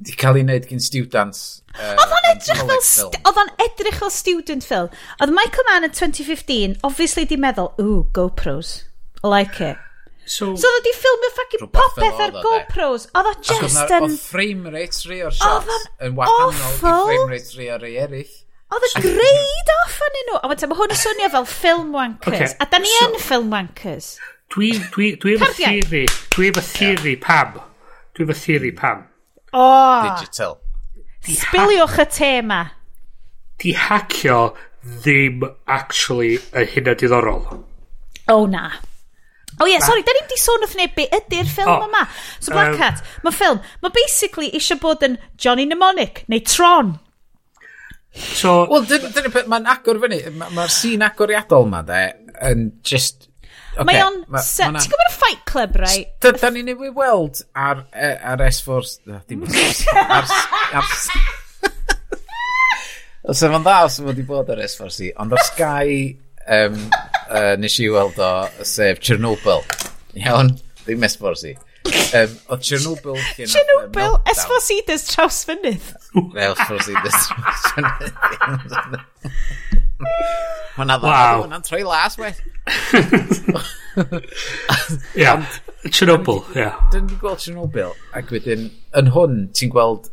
di cael ei wneud gyn students. Uh, oedd o'n edrych fel, oedd o'n edrych fel student film. Oedd Michael Mann yn 2015, obviously di meddwl, ooh, GoPros, I like it. So, so oedd wedi ffilmio ffacin popeth ar GoPros. Oedd o just yn... Oedd frame rate rhi o'r shots yn wahanol i frame rate rhi o'r rei eraill. Oedd y greid off yn nhw. A wedyn, mae hwn yn swnio fel film wankers. Okay. A da ni yn film wankers. Dwi, dwi, dwi efo theory. Dwi efo theory pam. Dwi efo theory pam. O! Digital. Sbiliwch y tema. Di hacio ddim actually y hynna diddorol. O oh, na. O oh, ie, yeah, sori, da ni'n di sôn wrth neb beth ydy'r oh, ffilm oh, yma. So Black um, Cat, mae ffilm, mae basically eisiau bod yn Johnny Mnemonic, neu Tron. So... Wel, dyna peth, mae'n agor fyny, mae'r ma sîn agoriadol yma, de, yn just... Okay, mae o'n... Ma, ma Ti'n gwybod y Fight Club, rai? da ni'n ei weld ar, e, ar S4... Dim ar, ar, [laughs] Os efo'n dda os wedi bod ar S4C, ond ar [laughs] Sky um, uh, nes i weld o, sef Chernobyl. Iawn, ddim esforsi. Um, o Chernobyl... Chernobyl, esforsidus traws fynydd. Esforsidus traws fynydd. Hwna dda, wow. hwna'n troi las, we. Ia, Chernobyl, ia. Dyn ni gweld Chernobyl, ac wedyn, yn hwn, ti'n gweld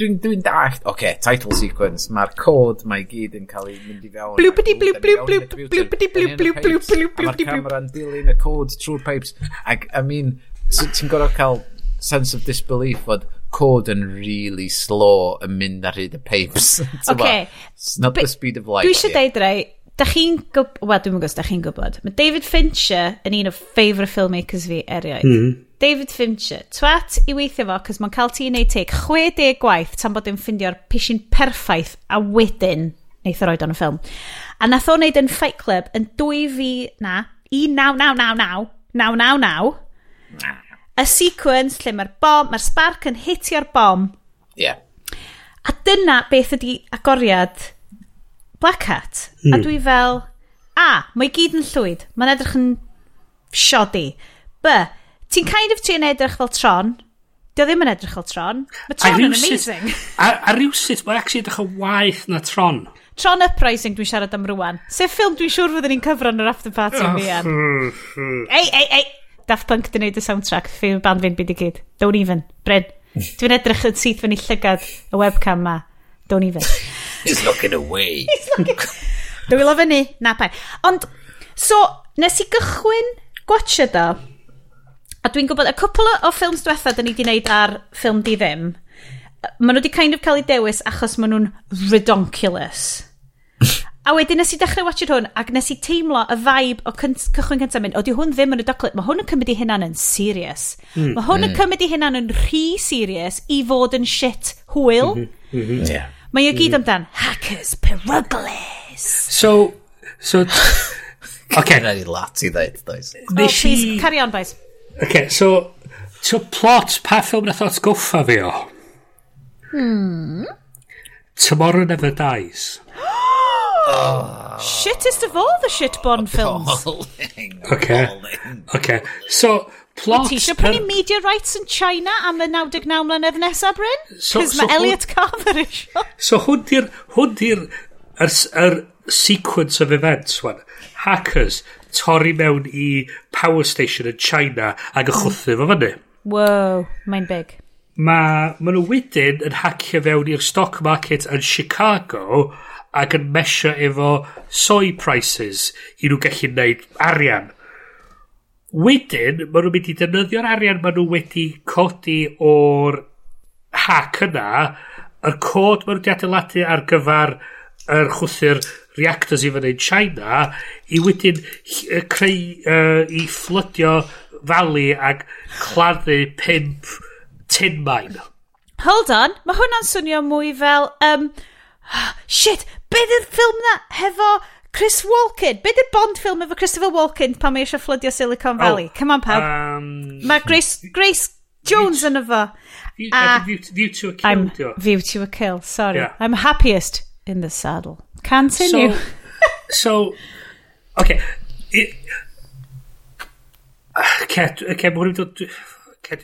dwi'n dwi dallt, oce, okay, title sequence, mae'r cod mae gyd yn cael ei mynd i fewn. Blw, byddi, blw, blw, blw, blw, blw, blw, blw, blw, blw, blw, blw, Mae'r camera'n dilyn y cod trwy'r pipes. Ac, I mean, ti'n gorfod cael sense of disbelief fod cod yn really slow yn mynd ar hyd y pipes. [laughs] okay. It's not the speed of light. Dwi eisiau deud rai, da chi'n gwybod, wel, dwi'n gwybod, da chi'n gwybod, mae David Fincher yn un o favourite filmmakers fi erioed. Mm David Fincher, twat i weithio fo, cos mae'n cael ti i wneud teg 60 gwaith tan bod yn ffindio'r pishin perffaith a wedyn neith o roed o'n y ffilm. A nath o wneud yn Fight Club yn 2 fi, na, 1999, 999, y sequence lle mae'r bom, mae'r spark yn hitio'r bom. Yeah. A dyna beth ydy agoriad Black Hat. Mm. A hmm. dwi fel, a, mae gyd yn llwyd, mae'n edrych yn siodi. B, ti'n kind of ti'n edrych fel tron, Dio ddim yn edrych fel Tron. Mae Tron yn amazing. [laughs] A, a rhywsut, mae'n actually edrych yn waith na Tron. Tron Uprising dwi'n siarad am rwan. Se ffilm dwi'n siŵr fyddwn ni'n cyfro yn yr after party oh, fi an. ei, ei, ei. Daft Punk di wneud y soundtrack. Fi'n band fi'n byd i gyd. Don't even. Bryn. Dwi'n edrych yn syth fyny llygad y webcam ma. Don't even. [laughs] He's looking away. [laughs] He's looking... Dwi'n wylo fyny. Na pa. Ond, so, nes i gychwyn gwatcha do A dwi'n gwybod, y cwpl o ffilms diwetha dyn ni wedi wneud ar ffilm di ddim, maen nhw wedi kind of cael eu dewis achos maen nhw'n redonculous. a wedyn nes i dechrau watch hwn, ac nes i teimlo y vibe o cynt, cychwyn cyntaf mynd, oeddi hwn ddim yn y doclet, mae hwn yn cymryd i hynna'n yn serious. Mm. Mae hwn yn cymryd i hynna'n yn rhy serious i fod yn shit hwyl. Mm -hmm. Yeah. Mae i gyd amdan, hackers peruglis. So, so... Oce. [laughs] Okay. Cynna'n i lat i ddeud, does. Oh, please, carry on, boys okay, so... to plot pa ffilm nath atgoffa fi o? Hmm. Tomorrow Never Dies. oh. [gasps] Shittest of all the shit Bond films. Okay. Okay. So, plot... Ti eisiau prynu media rights yn China am y 99 mlynedd nesaf, Bryn? Cys so, mae so Elliot Carver eisiau. So hwn di'r... Hwn di'r... Yr, er, er sequence of events, wan. Hackers, torri mewn i power station yn China ac y mm. chwthu fo fyny. Wow, mae'n big. Mae ma nhw wedyn yn hacio fewn i'r stock market yn Chicago ac yn mesio efo soy prices i nhw gallu gwneud arian. Wedyn, maen nhw'n mynd i defnyddio'r arian maen nhw wedi codi o'r hack yna, y cod maen nhw wedi adeiladu ar gyfer yr chwthu'r reactors i fyny China i wedyn creu uh, i fflydio fali ac claddu pimp tin mine. Hold on, mae hwnna'n swnio mwy fel... Um, shit, beth yw'r ffilm na hefo Chris Walken? Beth yw'r Bond ffilm efo Christopher Walken pan mae eisiau fflydio Silicon Valley? Oh, Come on, pawb. Um, mae Grace, Grace Jones yn efo. View, uh, a, ah. view, view to a Kill. I'm, view to a Kill, sorry. Yeah. I'm happiest in the saddle. Continue. So, so okay. It, Cet, cet, mwyn i ddod...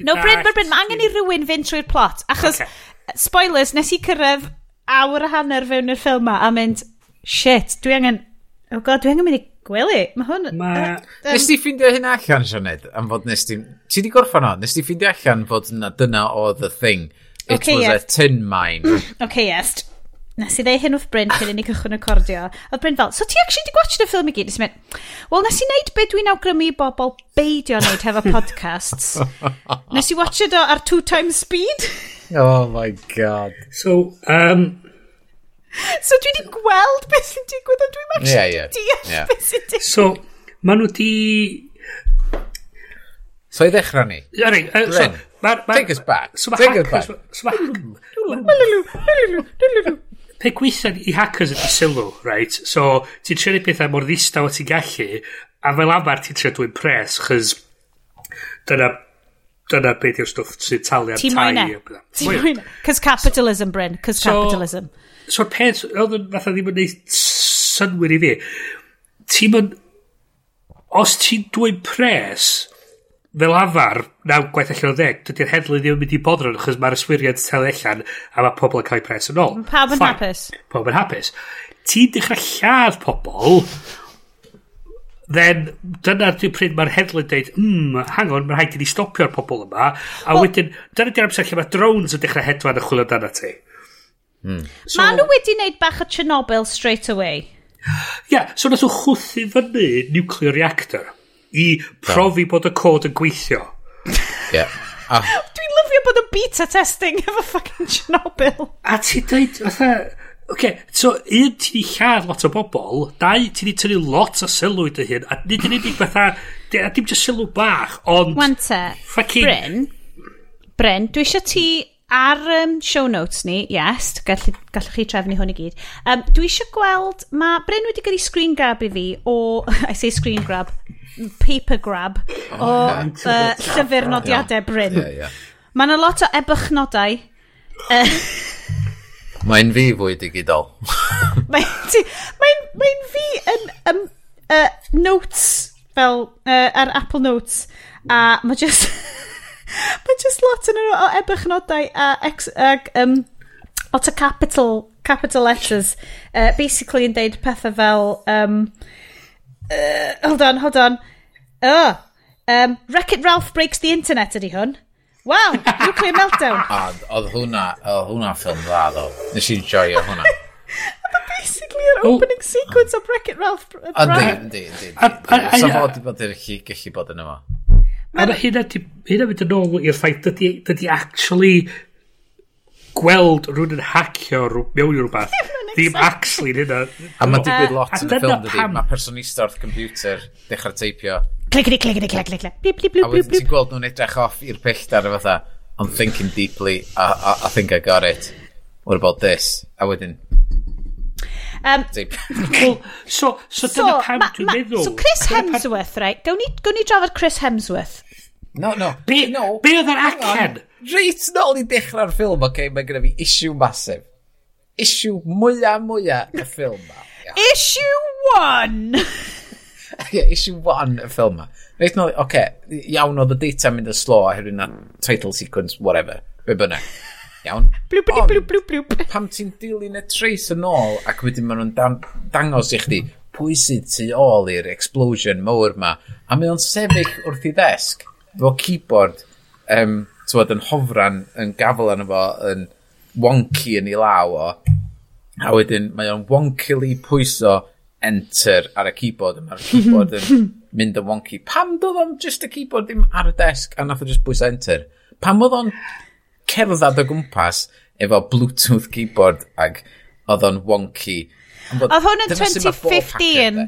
No, Bryn, ah, Bryn, Bryn, mae angen i rywun fynd trwy'r plot, achos, okay. spoilers, nes i cyrraedd awr a hanner fewn i'r ffilm ma a mynd, shit, dwi angen, oh god, dwi angen mynd i gwely, mae hwn... Ma... Uh, um... Nes ti ffindio hyn allan, Sianed, am fod nes ti... Ti di gorffan o, nes ti ffindio allan fod na dyna o the thing. It okay, was yes. a tin mine. [clears throat] okay, yes nes i ddeu hyn wrth Bryn cyn i ni cychwyn recordio. Oedd Bryn fel, so ti actually di y ffilm i gyd? Nes i mynd, wel nes i wneud be dwi'n awgrymu i bobl beidio wneud hefo podcasts. [laughs] nes i watch o ar two times speed. [laughs] oh my god. So, um, So dwi wedi gweld beth sy'n digwydd, ond dwi'n actually yeah, yeah. deall beth sy'n digwydd. So, ma nhw di... So i ddechrau ni. Ari, uh, so, ma, ma, take us back. So, ma take us back. So, ma, pe gweithio i hackers ydy sylw, right? So, ti'n trio pethau mor ddistaw o ti'n gallu, a fel amar ti'n trio dwi'n pres, chys dyna dyna beth yw'r stwff sy'n talu ar tai. Ti'n mwyn Cos capitalism, Bryn. Cos so, capitalism. So'r peth, oedd yn fatha ddim yn neud synwyr i fi. Ti'n mynd... Os ti'n dweud pres, fel afar, naw gwaith allan o ddeg, dydy'r heddlu ddim yn mynd i bodron achos mae'r yswiriant tel allan a mae pobl yn cael eu pres yn ôl. Pawb yn hapus. Pawb yn hapus. Ti'n dechrau lladd pobl, then dyna dwi'n pryd mae'r heddlu'n dweud, mm, hang on, mae'n rhaid i ni stopio'r pobl yma. A well, wedyn, dyna di'r amser lle mae drones yn dechrau hedfan y chwilio dyna ti. Mm. So, Ma nhw wedi wneud bach o Chernobyl straight away. Ia, yeah, so nath o chwthu fyny nuclear reactor i profi bod y cod yn gweithio. Yeah. Ah. Dwi'n lyfio bod yn beta testing efo fucking Chernobyl. A ti dweud, fatha... Okay, so un, ti di lladd lot o bobl, dau, ti di tynnu lot o sylw i dy hyn, a nid yn unig fatha, a dim just sylw bach, ond... Wante, fucking... Bryn, Bryn, dwi eisiau ti ar um, show notes ni, yes, gall, gallwch chi trefnu hwn i gyd, um, dwi eisiau gweld, mae Bryn wedi gyrru screen grab i fi o, [laughs] I say screen grab, paper grab oh, o uh, llyfr nodiadau yeah. Bryn. Yeah, yeah. Mae yna lot o ebychnodau. Uh, [laughs] mae'n fi fwy digidol. [laughs] Mae'n mae mae fi yn um, uh, notes, fel uh, ar Apple Notes, a mae just... [laughs] mae just lot yn o ebychnodau a, ex, ag, um, lot o capital, capital letters. Uh, basically yn deud pethau fel... Um, uh, Uh, hold on, hold on. Oh, um, Wreck-It Ralph Breaks the Internet ydi hwn. Wow, Nuclear Meltdown. [laughs] A, Oedd hwnna, oedd hwnna ffilm dda ddo. Nes i'n joio hwnna. [laughs] Basically yr opening oh. sequence o Wreck-It Ralph. Uh, yndi, yndi, yndi. Sa fo di bod i'r gallu bod yn yma. Ar hynna, hynna mynd yn ôl i'r ffaith, dydy actually gweld rhywun yn hacio mewn i rhywbeth. Ddim actually, dyn nhw. A mae'n digwydd lot yn y ffilm, dydy. Mae personista wrth computer dechrau teipio. Clic, clic, clic, clic, clic, Blip, blip, blip, blip, A wedyn ti'n gweld nhw'n edrych off i'r pellter a fatha, I'm thinking deeply, I, I, I think I got it. What about this? A wedyn, Um, well, [laughs] so, so, so dyna pam dwi'n meddwl. So Chris Hemsworth, right? Gawn ni, gawn ni drafod Chris Hemsworth. No, no. Be, no. be oedd yr acen? Reit nôl i dechrau'r ffilm, oce, okay, mae gyda fi issue massive issue mwyaf mwyaf y ffilm ma. Yeah. Issue one! [laughs] yeah, issue one y ffilm ma. Reit nôl, oce, okay, iawn oedd y data mynd y slo a hyrwyd na title sequence, whatever, be bynnag. Iawn. blwp, blwp, blwp, blwp, blwp. Pam ti'n dilyn y trace yn ôl ac wedyn maen nhw'n dan, dangos i chdi pwy sydd tu ôl i'r explosion mawr ma. A mae o'n sefyll wrth i ddesg, efo keyboard, um, tywed, yn hofran, yn gafel arno fo, yn wonky yn ei law o, a wedyn mae o'n wonkily pwyso enter ar y keyboard, a mae'r keyboard yn [laughs] mynd yn wonky. Pam doedd o'n just y keyboard ddim ar y desg, a nath o just pwyso enter? Pam oedd o'n cerdded o gwmpas efo Bluetooth keyboard ag oedd o'n wonky. Oedd hwn yn 2015.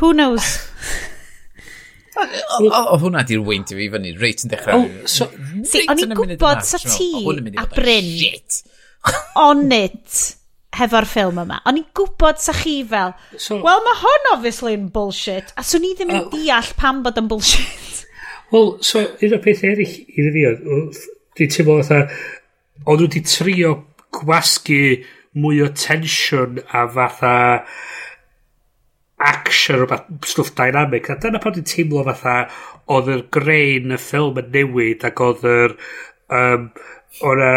Who knows? Oedd hwnna di'r weint i fi fyny, reit yn dechrau. Oh, so, o'n i'n gwybod sa ti a Bryn Shit on it hefo'r ffilm yma. O'n i'n gwybod sa chi fel, so, well, mae hwn obviously yn bullshit, a swn i ddim yn uh, deall pam bod yn bullshit. Wel, so un o'r peth eraill i fi oedd, di teimlo fatha, o'n nhw wedi trio gwasgu mwy o tensiwn a fatha action o rhywbeth stwff dynamic a dyna pan dwi'n teimlo fatha oedd yr grein y ffilm yn newid ac oedd yr um, o'na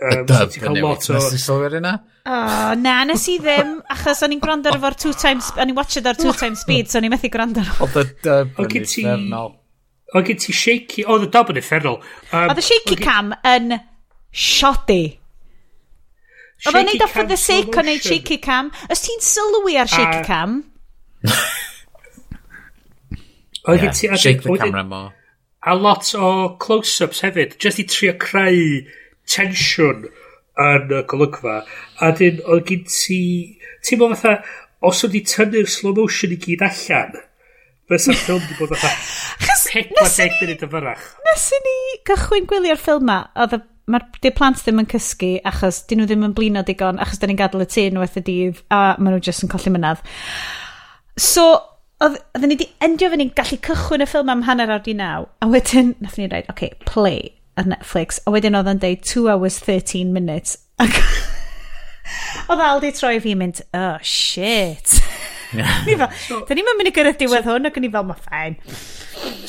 Um, y dub yn newid. O... Nes i sylwyr yna? O, na, nes i ddim, achos o'n i'n gwrando ar efo'r two times, o'n i'n watched ar two times speed, so o'n i'n methu gwrando ar Oedd y dub yn effernol. Oedd gen ti shaky, oedd y dub yn effernol. Um, oedd y shaky cam yn shoddy. Oedd o'n neud off for the sake o neud shaky cam. Os ti'n sylwi ar shaky cam? Oedd gen ti... Shake the camera more. A lot o close-ups hefyd, just i trio creu tensiwn yn y golygfa. A dyn, oedd gen ti... Ti'n bod fatha, os oedd i tynnu'r slow motion i gyd allan, fysa ffilm di bod fatha [laughs] 40 munud yn nes i ni gychwyn gwylio'r ffilm ma, oedd mae'r di plant ddim yn cysgu achos dyn nhw ddim yn blino digon achos dyn ni'n gadael y tŷ nhw y dydd a maen nhw jyst yn colli mynadd. So, oedden ni wedi endio fy ni'n gallu cychwyn y ffilm am hanner awr di naw a wedyn nath ni'n rhaid, oce, okay, play ar Netflix, a wedyn oedd yn deud 2 hours 13 minutes. Ac [laughs] oedd Aldi troi fi mynd, oh shit. [laughs] Ni fel, so, da ni'n mynd i gyrraedd diwedd hwn ac yn i fel, ma ffain.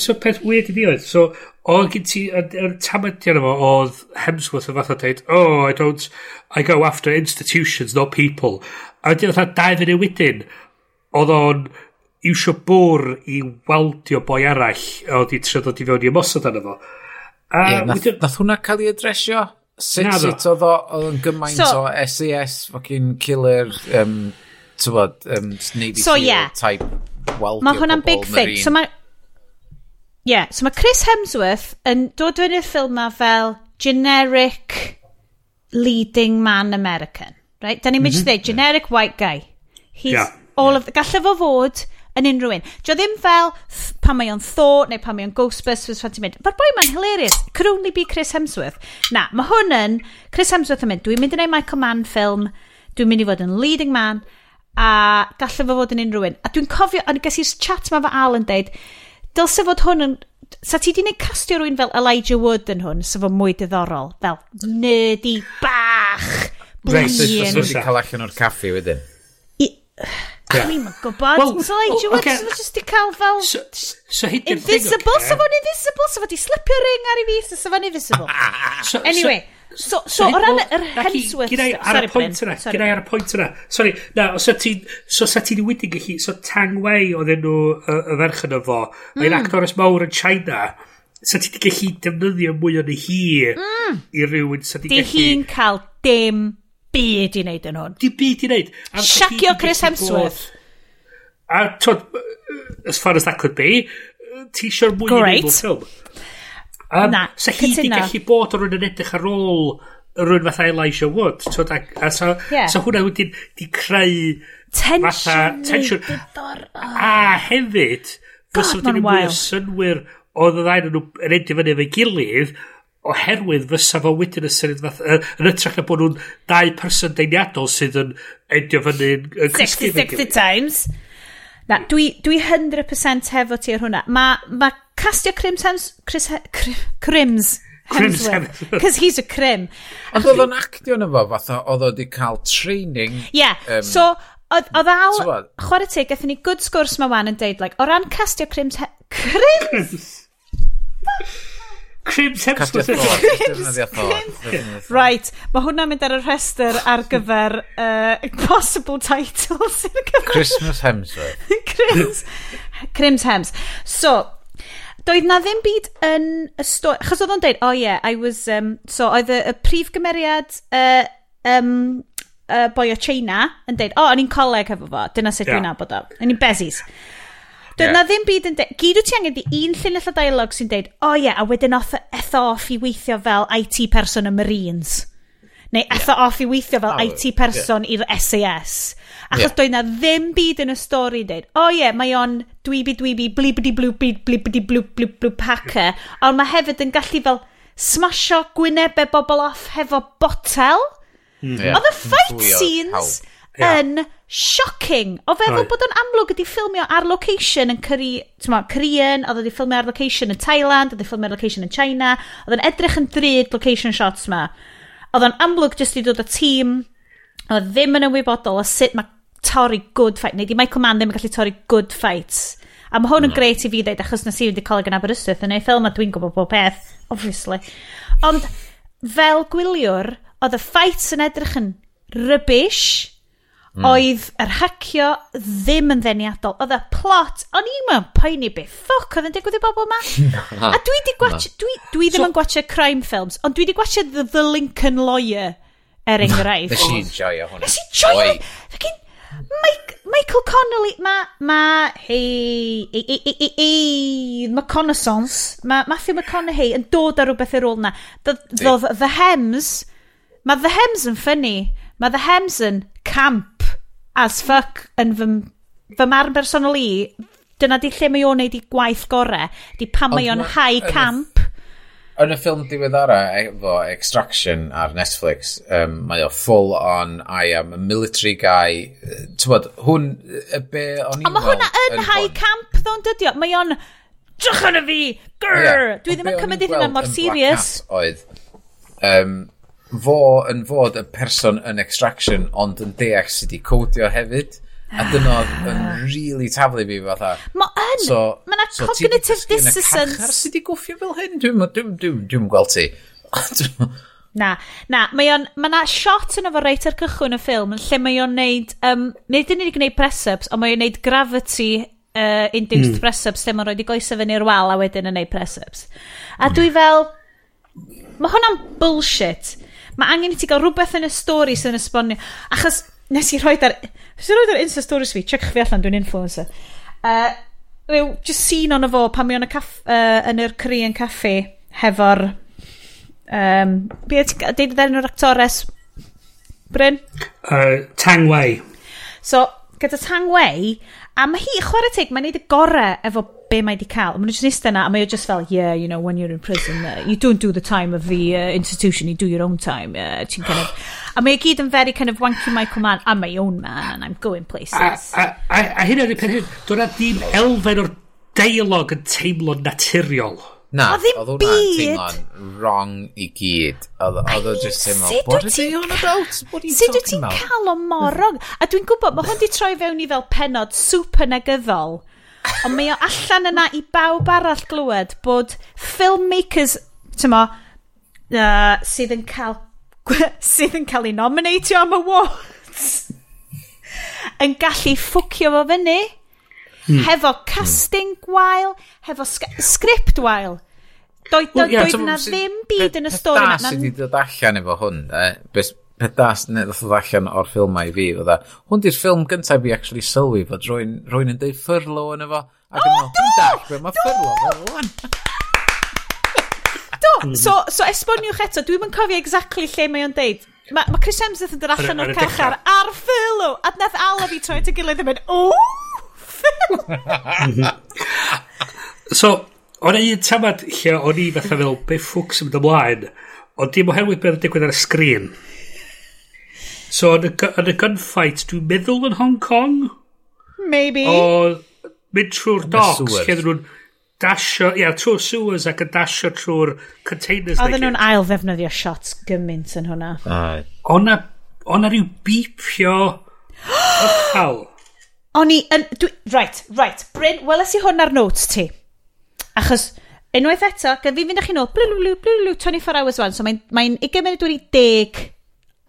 So peth weird i fi oedd, so oedd gen ti, yr tamadion efo oedd Hemsworth yn fath o dweud, oh, I don't, I go after institutions, not people. A wedyn oedd dau fyny wedyn, oedd o'n iwsio bwr i waldio boi arall, oedd i trio dod i fewn i ymosod arno fo. A yeah, nath, wedyn... nath hwnna cael ei adresio? Sut, Naddo. sut oedd o'n gymaint so, o SES, fucking killer, um, tywod, um, Navy so, Seal yeah. type weldio Mae hwnna'n big thing. So mae... Yeah, so mae Chris Hemsworth yn dod fewn i'r ffilm ma fel generic leading man American. Right? Da ni'n mynd mhm. i dweud, generic white guy. He's yeah. all yeah. of... Gallai fo fod yn unrhyw un. Dio ddim fel pan mae o'n Thor neu pan mae o'n Ghostbusters fan ti'n mynd. Mae'r boi ma'n hilarious. Could only be Chris Hemsworth. Na, mae hwn yn... Chris Hemsworth yn mynd, dwi'n mynd i wneud Michael Mann ffilm, dwi'n mynd i fod yn leading man, a gallai fo fod yn unrhyw un. A dwi'n cofio, a ges i'r chat ma fo Al yn deud, dylse fod hwn yn... Sa ti di wneud castio rwy'n fel Elijah Wood yn hwn, sef o'n mwy diddorol, fel nerdy bach, blin. Reit, os wedi cael allan o'r caffi wedyn. I... Yeah. Dwi'n gwybod. Well, so, like, well, okay. so, just i cael fel... So, so invisible, okay. so fo'n invisible, so fo'n i slipio ring ar i fi, so fo'n invisible. [laughs] so, anyway, so, so, o ran yr Hemsworth... Gynna i ar y pwynt yna, gynna i ar y pwynt yna. Sorry, na, os so ti'n so, sa ti wedi gallu, so Tang Wei oedd enw y ferch yna fo, mm. mae'n actores mawr yn China, sa ti wedi gallu defnyddio mwy o'n hi mm. i rywun, so ti'n gallu... Di hi'n cael dim byd i wneud yn hwn. Di byd i wneud. Siacio Chris Hemsworth. A twyd, as far as that could be, ti eisiau'r mwy i wneud ffilm. Um, Na, sa hi di gallu bod o'r yn edrych ar ôl rwy'n fatha Elijah Wood. Twyd, a, a so, yeah. so hwnna wedi di creu tensiwn. Fatha, tensiwn. A hefyd, fysa wedyn yn mwy o synwyr oedd y ddain yn edrych fyny efo'i gilydd, oherwydd fysa fo wedyn yn syniad fath yn ytrach na bod nhw'n dau person deiniadol sydd yn edio fyny yn, yn 60, 60 times. Na dwi, dwi 100% hefo ti ar hwnna. Mae ma castio Crims Hems, Chris, Crim, Crims Hemsworth. Because [laughs] he's a crim. Ond oedd o'n actio yna fo fatha, oedd o wedi cael training yeah um, so Oedd al, chwarae teg, gathen ni good sgwrs ma wan yn deud, like, o ran castio Crims... He Crims! [laughs] Crims Hemsworth. Crims. Right. Mae hwnna'n mynd ar y rhestr ar gyfer uh, possible titles. Christmas Hemsworth. [laughs] Crims. Crims Hems. So, doedd na ddim byd yn y stori... Chos oedd o'n deud, oh yeah, I was... Um, so, oedd y, y prif gymeriad uh, um, uh, boi o China yn deud, oh, o'n i'n coleg efo fo, dyna sut yeah. dwi'n nabod o. O'n i'n bezis. Doedd yeah. na ddim byd yn dweud... Gyd wyt ti angen di un llinell o dialog sy'n dweud, o oh, ie, yeah, a wedyn off, e etho off i weithio fel IT person y Marines. Neu etho yeah. off i weithio fel oh, IT person yeah. i'r SAS. Achos yeah. doedd na ddim byd yn y stori yn dweud, o oh, ie, yeah, mae o'n dwybi dwybi blibidi blwbi blibidi blwbi blwbi packer, ond mae hefyd yn gallu fel smasho gwynebau bobl off hefo botel. Mm. Yeah. Oedd y fight scenes... Help yeah. yn shocking. O feddwl right. bod o'n amlwg ydi ffilmio ar location yn Korea, Korean, oedd wedi ffilmio ar location yn Thailand, oedd wedi ffilmio ar location yn China, oedd yn edrych yn drud location shots ma. Oedd o'n amlwg jyst i dod o tîm, oedd ddim yn ymwybodol o sut mae torri good fight, neu di Michael Mann ddim yn gallu torri good fights. A mae hwn yn mm. greit i fi ddeud, achos nes i wedi coleg yn Aberystwyth, yn ei ffilm a dwi'n gwybod bob peth, obviously. Ond fel gwyliwr, oedd y fights yn edrych yn rybys, Mm. Oedd yr hacio ddim yn ddeniadol. Oedd y plot, o'n i'n mewn poeni be ffoc oedd yn digwydd i bobl yma. [laughs] a dwi, di gwach, dwi, dwi ddim so, yn gwachio crime films, ond dwi di gwachio the, the Lincoln Lawyer, er enghraifft. Nes i'n joio hwnna. Nes i'n joio. Fucking Mike, Michael Connolly, ma, ma, hei, ei, ei, ei, ei, ei, ma ma Matthew McConaughey yn dod ar rhywbeth i'r ôl na. Ddodd The Hems, mae The Hems yn ffynnu, mae The Hems yn camp, as fuck yn fy, fy marn bersonol i, dyna di lle mae o'n neud i gwaith gorau, di pan mae o'n high camp. Yn y ffilm diweddara efo Extraction ar Netflix, um, mae o full on I am a military guy. Tywod, hwn, be o'n i'n Ond mae hwnna yn high camp ddo'n dydio. Mae o'n, drach yn y fi, grrr! Dwi ddim yn cymryd hynna mor serious. Oedd, um, fo yn fod y person yn extraction ond yn deall sydd wedi codio hefyd a ah. dyna oedd yn really taflu fi fatha ma yn so, mae yna so cognitive dissonance car sydd wedi gwffio fel hyn dwi'n dwi, dwi, dwi gweld ti [laughs] Na, na, mae o'n, mae na shot yn efo reit ar cychwyn y ffilm lle mae o'n neud, um, nid yn unig gwneud press-ups, ond mae o'n neud gravity uh, induced mm. press-ups lle mae'n rhoi di goesau fyny i'r wal a wedyn yn neud press-ups. A hmm. dwi fel, mae hwnna'n bullshit. Mae angen i ti gael rhywbeth yn y stori sy'n esbonio. Achos nes i rhoi ar... Nes i rhoi ar Insta Stories fi, check fi allan, dwi'n influencer. Uh, yw, just seen o'n fo pan mi o'n y caff, uh, yn yr Korean Cafe hefo'r... Um, Be ti'n deud ddau'n nhw'r actores? Bryn? Uh, Tang Wei. So, gyda Tang Wei, a mae hi, chwarae teg, mae'n neud y gorau efo be mae di cael. Mae'n just nista na, a mae'n just fel, yeah, you know, when you're in prison, uh, you don't do the time of the uh, institution, you do your own time. Uh, ti'n kind of... [sighs] A mae'n gyd yn very kind of wanky Michael Mann, I'm my own man, and I'm going places. A, a, a, a hyn ar y pen hyn, dwi'n ddim elfen o'r deialog yn teimlo naturiol. Na, oedd hwnna'n teimlo'n wrong i gyd. Oedd o just teimlo, what are they on about? What are you talking about? Sut wyt ti'n cael o morog? A dwi'n gwybod, mae hwn di troi fewn i fel penod super negyddol Ond mae o allan yna i bawb arall glywed bod filmmakers, tymo, uh, sydd yn cael [laughs] sydd yn cael ei nominatio am awards yn gallu ffwcio fo fyny mm. hefo hmm. casting gwael hefo script gwael doedd do, well, yeah, do, so, na ddim byd yn y stori na sydd wedi dod allan efo hwn beth pedas neu ddoth oedd allan o'r ffilmau i fi, fydda, hwn di'r ffilm gyntaf fi actually sylwi fod rwy'n rwy yn deud ffyrlo yn efo. Ac yn meddwl, dwi'n dall, beth mae ffyrlo fel rwan. Do, so, so esboniwch eto, dwi'n yn cofio exactly lle mae o'n deud. Mae ma Chris Hemsworth yn dod allan o'r cachar ar ffyrlo, a nath ala fi troi at y gilydd yn mynd, o, ffyrlo. [laughs] so, o'n un tamad lle o'n i fatha fel, be ffwcs yn mynd ymlaen, ond dim oherwydd beth yn digwydd ar y sgrin. So, yn y, yn y gunfight, dwi'n meddwl yn Hong Kong? Maybe. O, mynd trwy'r docks, lle nhw'n dasio, ia, yeah, trwy'r sewers ac yn dasio trwy'r containers. Oedden nhw'n ail ddefnyddio shots gymaint yn hwnna. Ai. O'na, ona rhyw beepio ychal. [gasps] O'n i yn... Dwi, right, right. Bryn, weles i hwn ar notes ti. Achos unwaith eto, gan fi fynd â chi nôl, blw, blw, blw, blw, 24 hours one, so mae'n mae 20 munud wedi deg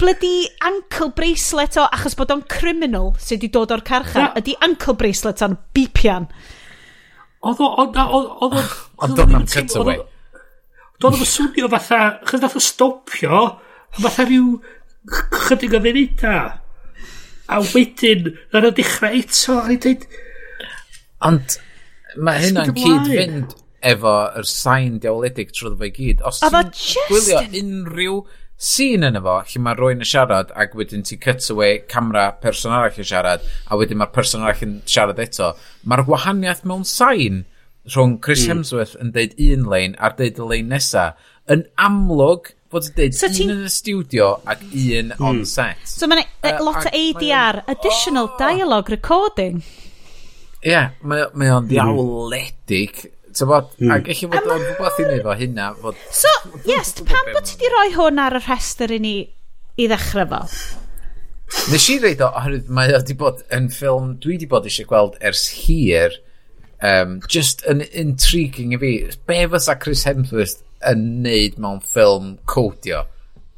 bloody ankle bracelet o, achos bod o'n criminal sydd wedi dod o'r carchar, ydy ankle bracelet o'n bipian. Oedd o, oedd o, oedd o... Ond o'n am cutaway. Doedd o'n swnio fatha, chyd nath o stopio, fatha rhyw chydig o funuda. A wedyn, na'n o dechrau eto, a'n i dweud... Ond mae hynna'n cyd fynd efo yr sain diawledig trwy ddweud gyd. Os ti'n gwylio unrhyw scene yna fo, lle mae rwy'n yn siarad ac wedyn ti cut away camera person arall yn siarad a wedyn mae'r person arall yn siarad eto. Mae'r gwahaniaeth mewn sain rhwng Chris mm. Hemsworth yn deud un lein a'r deud y lein nesa yn amlwg fod yn deud so un yn y studio ac un mm. on set. So mae'n uh, lot o ADR, oh. additional dialogue recording. Ie, yeah, mae o'n hmm. ddiawledig Tybod, mm. ac eich bod o'n rhywbeth i wneud o hynna. Bod... So, yes, pam bod ti wedi rhoi hwn ar y rhestr i ni i ddechrau fo? Nes i reid o, oherwydd mae o wedi bod yn ffilm dwi wedi bod eisiau gweld ers hir, um, just yn intriguing i fi. Be fysa Chris Hemsworth yn neud mewn ffilm codio?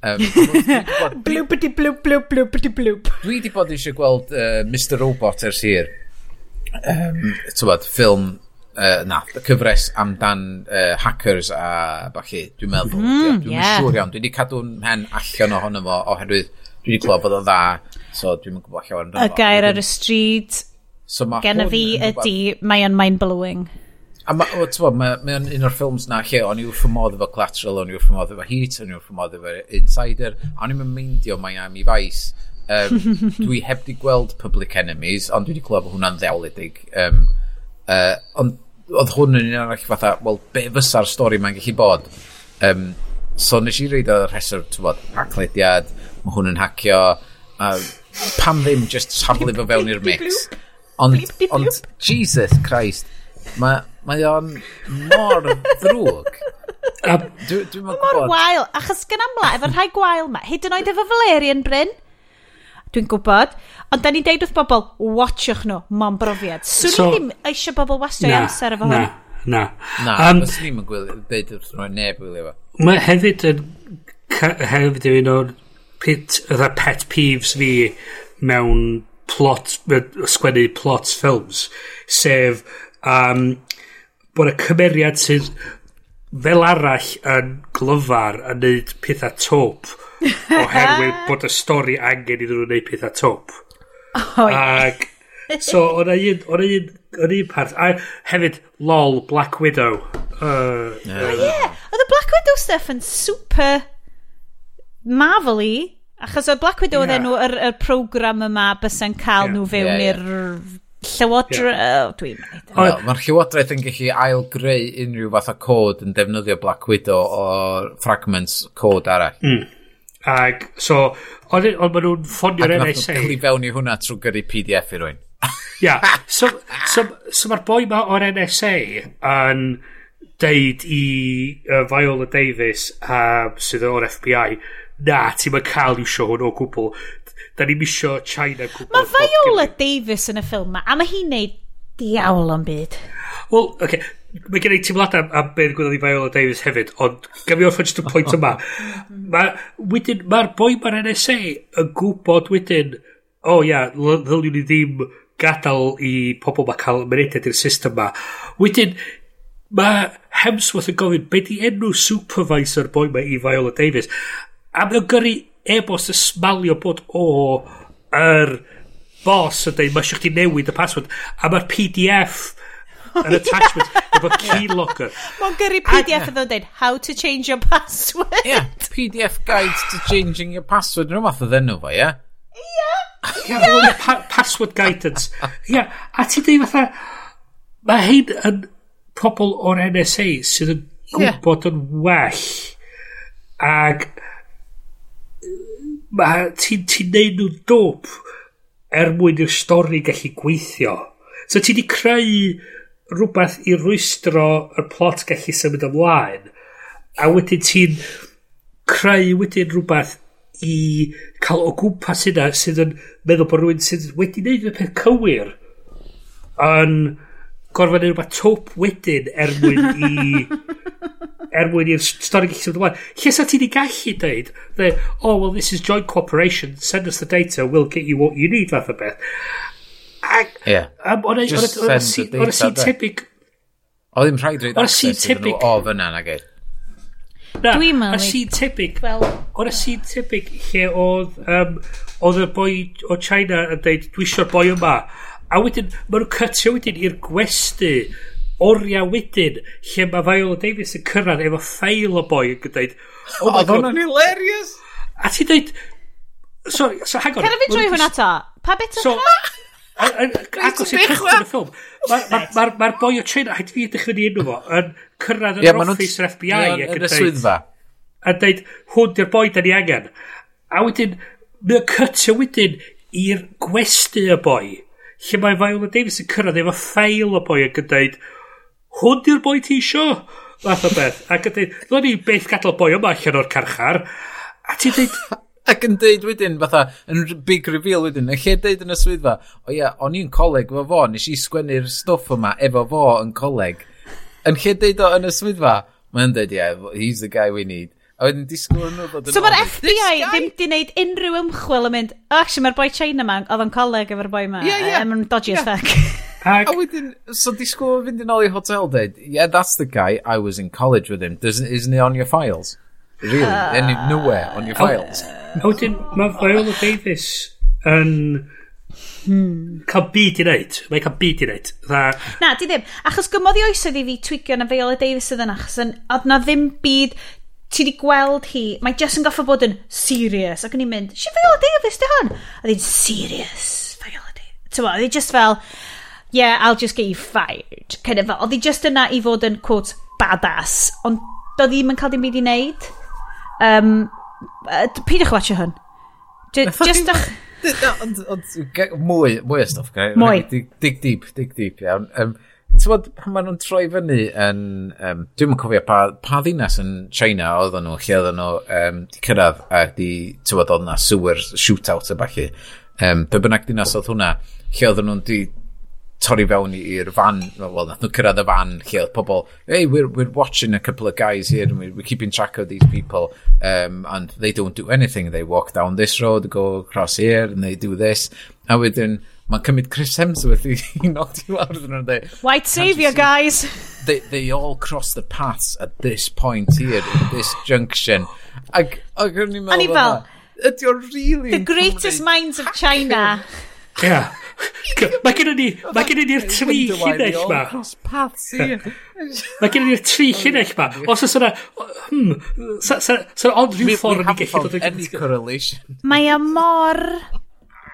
Um, bloopity bloop bloop bloopity bloop. Dwi wedi bod eisiau gweld uh, Mr Robot ers hir. Um, Tywad, ffilm uh, na, cyfres amdan uh, hackers a bachu, dwi'n meddwl. Mm, dwi'n yeah. siŵr iawn, dwi wedi cadw'n hen allan ohono fo, oherwydd dwi wedi clywed bod o dda, so dwi'n mynd gwybod llawer amdano. Y gair ar y stryd, so gen fi ydy, mae o'n mind-blowing. A ma, o, ti'n mae o'n un o'r ffilms na lle o'n i wrth modd efo Collateral, o'n i wrth modd efo Heat, o'n i wrth modd efo Insider, a o'n i'n meindio Miami Vice. Um, [laughs] dwi heb di gweld Public Enemies, ond dwi wedi clywed bod hwnna'n ddewledig. Um, uh, ond oedd hwn yn un arall fatha, wel, be fysa'r stori mae'n gallu bod? Um, so nes i reid o'r rheswr, bod, aclediad, mae hwn yn hacio, a pam ddim just saflu fo fewn i'r mix. Ond, ond, Jesus Christ, mae ma o'n mor ddrwg. Dwi'n dwi gwybod... Mor wael, achos gan amla, efo'r rhai gwael ma, hyd yn oed efo Valerian Bryn, Dwi'n gwybod. Ond da ni'n deud wrth bobl, watchwch nhw, ma'n brofiad. Swn so, i ddim eisiau bobl wastio i amser efo hwn. Na, na. Um, Fos ni'n gwylio, dweud wrth nhw, neb gwylio fo. Mae hefyd yn hefyd yn un o'r pit, pet peeves fi mewn plot, sgwennu plot films, sef um, bod y cymeriad sydd fel arall yn glyfar yn neud pethau top oherwydd [laughs] bod y stori angen iddyn nhw neud pethau top. Oh, Ac, so, o'n un, o'n un, o'n un part. A hefyd, lol, Black Widow. Uh, yeah. Uh, yeah. Oedd y Black Widow stuff yn super marvel-y. Achos oedd Black Widow yeah. oedd enw yr, yr program yma bys yn cael yeah. nhw fewn yeah, yeah. i'r Llywodraeth... Yeah. Oh, Dwi'n well, Mae'r Llywodraeth yn gallu ailgreu unrhyw fath o cod yn defnyddio Black Widow o fragments cod arall. Mm. Ag, so, ond on, maen nhw'n ffonio'r NSA... Ac nath nhw'n fewn i hwnna trwy gyrru PDF i rwy'n. Ia, so, so, so mae'r boi ma o'r NSA yn deud i uh, Viola Davis, uh, sydd o'r FBI, na, ti'n mynd cael iwsio hwn o gwbl da ni'n misio China gwybod. Mae Viola Davis yn y ffilm ma, a mae hi'n neud diawl am byd. Wel, oce, okay. mae gen i teimladau am, am beth gwneud i Viola Davis hefyd, ond gaf i orffen just y pwynt yma. Mae'r [laughs] ma boi ma'r NSA yn gwybod wedyn, o oh, ia, yeah, ddyliwn ni ddim gadael i pobl mae cael mynediad i'r system ma. Wedyn, mae Hemsworth yn gofyn, be di enw supervisor boi mae i Viola Davis? A mae'n gyrru e-bost y smalio bod o yr bos yn dweud, mae eisiau chdi newid y password, a mae'r PDF yn attachment [laughs] efo keylogger. Mae'n gyrru PDF yn dweud, how to change your password. Yeah, PDF guide to changing your password. Rwy'n math o ddenw fo, ie? Ie. Password guidance. Ie, a ti dweud fatha, mae hyn yn pobl o'r NSA sydd yn gwybod yn well. Ac ti'n ti neud nhw dwp er mwyn i'r stori gallu gweithio. So ti di creu rhywbeth i rwystro y plot gallu symud ymlaen. A wedyn ti'n creu wedyn rhywbeth i cael o gwmpas hynna sydd yn meddwl bod rhywun sydd wedi wneud y peth cywir yn gorfod neud rhywbeth top wedyn er mwyn i [laughs] er mwyn i'r stori gallu symud ymlaen. Lle sa ti wedi gallu dweud, dde, oh, well, this is joint cooperation, send us the data, we'll get you what you need, fath o beth. Ac, yeah. um, on Just on a, on on a, on a tebyg... O ddim rhaid rhaid access iddyn nhw o fyna na gyd. Na, Dwi'n meddwl... A sy'n tebyg... Well, o'n sy'n tebyg lle oedd... Um, oedd y boi o China yn dweud, dwi eisiau'r boi yma. A wedyn, maen nhw'n cytio wedyn i'r gwesti oriau wedyn lle mae Viola Davis yn cyrraedd efo ffeil o boi yn dweud oh my god hwnna'n hilarious! A ti dweud sorry so hang on can I fi drwy hwnna ta? Pa bit so, Agos i'n cychwyn y ffilm Mae'r boi o China Haid fi edrych fyny enw fo Yn cyrraedd yn yr office yr FBI Yn y swyddfa. A dweud hwn di'r boi da ni angen. A wedyn Mae'n cytio wedyn I'r gwesti y boi lle mae Viola Davis yn cyrraedd efo ffeil o boi ac yn dweud, hwn di'r boi ti isio fath o beth ac yn dweud ddod ni beth gadael boi yma allan o'r carchar a ti'n dweud [laughs] ac yn deud wedyn, fatha, yn big reveal wedyn, yn lle deud yn y swyddfa, o ia, o'n i'n coleg efo fo, nes i sgwennu'r stwff yma efo fo yn coleg. Yn lle deud o yn y swyddfa, mae'n deud, yeah, he's the guy we need. A wedyn disgwyl yn fod yn... So mae'r FBI ddim di wneud unrhyw ymchwil yn mynd, oh, actually, mae'r boi China man, oedd yn coleg efo'r boi ma, yeah, yeah, um, dodgy as fuck. [laughs] Ag... A wedyn, so disgwyl fynd yn ôl i hotel dweud, yeah, that's the guy, I was in college with him, Doesn't, isn't he on your files? Really, ah. uh... any, nowhere on your oh. files. A wedyn, mae Viola Davis yn hmm. cael byd i wneud. Mae cael byd i wneud. Dda... Na, di ddim. Achos gymodd i oesoedd i fi twigio na Viola Davis ydyn achos yn, oedd na ddim byd ti di gweld hi, mae Jess yn goffa bod yn serious, ac yn i'n mynd, si Viola Davis di hwn? A ddi'n serious, Viola Davis. Ti'n bod, just fel, yeah, I'll just get you fired. Kind of, oedd hi just yna i fod yn, quote, badass, ond doedd ddim yn cael dim byd i wneud. Um, uh, pidwch watcha hwn. Just ych... [laughs] Mwy, mwy o stuff, gai. Mwy. Dig deep, dig deep, iawn. Um, Ti'n bod, pan maen nhw'n troi fyny yn... Um, Dwi'n yn cofio pa, pa ddinas yn China oedden nhw, lle oedden nhw um, di cyrraedd a di... Ti'n bod, oedden nhw sewer shootout y bachu. Um, Be bynnag dinas oedd hwnna, lle oedden nhw'n di torri fewn i'r fan, well, nath nhw cyrraedd y fan lle oedd pobl, hey, we're, we're watching a couple of guys here and we're, we're keeping track of these people um, and they don't do anything. They walk down this road, go across here and they do this. A wedyn, mae'n cymryd Chris Hemsworth i [laughs] nodi lawr iddyn nhw'n dweud. White saviour, guys! They, they all cross the paths at this point here, at this junction. Ac, ac o'n i'n meddwl... O'n i fel... Ydy o'n really... The greatest minds of China. [laughs] Ia. Mae gen ni, mae gen ni'r tri llinell ma. Mae gen ni'r tri llinell ma. Os oes yna, hmm, sa'n ond rhyw ffordd yn gallu dod yn correlation. Mae e mor...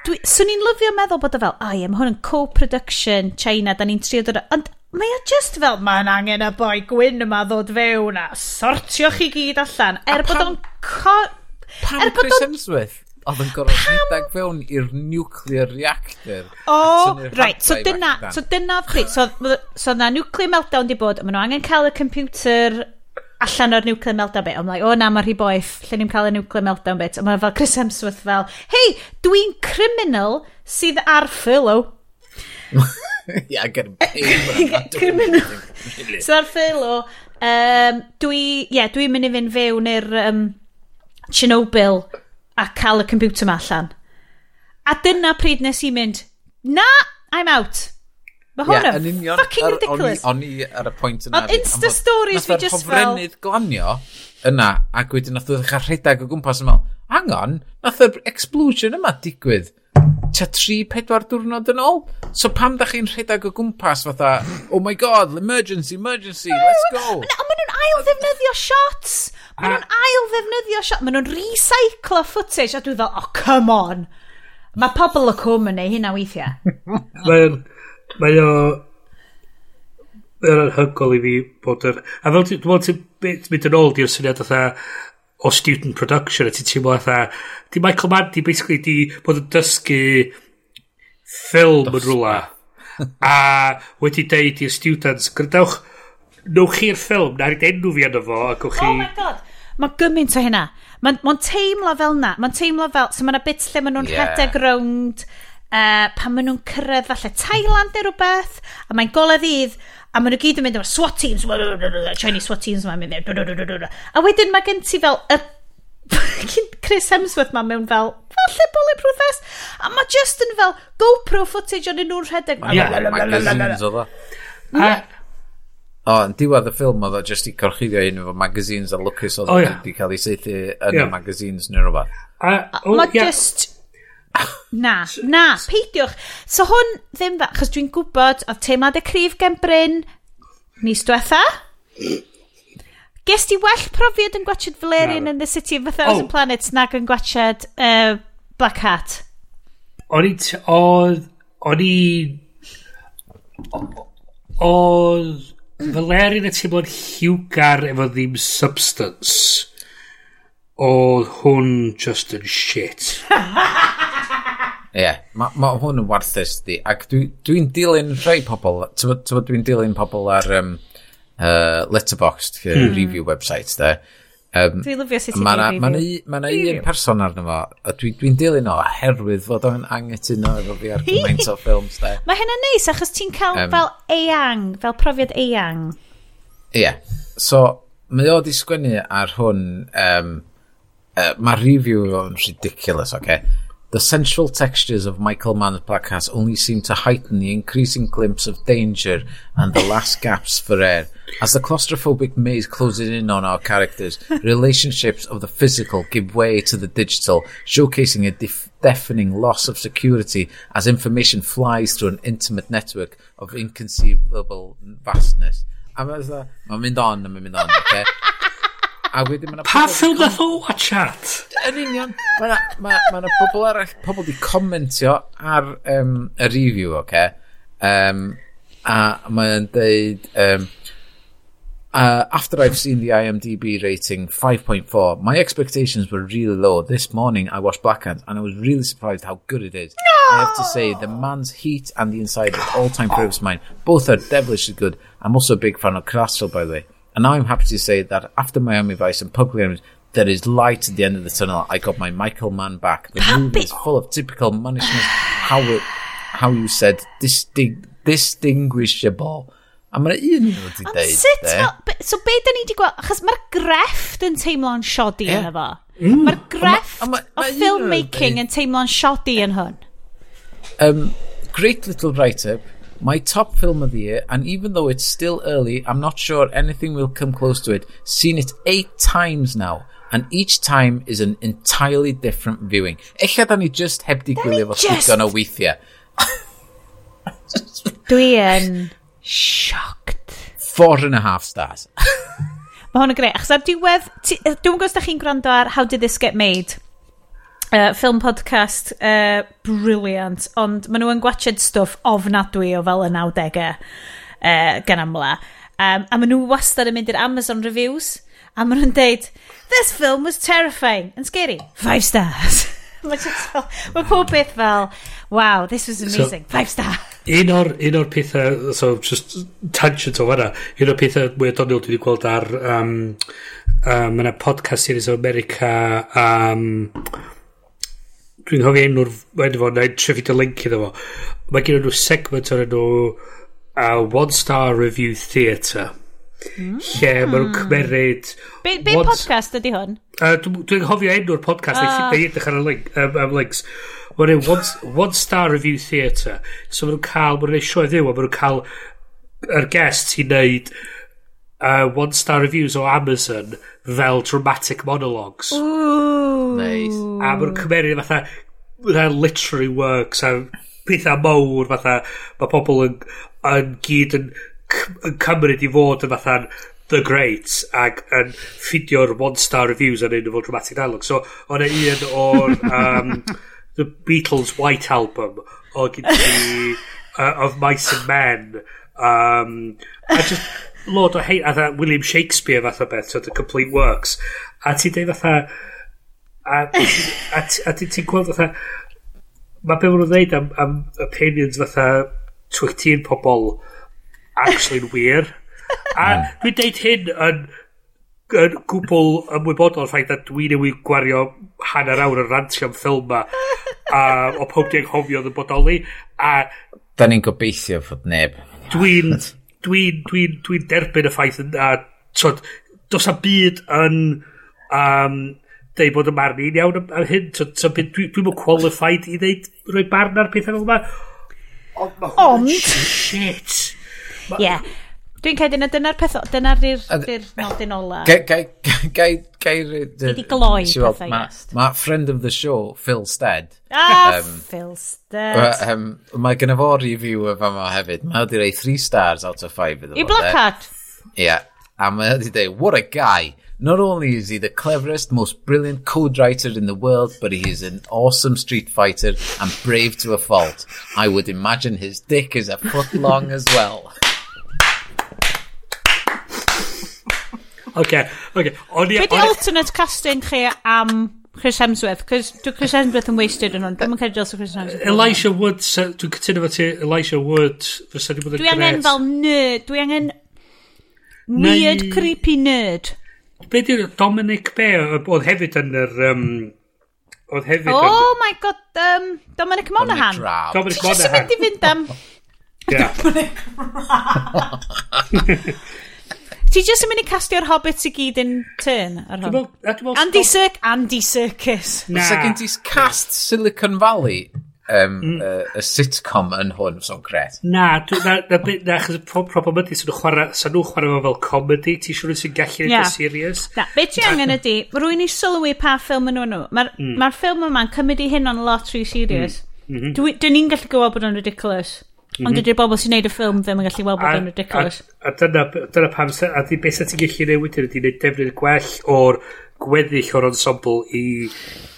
Swn i'n lyfio meddwl bod e o fel, ai, mae hwn yn co-production China, da ni'n trio dod... o... Ond mae e o just fel, mae'n angen y boi gwyn yma ddod fewn a sortio chi gyd allan. Er bod o'n... Pam Er bod o'n... Chris Hemsworth? oedd yn gorau rhedeg fewn i'r nuclear reactor. O, oh, right, so dyna, so dyna, so, so na nuclear meltdown di bod, maen nhw angen cael y computer allan o'r nuclear meltdown bit. I'm like, o oh, na, mae'r hi boeth, lle ni'n cael y nuclear meltdown bit. A fel Chris Hemsworth fel, hei, dwi'n criminal sydd ar furlough. yeah, get paid. criminal [laughs] sydd ar furlough. Um, dwi, yeah, dwi'n mynd i fynd fewn i'r um, Chernobyl a cael y computer ma allan. A dyna pryd nes i mynd, na, I'm out. Mae hwn yn union, fucking ar, ridiculous. O'n i ar y pwynt yna. Ond Insta Stories fi just fel... Nath yr glanio yna, ac wedyn nath oedd eich rhedeg o gwmpas yma, hang on, nath yr explosion yma digwydd tua 3-4 diwrnod yn ôl. So pam da chi'n rhedeg o gwmpas fatha, oh my god, emergency, emergency, let's go. Ond maen nhw'n ail ddefnyddio shots. Maen nhw'n ail ddefnyddio shot. Maen nhw'n recyclo footage. A dwi fel, oh, come on. Mae pobl y cwm yn ei hynna weithiau. [laughs] Mae'n... Mae o... Mae'n anhygol i fi bod yr... A fel dwi'n meddwl ti'n mynd yn ôl di'r syniad o o student production a ti'n teimlo atha di Michael Mann di basically di bod yn dysgu ffilm yn rhywle a wedi deud i'r students grydawch newch chi'r ffilm na'r enw fi yno fo a gwych chi oh my god mae gymaint o hynna. Mae'n ma teimlo fel na. Mae'n teimlo fel... So mae yna bit lle maen nhw'n yeah. rhedeg rownd uh, pan maen nhw'n cyrraedd falle Thailand neu rhywbeth, a mae'n golau ddydd, a maen nhw gyd yn mynd o'r SWAT teams, Chinese SWAT teams ma'n mynd, a wedyn mae gen ti fel y [laughs] Chris Hemsworth ma mewn fel falle bulletproof vest a mae just yn fel GoPro footage o'n nhw'n rhedeg yeah, magazines o dda O, yn diwedd y ffilm oedd o jyst i corchuddio un efo magazines a lwcus oedd o wedi cael ei seithi yn yeah. y magazines neu rhywbeth. Mae just... Na, na, peidiwch. So hwn ddim dda, chos dwi'n gwybod oedd teimlad y crif gen Bryn mis diwetha. Ges ti well profiad yn gwachod Valerian na, in the City of a Thousand oh. Planets nag yn gwachod uh, Black Hat? O'n i... Oedd... O'n i... Oedd Valerian y teimlo'n hiwgar efo ddim substance. Oedd hwn just yn shit. Ie, yeah, mae ma hwn yn warthus di. Ac dwi'n dwi, dilyn rhai pobl, dwi'n dilyn pobl ar um, uh, Letterboxd, mm. review websites, da. Um, Dwi'n lyfio sut ti'n ei Mae yna un person arno fo, a dwi'n dwi dilyn o oherwydd fod o'n angytuno efo fi ar gymaint o [laughs] ffilms de. Mae hynna'n neis achos ti'n cael um, fel eang, fel profiad eang. Ie. Yeah. So, mae o di sgwennu ar hwn, um, uh, mae review o'n ridiculous, oce? Okay? The sensual textures of Michael Mann's Black Hat only seem to heighten the increasing glimpse of danger and the last [laughs] gaps for air. As the claustrophobic maze closes in on our characters, [laughs] relationships of the physical give way to the digital, showcasing a def- deafening loss of security as information flies through an intimate network of inconceivable vastness. A mae'n ma mynd on, a mae'n mynd on, okay? [laughs] A wedyn mae Pa ffilm nath o a chat? Yn union. Mae yna ma, ma pobl arall, pobl di commentio ar um, y review, oce? Okay? Um, a mae'n deud... Um, Uh, after I've seen the IMDb rating 5.4, my expectations were really low. This morning I watched Blackhand and I was really surprised how good it is. No! I have to say, the man's heat and the inside are all-time favorites of mine. Both are devilishly good. I'm also a big fan of Castle, by the way. And now I'm happy to say that after Miami Vice and Public Enemies, there is light at the end of the tunnel. I got my Michael Mann back. The movie is full of typical mannishness. How it, how you said disting, distinguishable. A mae'n un nhw wedi deud. Sut, no, so be da ni wedi gweld, achos mae'r grefft yn teimlo'n siodi yeah. yn efo. Mae'r mm. grefft o, ma, o, ma, o filmmaking yn teimlo'n siodi yn hwn. Um, great little write-up, My top film of the year, and even though it's still early, I'm not sure anything will come close to it. Seen it eight times now, and each time is an entirely different viewing. Ella da ni just heb di gwylio fo digon o weithiau. [laughs] Dwi yn shocked. Four and a half stars. [laughs] Mae hwn yn greu, achos ar diwedd, dwi'n gwybod os da chi'n gwrando ar How Did This Get Made? Uh, film podcast uh, brilliant ond maen nhw yn gwachod stwff ofnadwy o fel y 90au uh, gan amla. Um, a maen nhw wastad yn mynd i'r Amazon reviews a maen nhw'n deud this film was terrifying. And scary. Five stars. [laughs] Mae ma pob beth fel, wow, this was amazing, so, five star. Un o'r, un o'r pethau, so just tangent o fanna, un o'r pethau mwy o Donald dwi wedi gweld ar, um, um, mae yna podcast series o America, um, dwi'n hoffi enw'r enw na i'n trefyd y link iddo fo mae gen nhw segment o'r enw uh, One Star Review Theatre lle mm. maen nhw'n hmm. cymeryd be, be one... podcast ydy hwn? Uh, dwi'n dwi hofio enw'r podcast uh. Ah. neu edrych ar y link, um, um, links mae'n enw one, one Star Review Theatre so maen nhw'n cael maen nhw'n ei sioe ddiw a maen nhw'n cael yr guest i wneud uh, one star reviews o Amazon fel dramatic monologues. Ooh. Nice. A maen nhw'n cymeryd fatha, fatha literary works a pethau mawr fatha, mae pobl yn, yn gyd yn, yn cymryd i fod yn fatha'n The Great ac yn ffidio'r one star reviews yn un o dramatic dialogue. So, o'n un o'r [laughs] um, The Beatles White Album o gyda uh, Of Mice and Men um, a just Lord o hein, a dda William Shakespeare fatha beth, so the complete works. A ti'n dweud fatha, a, a, a ti'n gweld fatha, mae be maen nhw'n dweud am, am opinions fatha 13 pobl actually'n wir. A hmm. dwi'n deud hyn yn, yn gwbl ymwybodol o'r ffaith na dwi newid gwario hanner awr yn rantio am ffilm ma a o pob di anghofio yn bodoli a Da ni'n gobeithio fod neb. Dwi'n dwi'n dwi, n, dwi derbyn y ffaith a tod, dos a byd yn um, dweud bod y marn i'n iawn am, am hyn. So, so, dwi'n dwi, mwyn qualified i ddeud rhoi barn ar pethau fel yma. Ond... Ond... Shit. Ie. Yeah. Dwi'n cael dyna dyna'r peth, dyna'r dyr, dyr nodyn ola. Gai... Wedi gloi pethau. Mae ma friend of the show, Phil Stead. Ah, um, Phil Stead. Um, mae gyna fo review y fama hefyd. Mae wedi rei 3 stars out of 5 iddo I Blackheart? Ie. Yeah. A mae wedi dweud, what a guy. Not only is he the cleverest, most brilliant code writer in the world, but he is an awesome street fighter and brave to a fault. I would imagine his dick is a foot long as well. Oce, oce. Be di alternate casting chi am Chris Hemsworth? Cos dwi Chris Hemsworth yn wasted yn hwn. Dwi'n cael dros o Chris Hemsworth. Elisha Wood, dwi'n cytuno fo ti, Elisha Wood, fysa di bod yn. Dwi angen fel nerd, dwi angen weird, creepy nerd. Be di Dominic Be, oedd hefyd yn yr... Um, oedd hefyd Oh my god, um, Dominic Monaghan. Dominic Monaghan. Ti jyst yn mynd i fynd am... [laughs] Dominic Monaghan. [laughs] Ti jyst yn mynd i castio'r hobbits i gyd yn turn ar hwn? Andy Serk, Andy Circus. Na. Sa gen ti cast Silicon Valley um, mm. uh, y sitcom yn hwn, so'n gret. Na, na, na, na, achos y problem ydy, sa'n nhw'n chwarae, sa nhw chwarae fel comedy, ti siwr sy'n gallu yeah. serious. Na, be ti angen ydy, rwy'n i sylwi pa ffilm yn nhw. Mae'r mm. ma ffilm yma'n cymryd i hyn on lot rhy serious. Mm. Mm -hmm. Dwi'n gallu gwybod bod o'n ridiculous. -hmm. Ond mhm. dydy'r bobl sy'n neud y ffilm ddim yn gallu weld bod yn ridiculous. A, a, dyna, dyna pam, a di beth sy'n ti'n gallu neud wedyn ydy neud defnydd gwell o'r gweddill o'r ensemble i,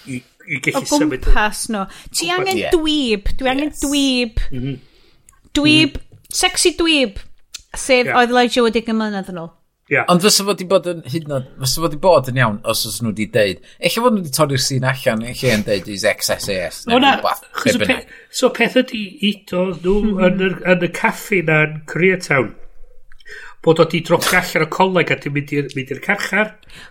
i, i gallu symud. O gwmpas nhw. Ti angen yeah. dwyb, dwi angen yes. dwyb. Mm -hmm. Dwyb, mm -hmm. sexy dwyb, sef yeah. oedd Elijah wedi gymlynedd yn ôl. Yeah. Ond fysa fod i bod yn hyd yn oed, fysa fod i bod yn iawn os oes nhw wedi deud. Eich fod nhw wedi torri'r sîn allan, eich e'n deud is XSAS O na, rhywbeth. Pe, so peth ydi, i do nhw mhm. yn y caffi na yn Koreatown bod o di dropio allan o coleg a dwi'n mynd i'r mynd i'r carchar.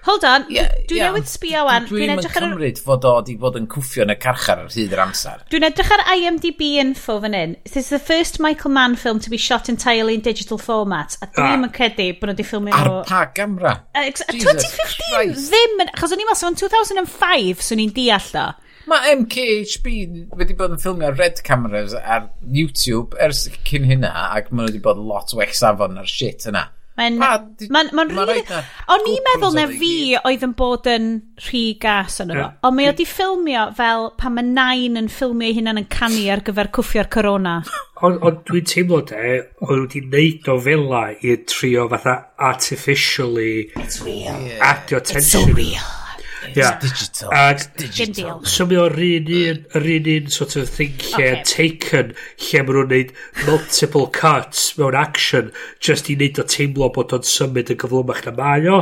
Hold on, yeah, dwi'n yeah. newid sbio wan. Dwi'n edrych ar... cymryd fod o di bod yn cwffio yn y carchar ar hyd yr amser. Dwi'n edrych ar IMDb info fan hyn. This is the first Michael Mann film to be shot entirely in digital format. A ah. dwi'n yn credu bod nhw wedi ffilmio... Ar o... pa gamra? Uh, 2015 Christ. ddim, achos o'n i'n meddwl, 2005, swn i'n deall o. Mae MKHB wedi bod yn ffilmio red cameras ar YouTube ers cyn hynna, ac maen nhw wedi bod lot o safon ar shit yna. Mae'n ma, ma, ma rili... O'n i'n meddwl na fi oedd yn bod yn rhy gas yn yno. Ond mae wedi ffilmio fel pan mae nain yn ffilmio ei hunan yn canu ar gyfer cwffio'r corona. [laughs] Ond on, dwi'n teimlo de, o'n wedi neud o fela i trio fatha artificially adio tension. It's so real. Yeah. Digital. Ag, Dim deal. Symio yr un un, yr un un sort of thing lle okay. taken lle maen nhw'n neud multiple cuts mewn action just i neud o teimlo bod o'n symud yn gyflymach na mae o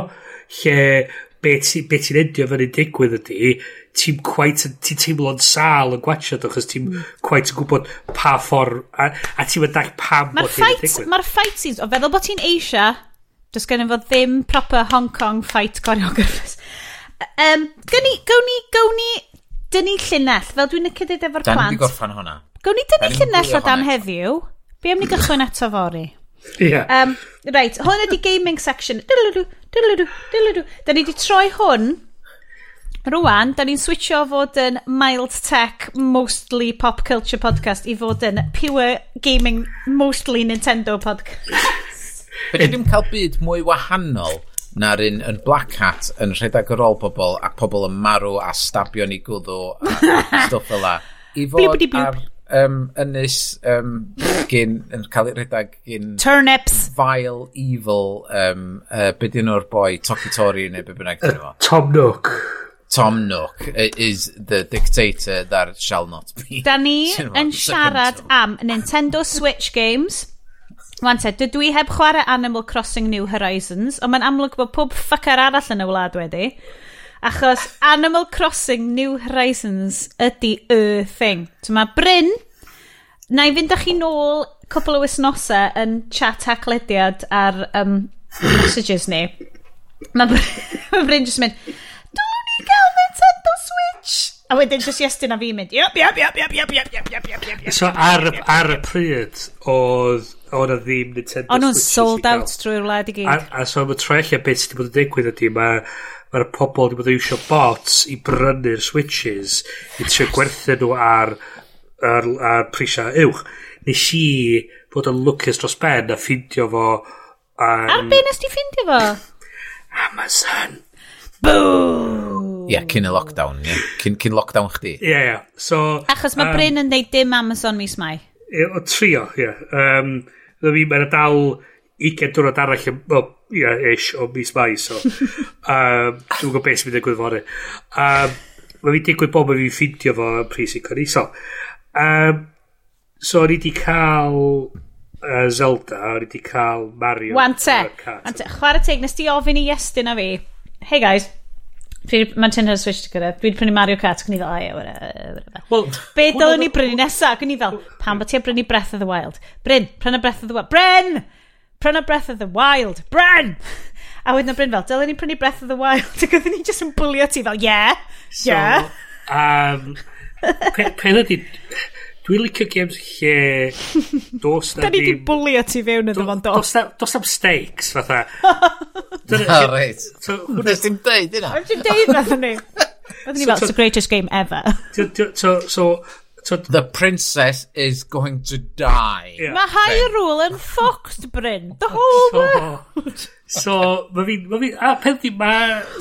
lle beth ti, be ti'n endio fan hyn digwydd ydy, ti'n quite, ti'n teimlo'n sal yn gwachod achos ti'n quite yn gwybod hmm. pa ffordd, a, a ti'n mynd dach pam bod hyn yn digwydd. Mae'r fight scenes, o feddwl bod ti'n Asia, does gen i fod ddim proper Hong Kong fight choreographers. Um, gawn ni, gawn ni, gawn ni dynnu llinell, fel dwi'n licio dweud efo'r plant. Da ni gorffan hwnna. Gawn ni dynnu llinell o dan heddiw. Be am ni gychwyn eto fori? Ie. Yeah. Um, right, hwn ydi gaming section. Dilydw, dilydw, dilydw. Da ni wedi troi hwn. Rwan, da ni'n switcho o fod yn mild tech, mostly pop culture podcast i fod yn pure gaming, mostly Nintendo podcast. Fe ddim cael byd mwy wahanol na'r un yn Black Hat yn rhedeg ar ôl pobl ac pobl yn marw a stabio ni gwddw [laughs] a stwff fel la. I fod ar um, ynys um, gyn, yn cael ei rhedeg gyn... Turnips! Vile Evil, um, uh, beth yw'n o'r boi, Toki Tori neu beth bynnag dyn nhw. Tom Nook. Tom Nook is the dictator that shall not be. Da ni [laughs] yn siarad am Nintendo Switch games Wan te, dydw i heb chwarae Animal Crossing New Horizons, ond mae'n amlwg bod pob ffacar arall yn y wlad wedi. Achos Animal Crossing New Horizons ydy y thing. So mae Bryn, na i fynd â chi nôl cwpl o wisnosau yn chat haclediad ar um, messages ni. Mae Bryn, ma Bryn jyst mynd, dylwn ni gael Nintendo Switch? A wedyn jyst Iestyn a fi mynd, yep, yep, yep, yep, yep, yep, yep, yep, yep, yep, yep. So ar, ar y pryd, oedd o'n ddim Nintendo O'n nhw'n sold out drwy'r wlad i gyd. A, a so am y trella beth sydd wedi bod yn digwydd ydy, mae mae'r pobl wedi bod yn iwsio bots i brynu'r switches i trio gwerthu nhw ar, ar, ar prisiau uwch. Nes i bod yn lwcus dros ben a ffindio fo... Um, ar be nes ti ffindio fo? Amazon. Boo! Ie, yeah, cyn y lockdown, ie. Yeah. Cyn, cyn lockdown chdi. Ie, yeah, ie. Yeah. So, Achos mae um, Bryn yn deud dim Amazon mis mai. Ie, o trio, ie. Yeah. Um, Fy mi, mae'n dal 20 diwrnod arall, well, ia, yeah, ish, o mis mai, so. [laughs] um, Dwi'n gwybod beth sy'n mynd yn fory. Um, mae fi'n digwydd bod mae fi'n ffindio fo yn pris i cynnig. So, um, so ni di cael uh, Zelda, ni di cael Mario. Wante, wante, chwarae teg, nes ti ofyn i Iestyn a fi. Hey guys, Mae Nintendo Switch ti gyrraedd. Dwi wedi prynu Mario Kart, ac yn i fel, aio. wera, Wel, Be dylwn ni brynu nesaf? Ac i fel, pam bod ti'n brynu Breath of the Wild? Bryn, pryna Breath of the Wild. Bryn! Pryna Breath of the Wild. Bryn! A wedyn o Bryn fel, dylwn ni prynu Breath of the Wild. [laughs] Ac oedden ni jyst yn bwlio ti fel, yeah, yeah. So, um, [laughs] pen ydi... Dwi'n licio games lle... [laughs] Dos na Da ni di ddim... bwlio ti fewn iddo fo'n dos. Dos na- Does am stakes, fatha. [laughs] Na, reit. So, Nes ti'n deud, yna? ti'n deud nath ni. [laughs] Oedden ni fel, it's the greatest game ever. Ti- So, so, The princess is going to die. Yeah. Mae Hyrule yn fucked, Bryn. The whole world. So, mae fi... Ma fi, a peth di, ma...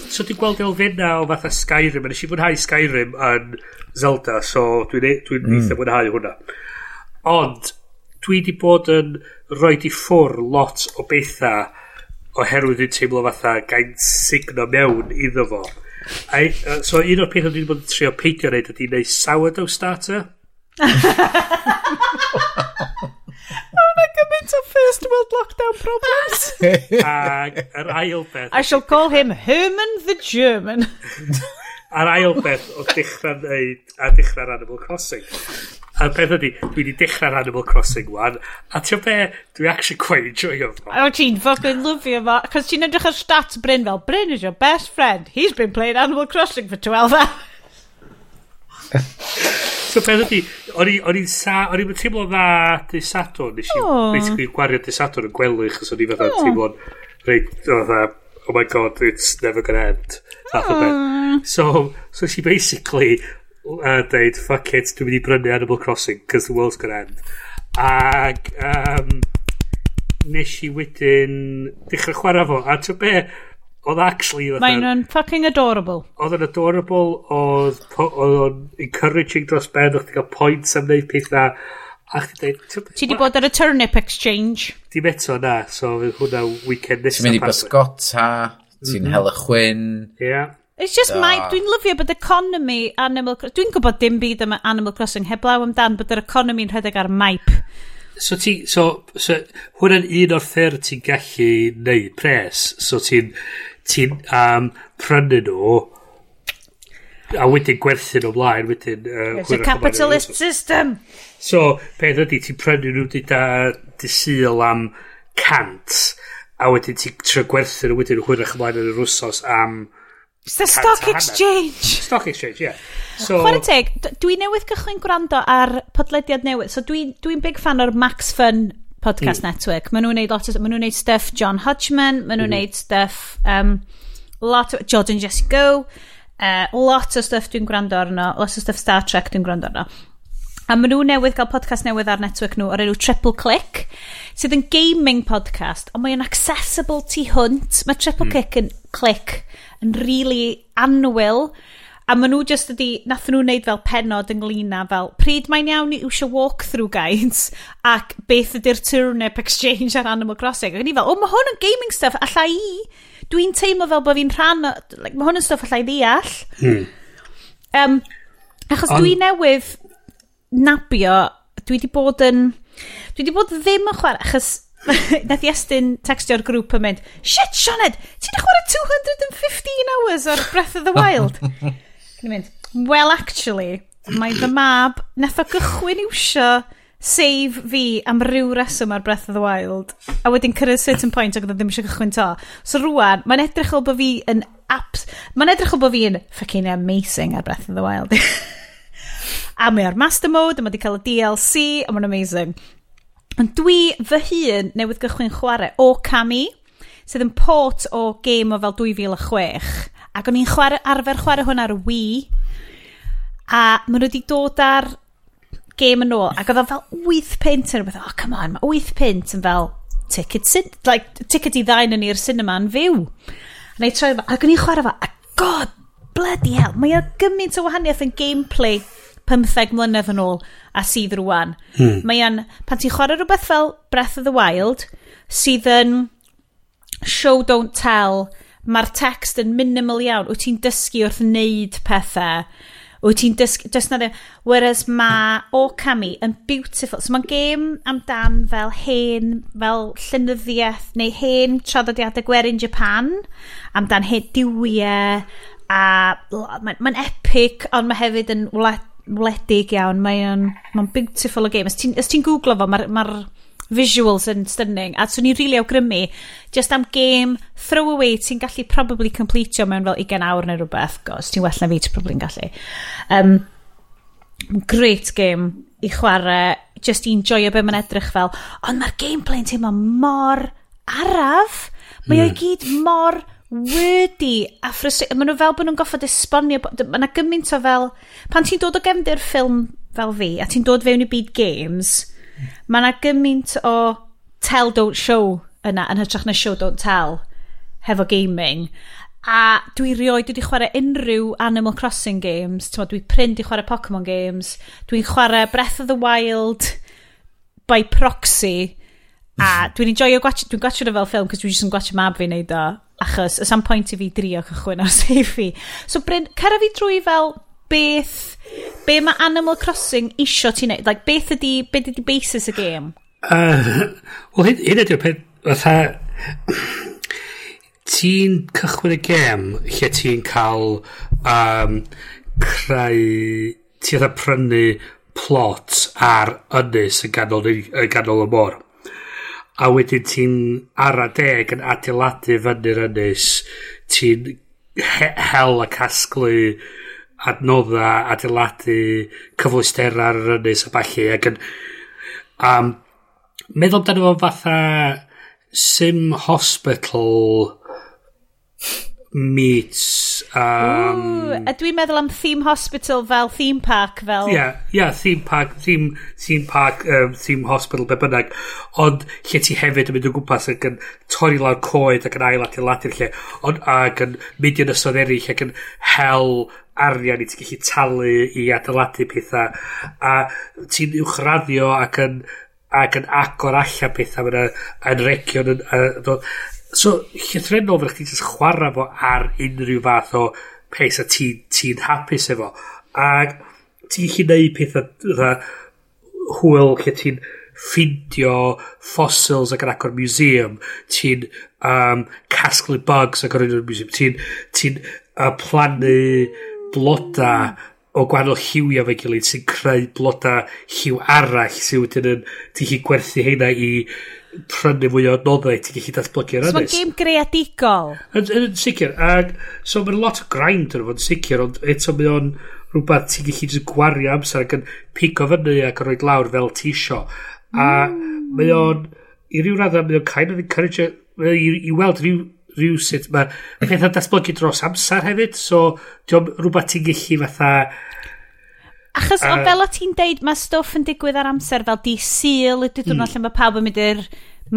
So, dwi'n gweld elfenna o fatha Skyrim. A nes i fwynhau Skyrim yn Zelda, so dwi'n e, dwi mm. eitha fwynhau hwnna. Ond, dwi di bod yn rhoi di ffwr lot o bethau oherwydd dwi'n teimlo fatha gain signo mewn iddo fo. I, uh, so un o'r pethau dwi wedi bod yn trio peidio wneud ydy wneud sourdough starter. [laughs] Oh, Mae'n gymaint o first world lockdown problems. [laughs] Ac yr ail beth... I shall call him Herman the German. [laughs] A'r ail beth o dechrau neud a dechrau'r Animal Crossing a'r peth ydy, dwi wedi dechrau'r Animal Crossing wan, a ti'n be, dwi actually quite enjoy fo. O, ti'n fucking lyfio fo, cos ti'n edrych ar stats Bryn fel, Bryn is your best friend, he's been playing Animal Crossing for 12 hours. [laughs] so beth ydy, o'n i'n sa, o'n i'n teimlo dda dy Sadwrn, nes i oh. basically gwario dy Sadwrn yn gwely, chos o'n i'n fatha oh. teimlo'n reit, fatha, oh my god, it's never gonna end. Fath o beth. So, so she basically, a deud, fuck it, dwi'n mynd i brynu Animal Crossing, cos the world's gonna end. Ac um, nes i wedyn dechrau chwarae fo, a ti'n be, oedd actually... mae'n nhw'n fucking adorable. Oedd yn adorable, oedd oedd o'n encouraging dros ben, oedd ti'n cael points am wneud pethau, a chdi dweud... Ti di bod ar y turnip exchange? Dim eto na, so fydd hwnna weekend nesaf. Ti'n mynd i bysgota, ti'n mm -hmm. hel y chwyn. Ie. Yeah. It's just da. my... Dwi'n lyfio bod economy Animal Crossing... Dwi'n gwybod dim byd am Animal Crossing heblaw amdan bod yr economy'n rhedeg ar maip. So ti... So, so hwnna'n un o'r ffyrdd ti'n gallu neud pres. So ti'n Ti'n um, prynu nhw a wedyn gwerthu nhw ymlaen wedyn... Uh, It's a capitalist system! So, peth ydy, ti'n prynu nhw di dyda disil am cant a wedyn ti'n trio gwerthu nhw wedyn hwyrach ymlaen yn yr wsos am... Um, It's the stock exchange. Stock exchange, ie. Yeah. So, Chwarae teg, dwi newydd gychwyn gwrando ar podlediad newydd. So dwi'n dwi, big fan o'r Max Fun Podcast mm. Network. Maen nhw'n neud lot o... Maen nhw'n neud stuff John Hodgman. Maen nhw'n mm. Mm-hmm. neud stuff... Um, lot o... Jordan Jesse Go. Uh, lot o stuff dwi'n gwrando arno. Lot o stuff Star Trek dwi'n gwrando arno. A maen nhw newydd gael podcast newydd ar network nhw o'r enw Triple Click, sydd yn gaming podcast, ond mae'n accessible tu hwnt. Mae Triple mm. Click yn click yn really anwyl. A maen nhw just ydi, nath nhw wneud fel penod ynglyn â fel, pryd mae'n iawn i wsio walkthrough guides [laughs] ac beth ydy'r turnip exchange ar Animal Crossing. Ac ni fel, o oh, mae hwn yn gaming stuff, alla i. Dwi'n teimlo fel bod fi'n rhan, o, like, mae hwn yn stuff alla i ddeall. Hmm. Um, achos On... dwi newydd nabio, dwi di bod yn, dwi di bod ddim yn chwarae, achos [laughs] Nath Iestyn textio'r grŵp yn mynd, shit Sioned, ti'n chwarae 215 hours o'r Breath of the Wild? [laughs] Cyn mynd, well actually, mae fy mab nath o gychwyn iwsio save fi am ryw reswm ar Breath of the Wild a wedyn cyrraedd certain point ac oedd ddim eisiau gychwyn to. So rwan mae'n edrych o bod fi yn apps mae'n edrych o bod fi yn fucking amazing ar Breath of the Wild. [laughs] A mae o'r master mode a mae wedi cael y DLC a mae'n amazing. Ond dwi fy hun newydd gychwyn chwarae o Cami, sydd yn port o game o fel 2006. Ac o'n i'n chwarae, arfer chwarae hwn ar Wii. A maen nhw wedi dod ar game yn ôl. Ac oedd o fel 8 pint yn rhywbeth. Oh, come on, mae 8 pint yn fel ticket, like, ticket i ddain yn i'r cinema yn fyw. A na i troi fo. Ac o'n i'n chwarae fo. A god, bloody hell. Mae o gymaint o wahaniaeth yn gameplay 15 mlynedd yn ôl a sydd rwan. Hmm. Mae'n, pan ti'n chwarae rhywbeth fel Breath of the Wild, sydd yn show don't tell, mae'r text yn minimal iawn, wyt ti'n dysgu wrth wneud pethau, wyt ti'n dysgu, just na ddim, e, whereas mae Okami yn beautiful, so mae'n gêm amdan fel hen, fel llynyddiaeth, neu hen traddodiadau gwerin Japan, amdan hen diwiau, a mae'n ma epic, ond mae hefyd yn wlad wledig iawn, mae'n o'n mae beautiful o game. Os ti'n ti googlo fo, mae'r ma visuals yn stunning, a swn i'n rili really awgrymu, just am game, throwaway, ti'n gallu probably completio mewn fel 20 awr neu rhywbeth, gos, ti'n well na fi, ti'n probably yn gallu. Um, great game i chwarae, just i enjoyo be mae'n edrych fel, ond mae'r gameplay'n teimlo mor araf, mae mm. o'i gyd mor wordy a ffrustri... Maen nhw fel bod nhw'n goffod esbonio... Mae yna gymaint o fel... Pan ti'n dod o gefndir ffilm fel fi, a ti'n dod fewn i byd games, mae yna gymaint o tell don't show yna, yn hytrach na show don't tell, hefo gaming. A dwi rioed wedi chwarae unrhyw Animal Crossing games. Tyma, dwi pryn i chwarae Pokemon games. Dwi'n chwarae Breath of the Wild by proxy. A dwi'n enjoyo gwachio, dwi'n gwachio fel ffilm, cos dwi'n just yn gwachio mab fi wneud o. Achos, ys am pwynt i fi drio cychwyn ar [laughs] seifi. So, Bryn, cara fi drwy fel beth, be mae Animal Crossing isio ti'n neud? Like, beth ydi, beth ydi basis y gêm? Uh, Wel, hyn, hyn ydy'r peth, fatha, ti'n cychwyn y gêm lle ti'n cael um, creu, ti'n prynu plot ar ynys yn ganol, yn ganol y môr a wedyn ti'n ara deg yn adeiladu fyny'r ynys ti'n he hel a casglu adnodda adeiladu cyflwystera ar yr ynys a falle ac yn um, meddwl amdano fo fatha sim hospital meets... Um, Ooh, a dwi'n meddwl am theme hospital fel theme park fel... Ie, yeah, yeah, theme park, theme, theme park, um, theme hospital, be bynnag. Ond lle ti hefyd yn mynd o gwmpas ac yn torri lawr coed ac yn ail at i ladur lle. Ond ac yn mynd i'n ystod eraill ac yn hel arian i ti gallu talu i adeiladu pethau. A ti'n uwchraddio ac yn ac yn agor allan pethau yna yn region yn, yn, So, llythrenol fel chdi jyst chwarae fo ar unrhyw fath o pes a ti'n ti, hapus efo. Ac ti'n gallu neud pethau dda hwyl lle ti'n ffindio fossils ac yn agor museum, ti'n um, casglu bugs ac yn agor museum, ti'n ti uh, plannu bloda o gwahanol lliwiau fe gilydd sy'n creu bloda lliw arall sy'n wedyn yn ti'n gwerthu heina i prynu fwy o noddau ti'n gallu datblygu ar ynnes. So mae'n gêm greadigol. Yn, yn, sicr. Ag, so mae'n lot o grind yn fo'n sicr, ond eto mae o'n rhywbeth ti'n gallu just gwario amser ac yn pico fyny ac yn rhoi lawr fel ti isio. A mm. mae o'n, i ryw raddau, mae o'n kind of encourage i, i weld ryw rhyw sut mae pethau datblygu dros amser hefyd so diolch rhywbeth ti'n gallu fatha Achos uh, o fel o ti'n deud, mae stwff yn digwydd ar amser fel di syl ydy diwrnod mm. lle mae pawb yn mynd i'r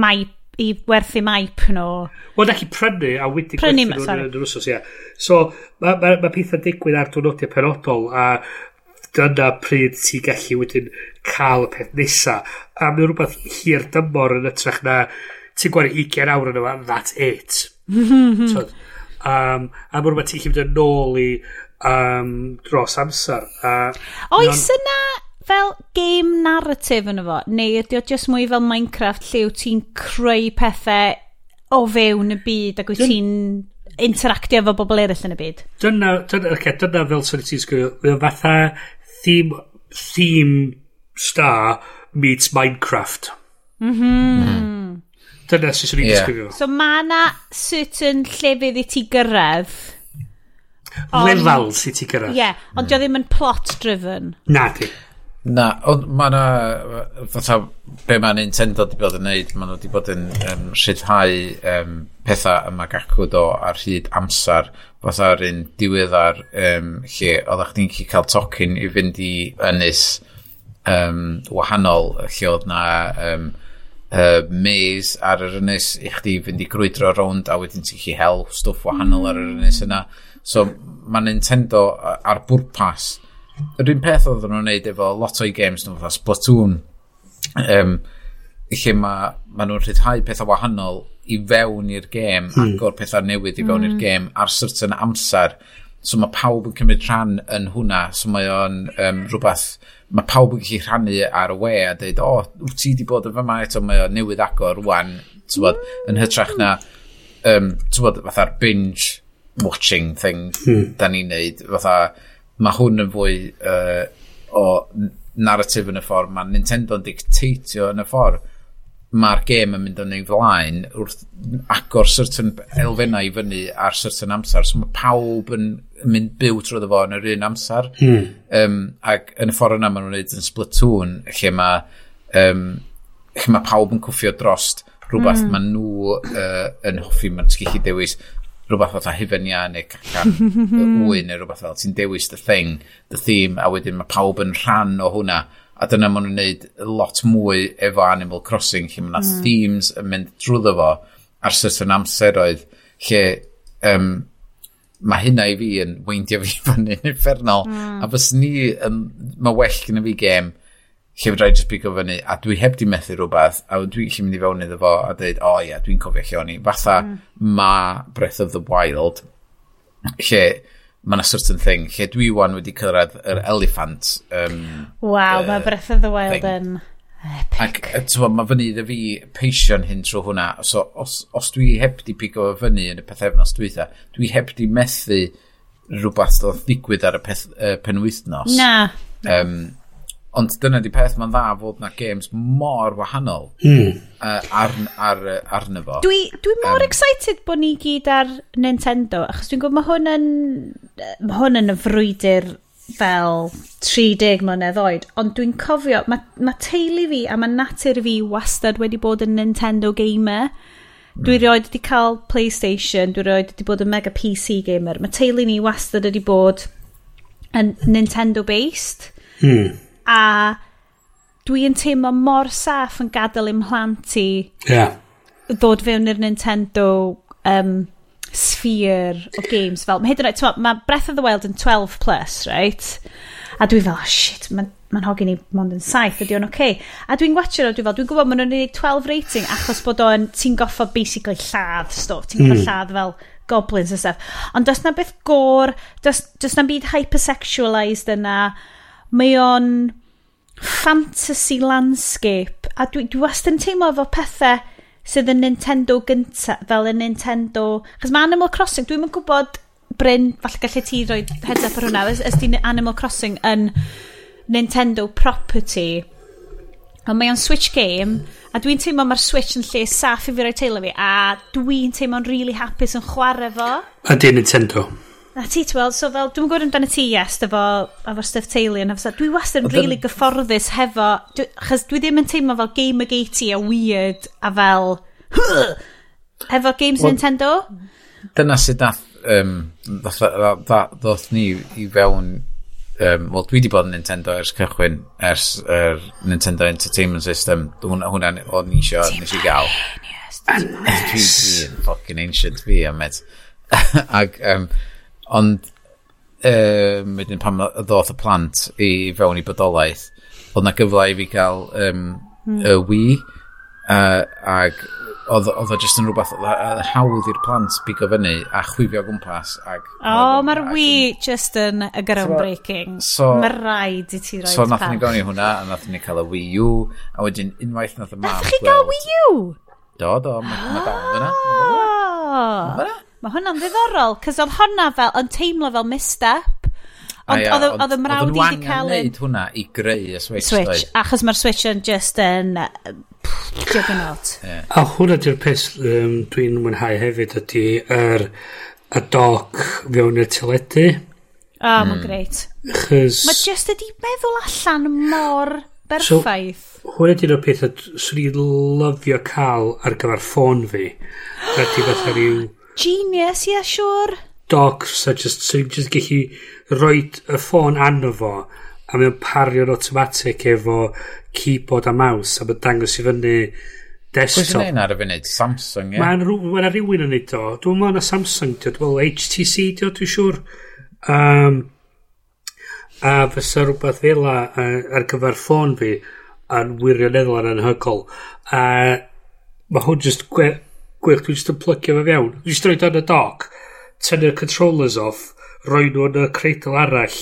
maip i werthu maip nhw. Wel, da chi prynu a wedi prynu gwerthu nhw'n yr wsos, ie. So, mae ma, ma pethau digwydd ar dwrnodiau penodol a dyna pryd ti'n gallu wedyn cael y peth nesa. A mae'n rhywbeth hir dymor yn ytrach na ti'n gwario 20 awr yn yma, that's it. [laughs] so, um, a mae'n rhywbeth ti'n gallu mynd yn ôl i um, dros amser. Uh, Oes non... yna fel game narrative yn efo, neu ydy o just mwy fel Minecraft lle wyt ti'n creu pethau o fewn y byd ac wyt ti'n interactio efo bobl eraill yn y byd? Dyna, dyna, okay, dyna fel sy'n ti'n sgwrio, mae fatha theme, theme star meets Minecraft. Mhm. Mm mm. Dyna sy'n swn i'n yeah. disgrifio. So mae yna certain llefydd i ti gyrraedd lefel sy'n ti gyrraedd. Ie, yeah, ond mm. ddim yn plot driven. Na, di. Na, ond mae yna, fatha, be mae Nintendo wedi bod yn neud, mae nhw wedi bod yn um, rhyddhau um, pethau yma gacw do ar hyd amser, fatha'r un diweddar um, lle oeddech chi'n gallu cael tocyn i fynd i ynys um, wahanol, lle oedd na um, uh, maze ar yr ynys i chdi fynd i grwydro rownd a wedyn ti'n gallu hel stwff wahanol ar yr ynys yna. Mm So mae Nintendo ar bwrpas. Yr un peth oedd nhw'n neud efo lot o'i games nhw, fatha Splatoon, um, lle mae ma nhw'n rhyddhau pethau wahanol i fewn i'r gêm, hmm. agor pethau newydd i fewn mm. i'r hmm. gêm ar certain amser. So mae pawb yn cymryd rhan yn hwnna, so mae o'n um, rhywbeth mae pawb yn gallu rhannu ar y we a dweud, o, oh, wyt ti wedi bod yn fyma eto, mae o newydd agor rwan, tywod, yn hytrach na, hmm. um, tywod, fatha'r binge watching thing hmm. da ni'n neud. Fatha, mae hwn yn fwy uh, o narratif yn y ffordd, mae Nintendo'n dictatio yn y ffordd mae'r gêm yn mynd yn ei flaen wrth agor certain elfennau i fyny ar certain amser. So mae pawb yn mynd byw trwy fo yn yr un amser. Hmm. Um, ac yn y ffordd yna maen nhw'n gwneud yn Splatoon, lle mae, um, lle mae pawb yn cwffio drost rhywbeth mm. maen nhw uh, yn hoffi, mae'n gallu dewis, rhywbeth fatha hyfenia neu cacan [laughs] wyn neu rhywbeth fel. Ti'n dewis the thing, the theme, a wedyn mae pawb yn rhan o hwnna. A dyna maen nhw'n neud lot mwy efo Animal Crossing, lle mae mm. themes yn mynd drwyddo fo ar certain amseroedd, lle um, mae hynna i fi yn weindio fi [laughs] fan yn infernal. Mm. A fys ni, um, mae well gyda fi gêm lle fod rhaid jyst bigo fyny, a dwi heb di methu rhywbeth, a dwi eisiau mynd i fewn iddo fo a dweud, o oh, ie yeah, dwi'n cofio lle o'n i. Fatha mm. ma Breath of the Wild, lle mae yna certain thing, lle dwi wan wedi cyrraedd yr elephant. Um, Waw, uh, mae Breath of the Wild yn epic. Ac mae fyny iddo fi peisio'n hyn trwy hwnna, so os, os dwi heb di pigo fyny yn y pethefnos dwi eitha, dwi heb di methu rhywbeth ddodd ddigwydd ar y peth, uh, penwythnos. Na. Um, Ond dyna di peth mae'n dda fod na games mor wahanol hmm. uh, ar, ar, arno fo. Dwi, dwi mor excited bod ni gyd ar Nintendo, achos dwi'n gwybod mae hwn yn, mae hwn yn y frwydr fel 30 mlynedd oed, ond dwi'n cofio, mae mae teulu fi a mae natur fi wastad wedi bod yn Nintendo gamer. Hmm. Dwi rioed wedi cael PlayStation, dwi rioed wedi bod yn mega PC gamer. Mae teulu ni wastad wedi bod yn Nintendo based. Hmm a dwi yn teimlo mor saff yn gadael i'm mhlant i yeah. ddod fewn i'r Nintendo um, sphere o games fel. Mae hyd yn oed, mae Breath of the Wild yn 12 plus, right? A dwi fel, oh, shit, mae'n ma, ma hogyn i mond yn saith, ydy o'n oce. Okay. A dwi'n watcher o, dwi fel, dwi'n gwybod maen nhw'n 12 rating achos bod o'n, ti'n goffo basically lladd stuff, ti'n goffo mm. lladd fel goblins a stuff. Ond does na beth gor, does, does na byd hypersexualized yna, mae o'n fantasy landscape. A dwi, dwi wastad yn teimlo fo pethau sydd yn Nintendo gynta fel y Nintendo chos mae Animal Crossing dwi'n yn gwybod Bryn falle gallu ti roi heads up ar hwnna ys, ys di Animal Crossing yn Nintendo property. Ond mae o'n Switch game a dwi'n teimlo mae'r Switch yn lle saff i fi roi teulu fi a dwi'n teimlo'n really hapus yn chwarae fo. A di Nintendo. Na ti, ti weld, so fel, dwi'n gwybod amdano ti, yes, efo, efo stuff teulu, Taylor, efo, dwi wastad yn really gyfforddus hefo, achos dwi ddim yn teimlo fel game ag a weird, a fel, hefo games well, Nintendo. Dyna sydd nath, um, ddoth ni i fewn, um, wel, dwi wedi bod yn Nintendo ers cychwyn, ers er Nintendo Entertainment System, hwnna o'n ni isio, nes i gael. Dwi'n fucking ancient fi, am med. Ac, um, Ond, um, wedyn pan ddoth y plant i fewn i bodolaeth, oedd na gyfle i fi gael um, mm. y Wii, uh, ag oedd o just yn rhywbeth hawdd i'r plant bigo fyny a chwifio gwmpas ag, o oh, mae'r wi just yn y groundbreaking. so, mae rhaid i ti roi so nath ni gawn i hwnna a nath ni cael y Wii U a wedyn unwaith nath y mam nath chi gael Wii U? do do mae ma dal fyna. Yna ah! Mae hwnna'n ddiddorol, cos oedd hwnna fel, yn teimlo fel misstep. Ond oedd y mrawd i wedi cael... Oedd yn wneud hwnna i greu y Switch. Switch, doedd. achos mae'r Switch yn just yn... Juggernaut. A hwnna di'r peth um, dwi'n mwynhau hefyd ydy yr y doc fewn i'r teledu. O, oh, mm. mae'n greit. Chys... Mae just ydi meddwl allan mor berffaith. So, hwnna di'r peth swn i'n lyfio cael ar gyfer ffôn fi. Ydy fatha rhyw genius, ie, yeah, siwr. Sure. Docs, a just, so just gallu rhoi y ffôn anno fo, a mae'n pario'n automatic efo keyboard a mouse, a mae'n dangos i fyny desktop. Pwy'n gwneud ar y funud? Samsung, ie? Mae'n ma rhywun yn neud o. Dwi'n meddwl na Samsung, dwi'n meddwl HTC, dwi'n siŵr. Um, a fysa rhywbeth fel a, a, ar gyfer ffôn fi yn wirioneddol yn anhygol. A mae hwn just gwych, dwi'n just yn plygio fe fewn. Dwi'n just roed yn y doc, tynnu'r controllers off, roi nhw yn y creidl arall,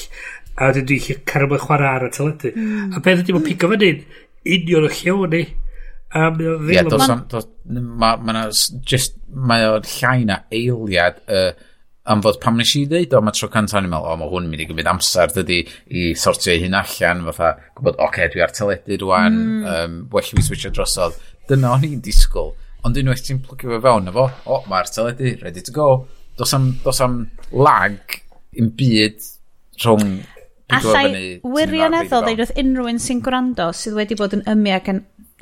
a wedyn dwi'n chi cario mewn chwarae ar y teledu. Mm. A beth ydy mae'n pigo fan hyn? Union o llewn ni. A mae o ddim... Ie, yeah, mae ma, just, mae o llai na eiliad uh, am fod pam nes i ddeud o mae tro cynta o'n i'n meddwl o mae hwn yn mynd i gymryd amser dydy i sortio hyn allan fatha gwybod oce okay, dwi ar teledu rwan mm. um, well i fi switcho drosodd dyna o'n i'n disgwyl Ond unwaith ti'n plygio fe fewn na fo, o, oh, mae'r teledu, ready to go. Dos am, dos am lag yn byd rhwng Allai wirioneddol ddeud wrth unrhyw un sy'n gwrando sydd wedi bod yn ymu ac yn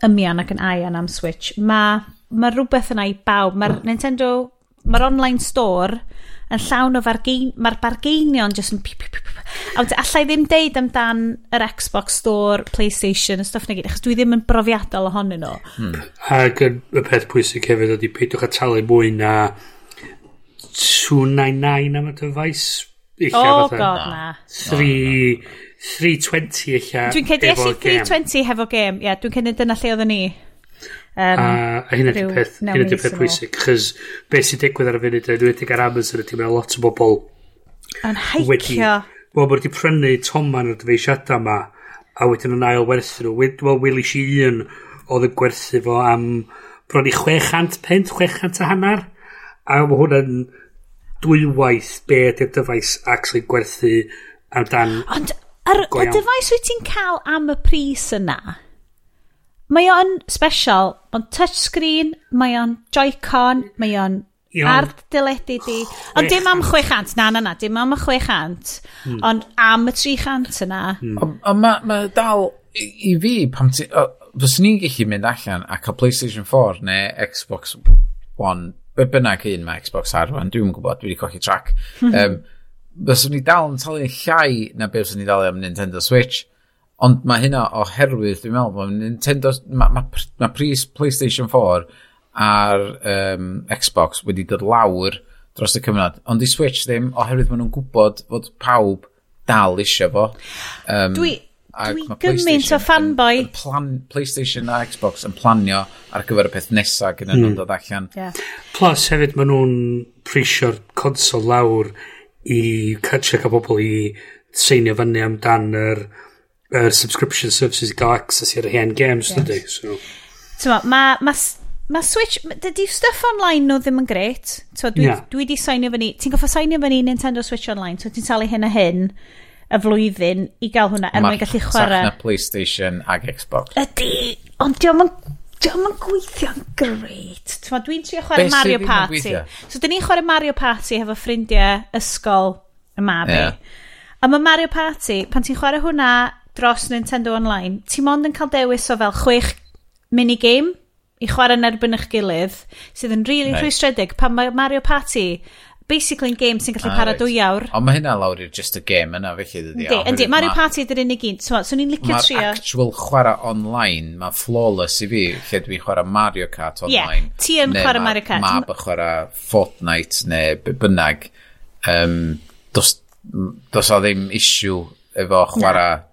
ymian ac yn aian am Switch, mae ma rhywbeth yna i bawb. Mae'r Nintendo, mae'r online store yn llawn o fargein... Mae'r bargeinion jyst yn... A allai ddim deud amdan yr Xbox Store, PlayStation, y stuff na gyd, achos dwi ddim yn brofiadol ohonyn nhw. Hmm. Ac y peth pwysig hefyd ydy peidiwch a talu mwy na 299 am y dyfais. O, oh, god, na. 3... 320 illa. Dwi'n cedi 320 hefo gêm. Ie, yeah, dwi'n cedi dyna lle oedden ni. Um, a, a hynna ydy'r peth, hynna ydy'r peth pwysig. chys beth sy'n digwydd ar y funud, yn wedi ar Amazon, ydy mae lot o bobl yn heicio. Wel, mae wedi prynu toman o'r dyfeisiadau yma, a wedyn yn ail werthu nhw. Wel, Willis i un oedd yn gwerthu fo am bron i 600 pent, 600 a hanner. A mae hwnna'n dwywaith be ydy'r dyfais actually gwerthu amdan Ond, yr, y dyfais wyt ti'n cael am y pris yna, Mae o'n special, mae'n touchscreen, mae o'n joycon, mae o'n ard dyledu di. Ond dim am 600, na, na, na, dim am y 600, hmm. ond am y 300 yna. Mm. Ond mae ma dal i i fi, pam ti, o, fyswn ni'n gallu mynd allan a cael PlayStation 4 neu Xbox One, be bynnag un mae Xbox ar fan, dwi'n gwybod, dwi wedi cochi track. [laughs] um, fyswn ni dal yn talu llai na beth fyswn ni dal am Nintendo Switch. Ond mae hynna oherwydd, dwi'n meddwl, mae Nintendo, mae ma, ma pris PlayStation 4 a'r um, Xbox wedi dod lawr dros y cyfnod. Ond i Switch ddim, oherwydd maen nhw'n gwybod fod pawb dal eisiau fo. Um, dwi, dwi gymaint o fanboy. Yn, yn plan, PlayStation a Xbox yn planio ar gyfer y peth nesaf gyda mm. nhw'n dod allan. Yeah. Plus hefyd maen nhw'n prisio'r consol lawr i catch ac bobl i seinio fyny amdan yr er er subscription services i gael access i'r hen games yes. dydy. So. Tyma, mae ma, ma Switch, dydy stuff online nhw ddim yn gret. so, dwi, yeah. dwi di signio fyny, ti'n goffa signio fyny Nintendo Switch online, so ti'n talu hyn a hyn y flwyddyn i gael hwnna er mwyn gallu chwarae. Mae PlayStation ag Xbox. Ydy, ond diolch yn Diolch yn gweithio'n greit. Dwi'n trio chwarae Be Mario Party. So, dyn ni'n chwarae Mario Party efo ffrindiau ysgol y mab yeah. A mae Mario Party, pan ti'n chwarae hwnna dros Nintendo Online, ti'n mond yn cael dewis o fel chwech minigame i chwarae yn erbyn eich gilydd, sydd yn rili really nice. rhwystredig pan mae Mario Party basically yn game sy'n gallu ah, para right. dwy awr. Ond mae hynna lawr i'r just a game yna, fe chi ddydi. Yndi, yndi, Mario ma... Party ydy'r unig un. So, so ni'n licio trio. Mae'r actual chwarae online, mae flawless i fi, lle dwi'n chwarae Mario Kart online. Yeah, ti yn chwarae Mario Kart. Mab yn chwarae Fortnite neu bynnag. Um, dos, dos o ddim issue efo chwarae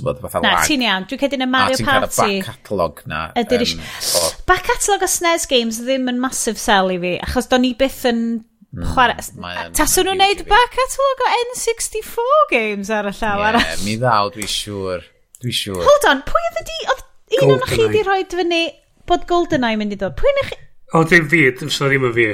bod, fatha na, lag. ti'n iawn. Dwi'n cedyn y Mario Party. A ti'n cael y back catalog na. Ydy'r um, o... Back catalog o SNES games ddim yn massive sell i fi, achos do'n i byth yn hmm, chwarae... Mm, Taswn nhw'n neud back catalog o N64 games ar y llaw yeah, arall. Mi ddaw, dwi'n siŵr. Dwi'n siŵr. Hold on, pwy oedd ydi... Oedd un o'n chi di rhoi fyny bod GoldenEye mynd i ddod. Pwy o'n chi... O, ddim fi, so ddim yn fi.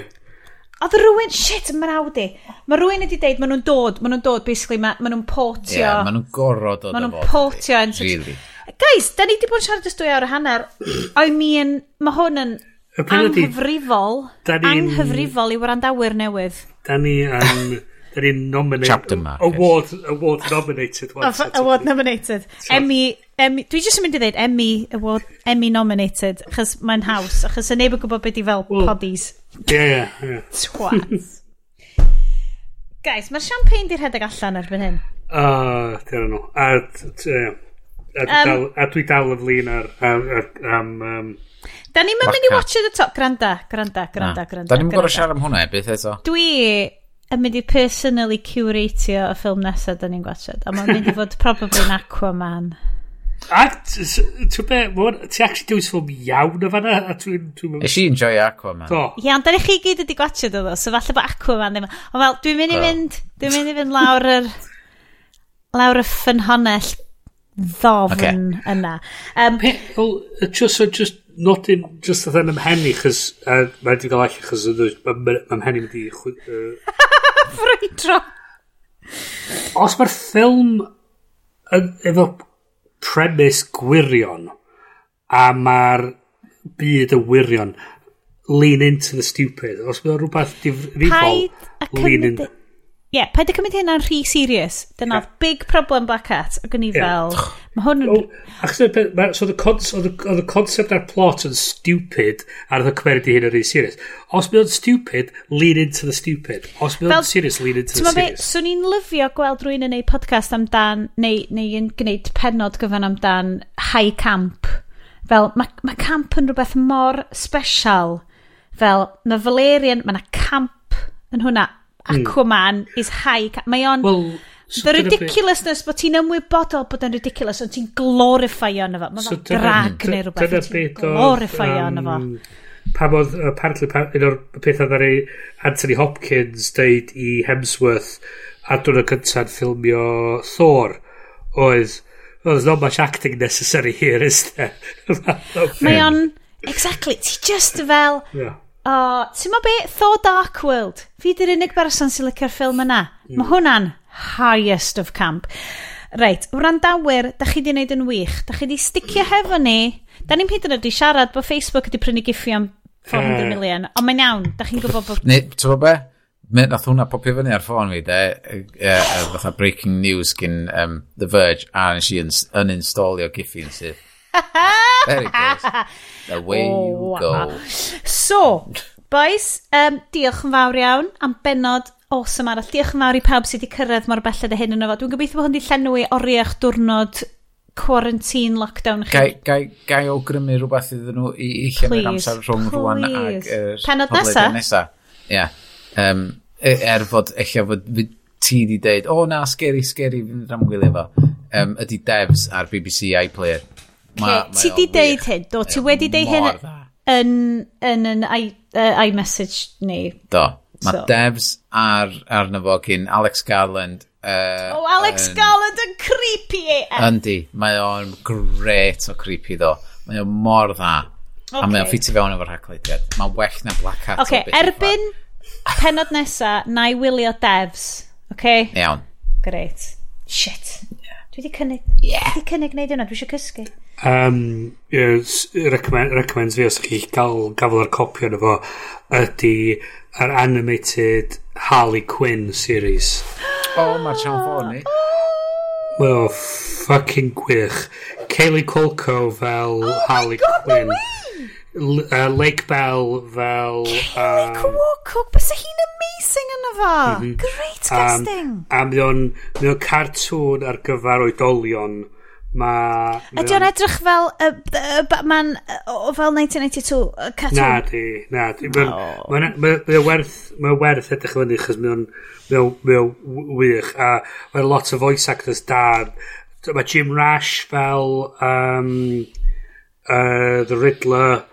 Oedd rhywun, shit, mae'n awdi. Mae rhywun wedi deud, maen nhw'n dod, maen nhw'n dod, basically, maen ma nhw'n potio. Ie, yeah, maen nhw'n gorod o Maen nhw'n potio. Yn really. Guys, da ni wedi bod yn siarad ys dwy awr a hanner. I mean, mae hwn yn anghyfrifol, anghyfrifol i wrandawyr newydd. Da ni yn... Da ni'n nominated. Chapter mark. Award, award nominated. Once, oh, award nominated. Emmy, Emmy, dwi jyst yn mynd i ddweud Emmy, award, Emmy nominated, achos mae'n haws, achos y neb yn gwybod beth i fel well, poddies. Ie, ie. Twat. [laughs] Guys, mae'r champagne di rhedeg allan erbyn hyn. O, dyna nhw. A, a dwi dal yn flin ar... am... um, Da ni'n mynd i watch the top. Granda, granda, granda, granda. Da ni'n gorau siarad am hwnna, e, beth eto? Dwi yn mynd i personally curatio y ffilm nesaf da ni'n gwachod. A mae'n mynd i fod probably yn [laughs] Aquaman. A, ti'n be, ti actually dewis ffilm iawn o fanna, a dwi'n... Dwi Ys i enjoy Aquaman. Do. Ie, ond da ni chi gyd wedi gwachod o ddo, so falle bod Aquaman ddim... Ond fel, dwi'n mynd i fynd, dwi'n mynd i fynd lawr yr... lawr y ffynhonell ddofn okay. yna. Um, Pe, well, just, so just, not in, just oedd yn ymhenni, chys, uh, mae wedi gael allu, chys, mae ymhenni wedi... [laughs] Frwydro! Os mae'r ffilm efo premis gwirion a mae'r byd y wirion lean into the stupid. Os mae rhywbeth difrifol lean in Ie, yeah, paid y cymryd hynna'n rhy serious. Dyna yeah. big problem Black Hat. Ac yn i fel... Oh. Yeah. Mae hwn yn... Achos oedd y concept a'r plot yn stupid a oedd y cymryd i hyn yn rhy serious. Os mae o'n stupid, lean into the stupid. Os mae o'n serious, lean into the serious. Swn i'n lyfio gweld rwy'n yn neud podcast amdan neu, neu yn gwneud penod gyfan amdan high camp. Fel, mae ma camp yn rhywbeth mor special. Fel, mae Valerian, mae yna camp yn hwnna Hmm. Aquaman is high... Mae o'n... Well, so the ridiculousness bod ti'n ymwybodol bod yn ridiculous ond ti'n glorifio yna fo. Mae'n so drag neu rhywbeth. Ti'n glorifio yna fo. Pam oedd, apparently, un o'r pethau ddari Anthony Hopkins deud i Hemsworth a dwi'n y cyntaf ffilmio Thor oedd well, there's not much acting necessary here is there [laughs] mae o'n exactly ti just fel yeah. oh, ti'n mo be Thor Dark World Fi di'r unig berson sy'n licio'r ffilm yna. Mm. Mae hwnna'n highest of camp. Reit, wrandawyr, da chi di wneud yn wych. Da chi di sticio hefo ni. Da ni'n hyd yn oed i siarad bod Facebook wedi prynu giffio am 400 milion. Ond mae'n iawn, da chi'n gwybod bod... Ni, ti'n gwybod be? Nath hwnna popio fyny ar ffôn fi, de, fatha breaking news gyn um, The Verge, a nes i uninstallio Giphy yn sydd. [laughs] There it goes. way oh, you go. So, Boys, um, diolch yn fawr iawn am benod awesome arall. Diolch yn fawr i pawb sydd wedi cyrraedd mor belled y hyn yn efo. Dwi'n gobeithio bod hwn wedi llenwi oriach diwrnod quarantine lockdown chi. Gai, gai, gai awgrymu rhywbeth iddyn nhw i, i llenwi'r amser rhwng rwan ag yr Penod nesa. nesa. Yeah. Um, e, er fod, eich fod ti wedi deud, o oh, na, scary, scary, fi'n mynd fo. Um, ydy devs ar BBC iPlayer. Ma, okay. ti wedi deud hyn, do, ti wedi deud hyn Mor dda yn, yn, yn i, uh, iMessage ni. Do. Mae so. devs ar, arno fo gyn Alex Garland. Uh, oh, Alex yn, Garland yn creepy AF. Yndi, mae o'n gret o creepy ddo. Mae o'n mor dda. Okay. A mae o'n ffitio fewn efo'r hacleidiad. Mae'n well na Black Hat. Okay, erbyn penod nesa, na i wylio devs. Okay? Iawn. Great. Shit. Yeah. Dwi wedi cynnig... Yeah. Dwi wedi cynnig neud yna, dwi eisiau cysgu um, recommend, recommends fi os ydych chi gael gafel ar copio yna fo ydy yr animated Harley Quinn series o [gasps] oh, mae'r sian ffôn ni well fucking gwych Kaylee Culco fel oh Harley God, Quinn L uh, Lake Bell fel... Kaylee um, Kowalko, bys hi'n amazing yna fo. Mm -hmm. Great casting. Um, a mae o'n cartŵn ar gyfer oedolion Mae... Ydy o'n edrych fel uh, uh, Batman uh, fel 1992 uh, cartoon? Na di, na di. Mae'n ma, werth, ma werth edrych fyny chos mae o'n wych a mae'n lot o voice actors da. Mae Jim Rash fel um, uh, The Riddler.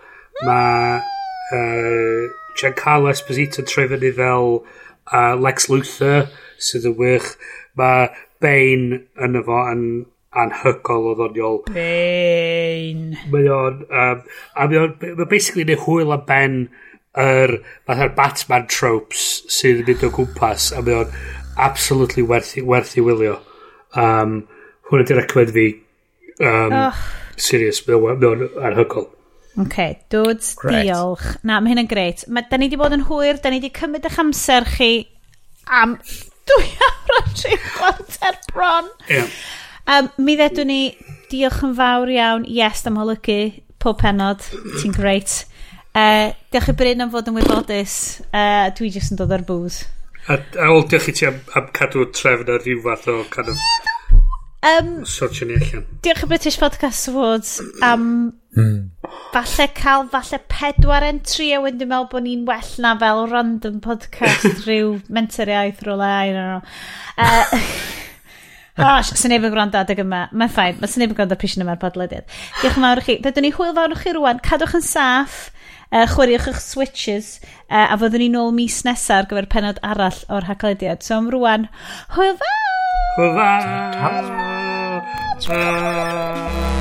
Mae uh, Giancarlo Esposito troi fyny fel uh, Lex Luthor sydd yn wych. Mae Bane yn efo yn anhygol o ddoniol. Pain. Mae o'n... Um, a mae o'n... Mae basically neu hwyl a ben yr... Mae'r Batman tropes sydd yn mynd o gwmpas. A mae o'n absolutely werth, werth i wylio. Um, hwn ydy'r recommend fi. Um, oh. Serious. Mae o'n anhygol. OK, dudes, Great. diolch. Na, mae hyn yn greit. Ma, da ni wedi bod yn hwyr, da ni wedi cymryd eich amser chi am dwy [laughs] awr o tri chwarter bron. Yeah. Um, mi ddedwn ni diolch yn fawr iawn, yes, am holygu pob penod, ti'n greit. Uh, diolch i Bryn am fod yn wybodus, uh, dwi jyst yn dod ar bwys. A, a ol, diolch i ti am, am cadw trefn ar rhyw fath o kind of... Um, Sortio ni allan. Diolch i British Podcast Awards am hmm. Falle cael falle pedwar entry a wedyn meddwl bod ni'n well na fel random podcast [laughs] rhyw mentoriaeth rhywle, I don't know. Uh, [laughs] O, sy'n neb yn gwrando adeg yma. Mae'n ffain, mae sy'n neb yn gwrando pysyn yma'r podlediad. Diolch yn fawr i chi. Dydyn ni hwyl fawr i chi rwan. Cadwch yn saff, uh, chwaraewch eich switches, uh, a fyddwn ni nôl mis nesaf ar gyfer penod arall o'r haglediad. So am rwan, hwyl fawr! Hwyl fawr! Hwyl fawr!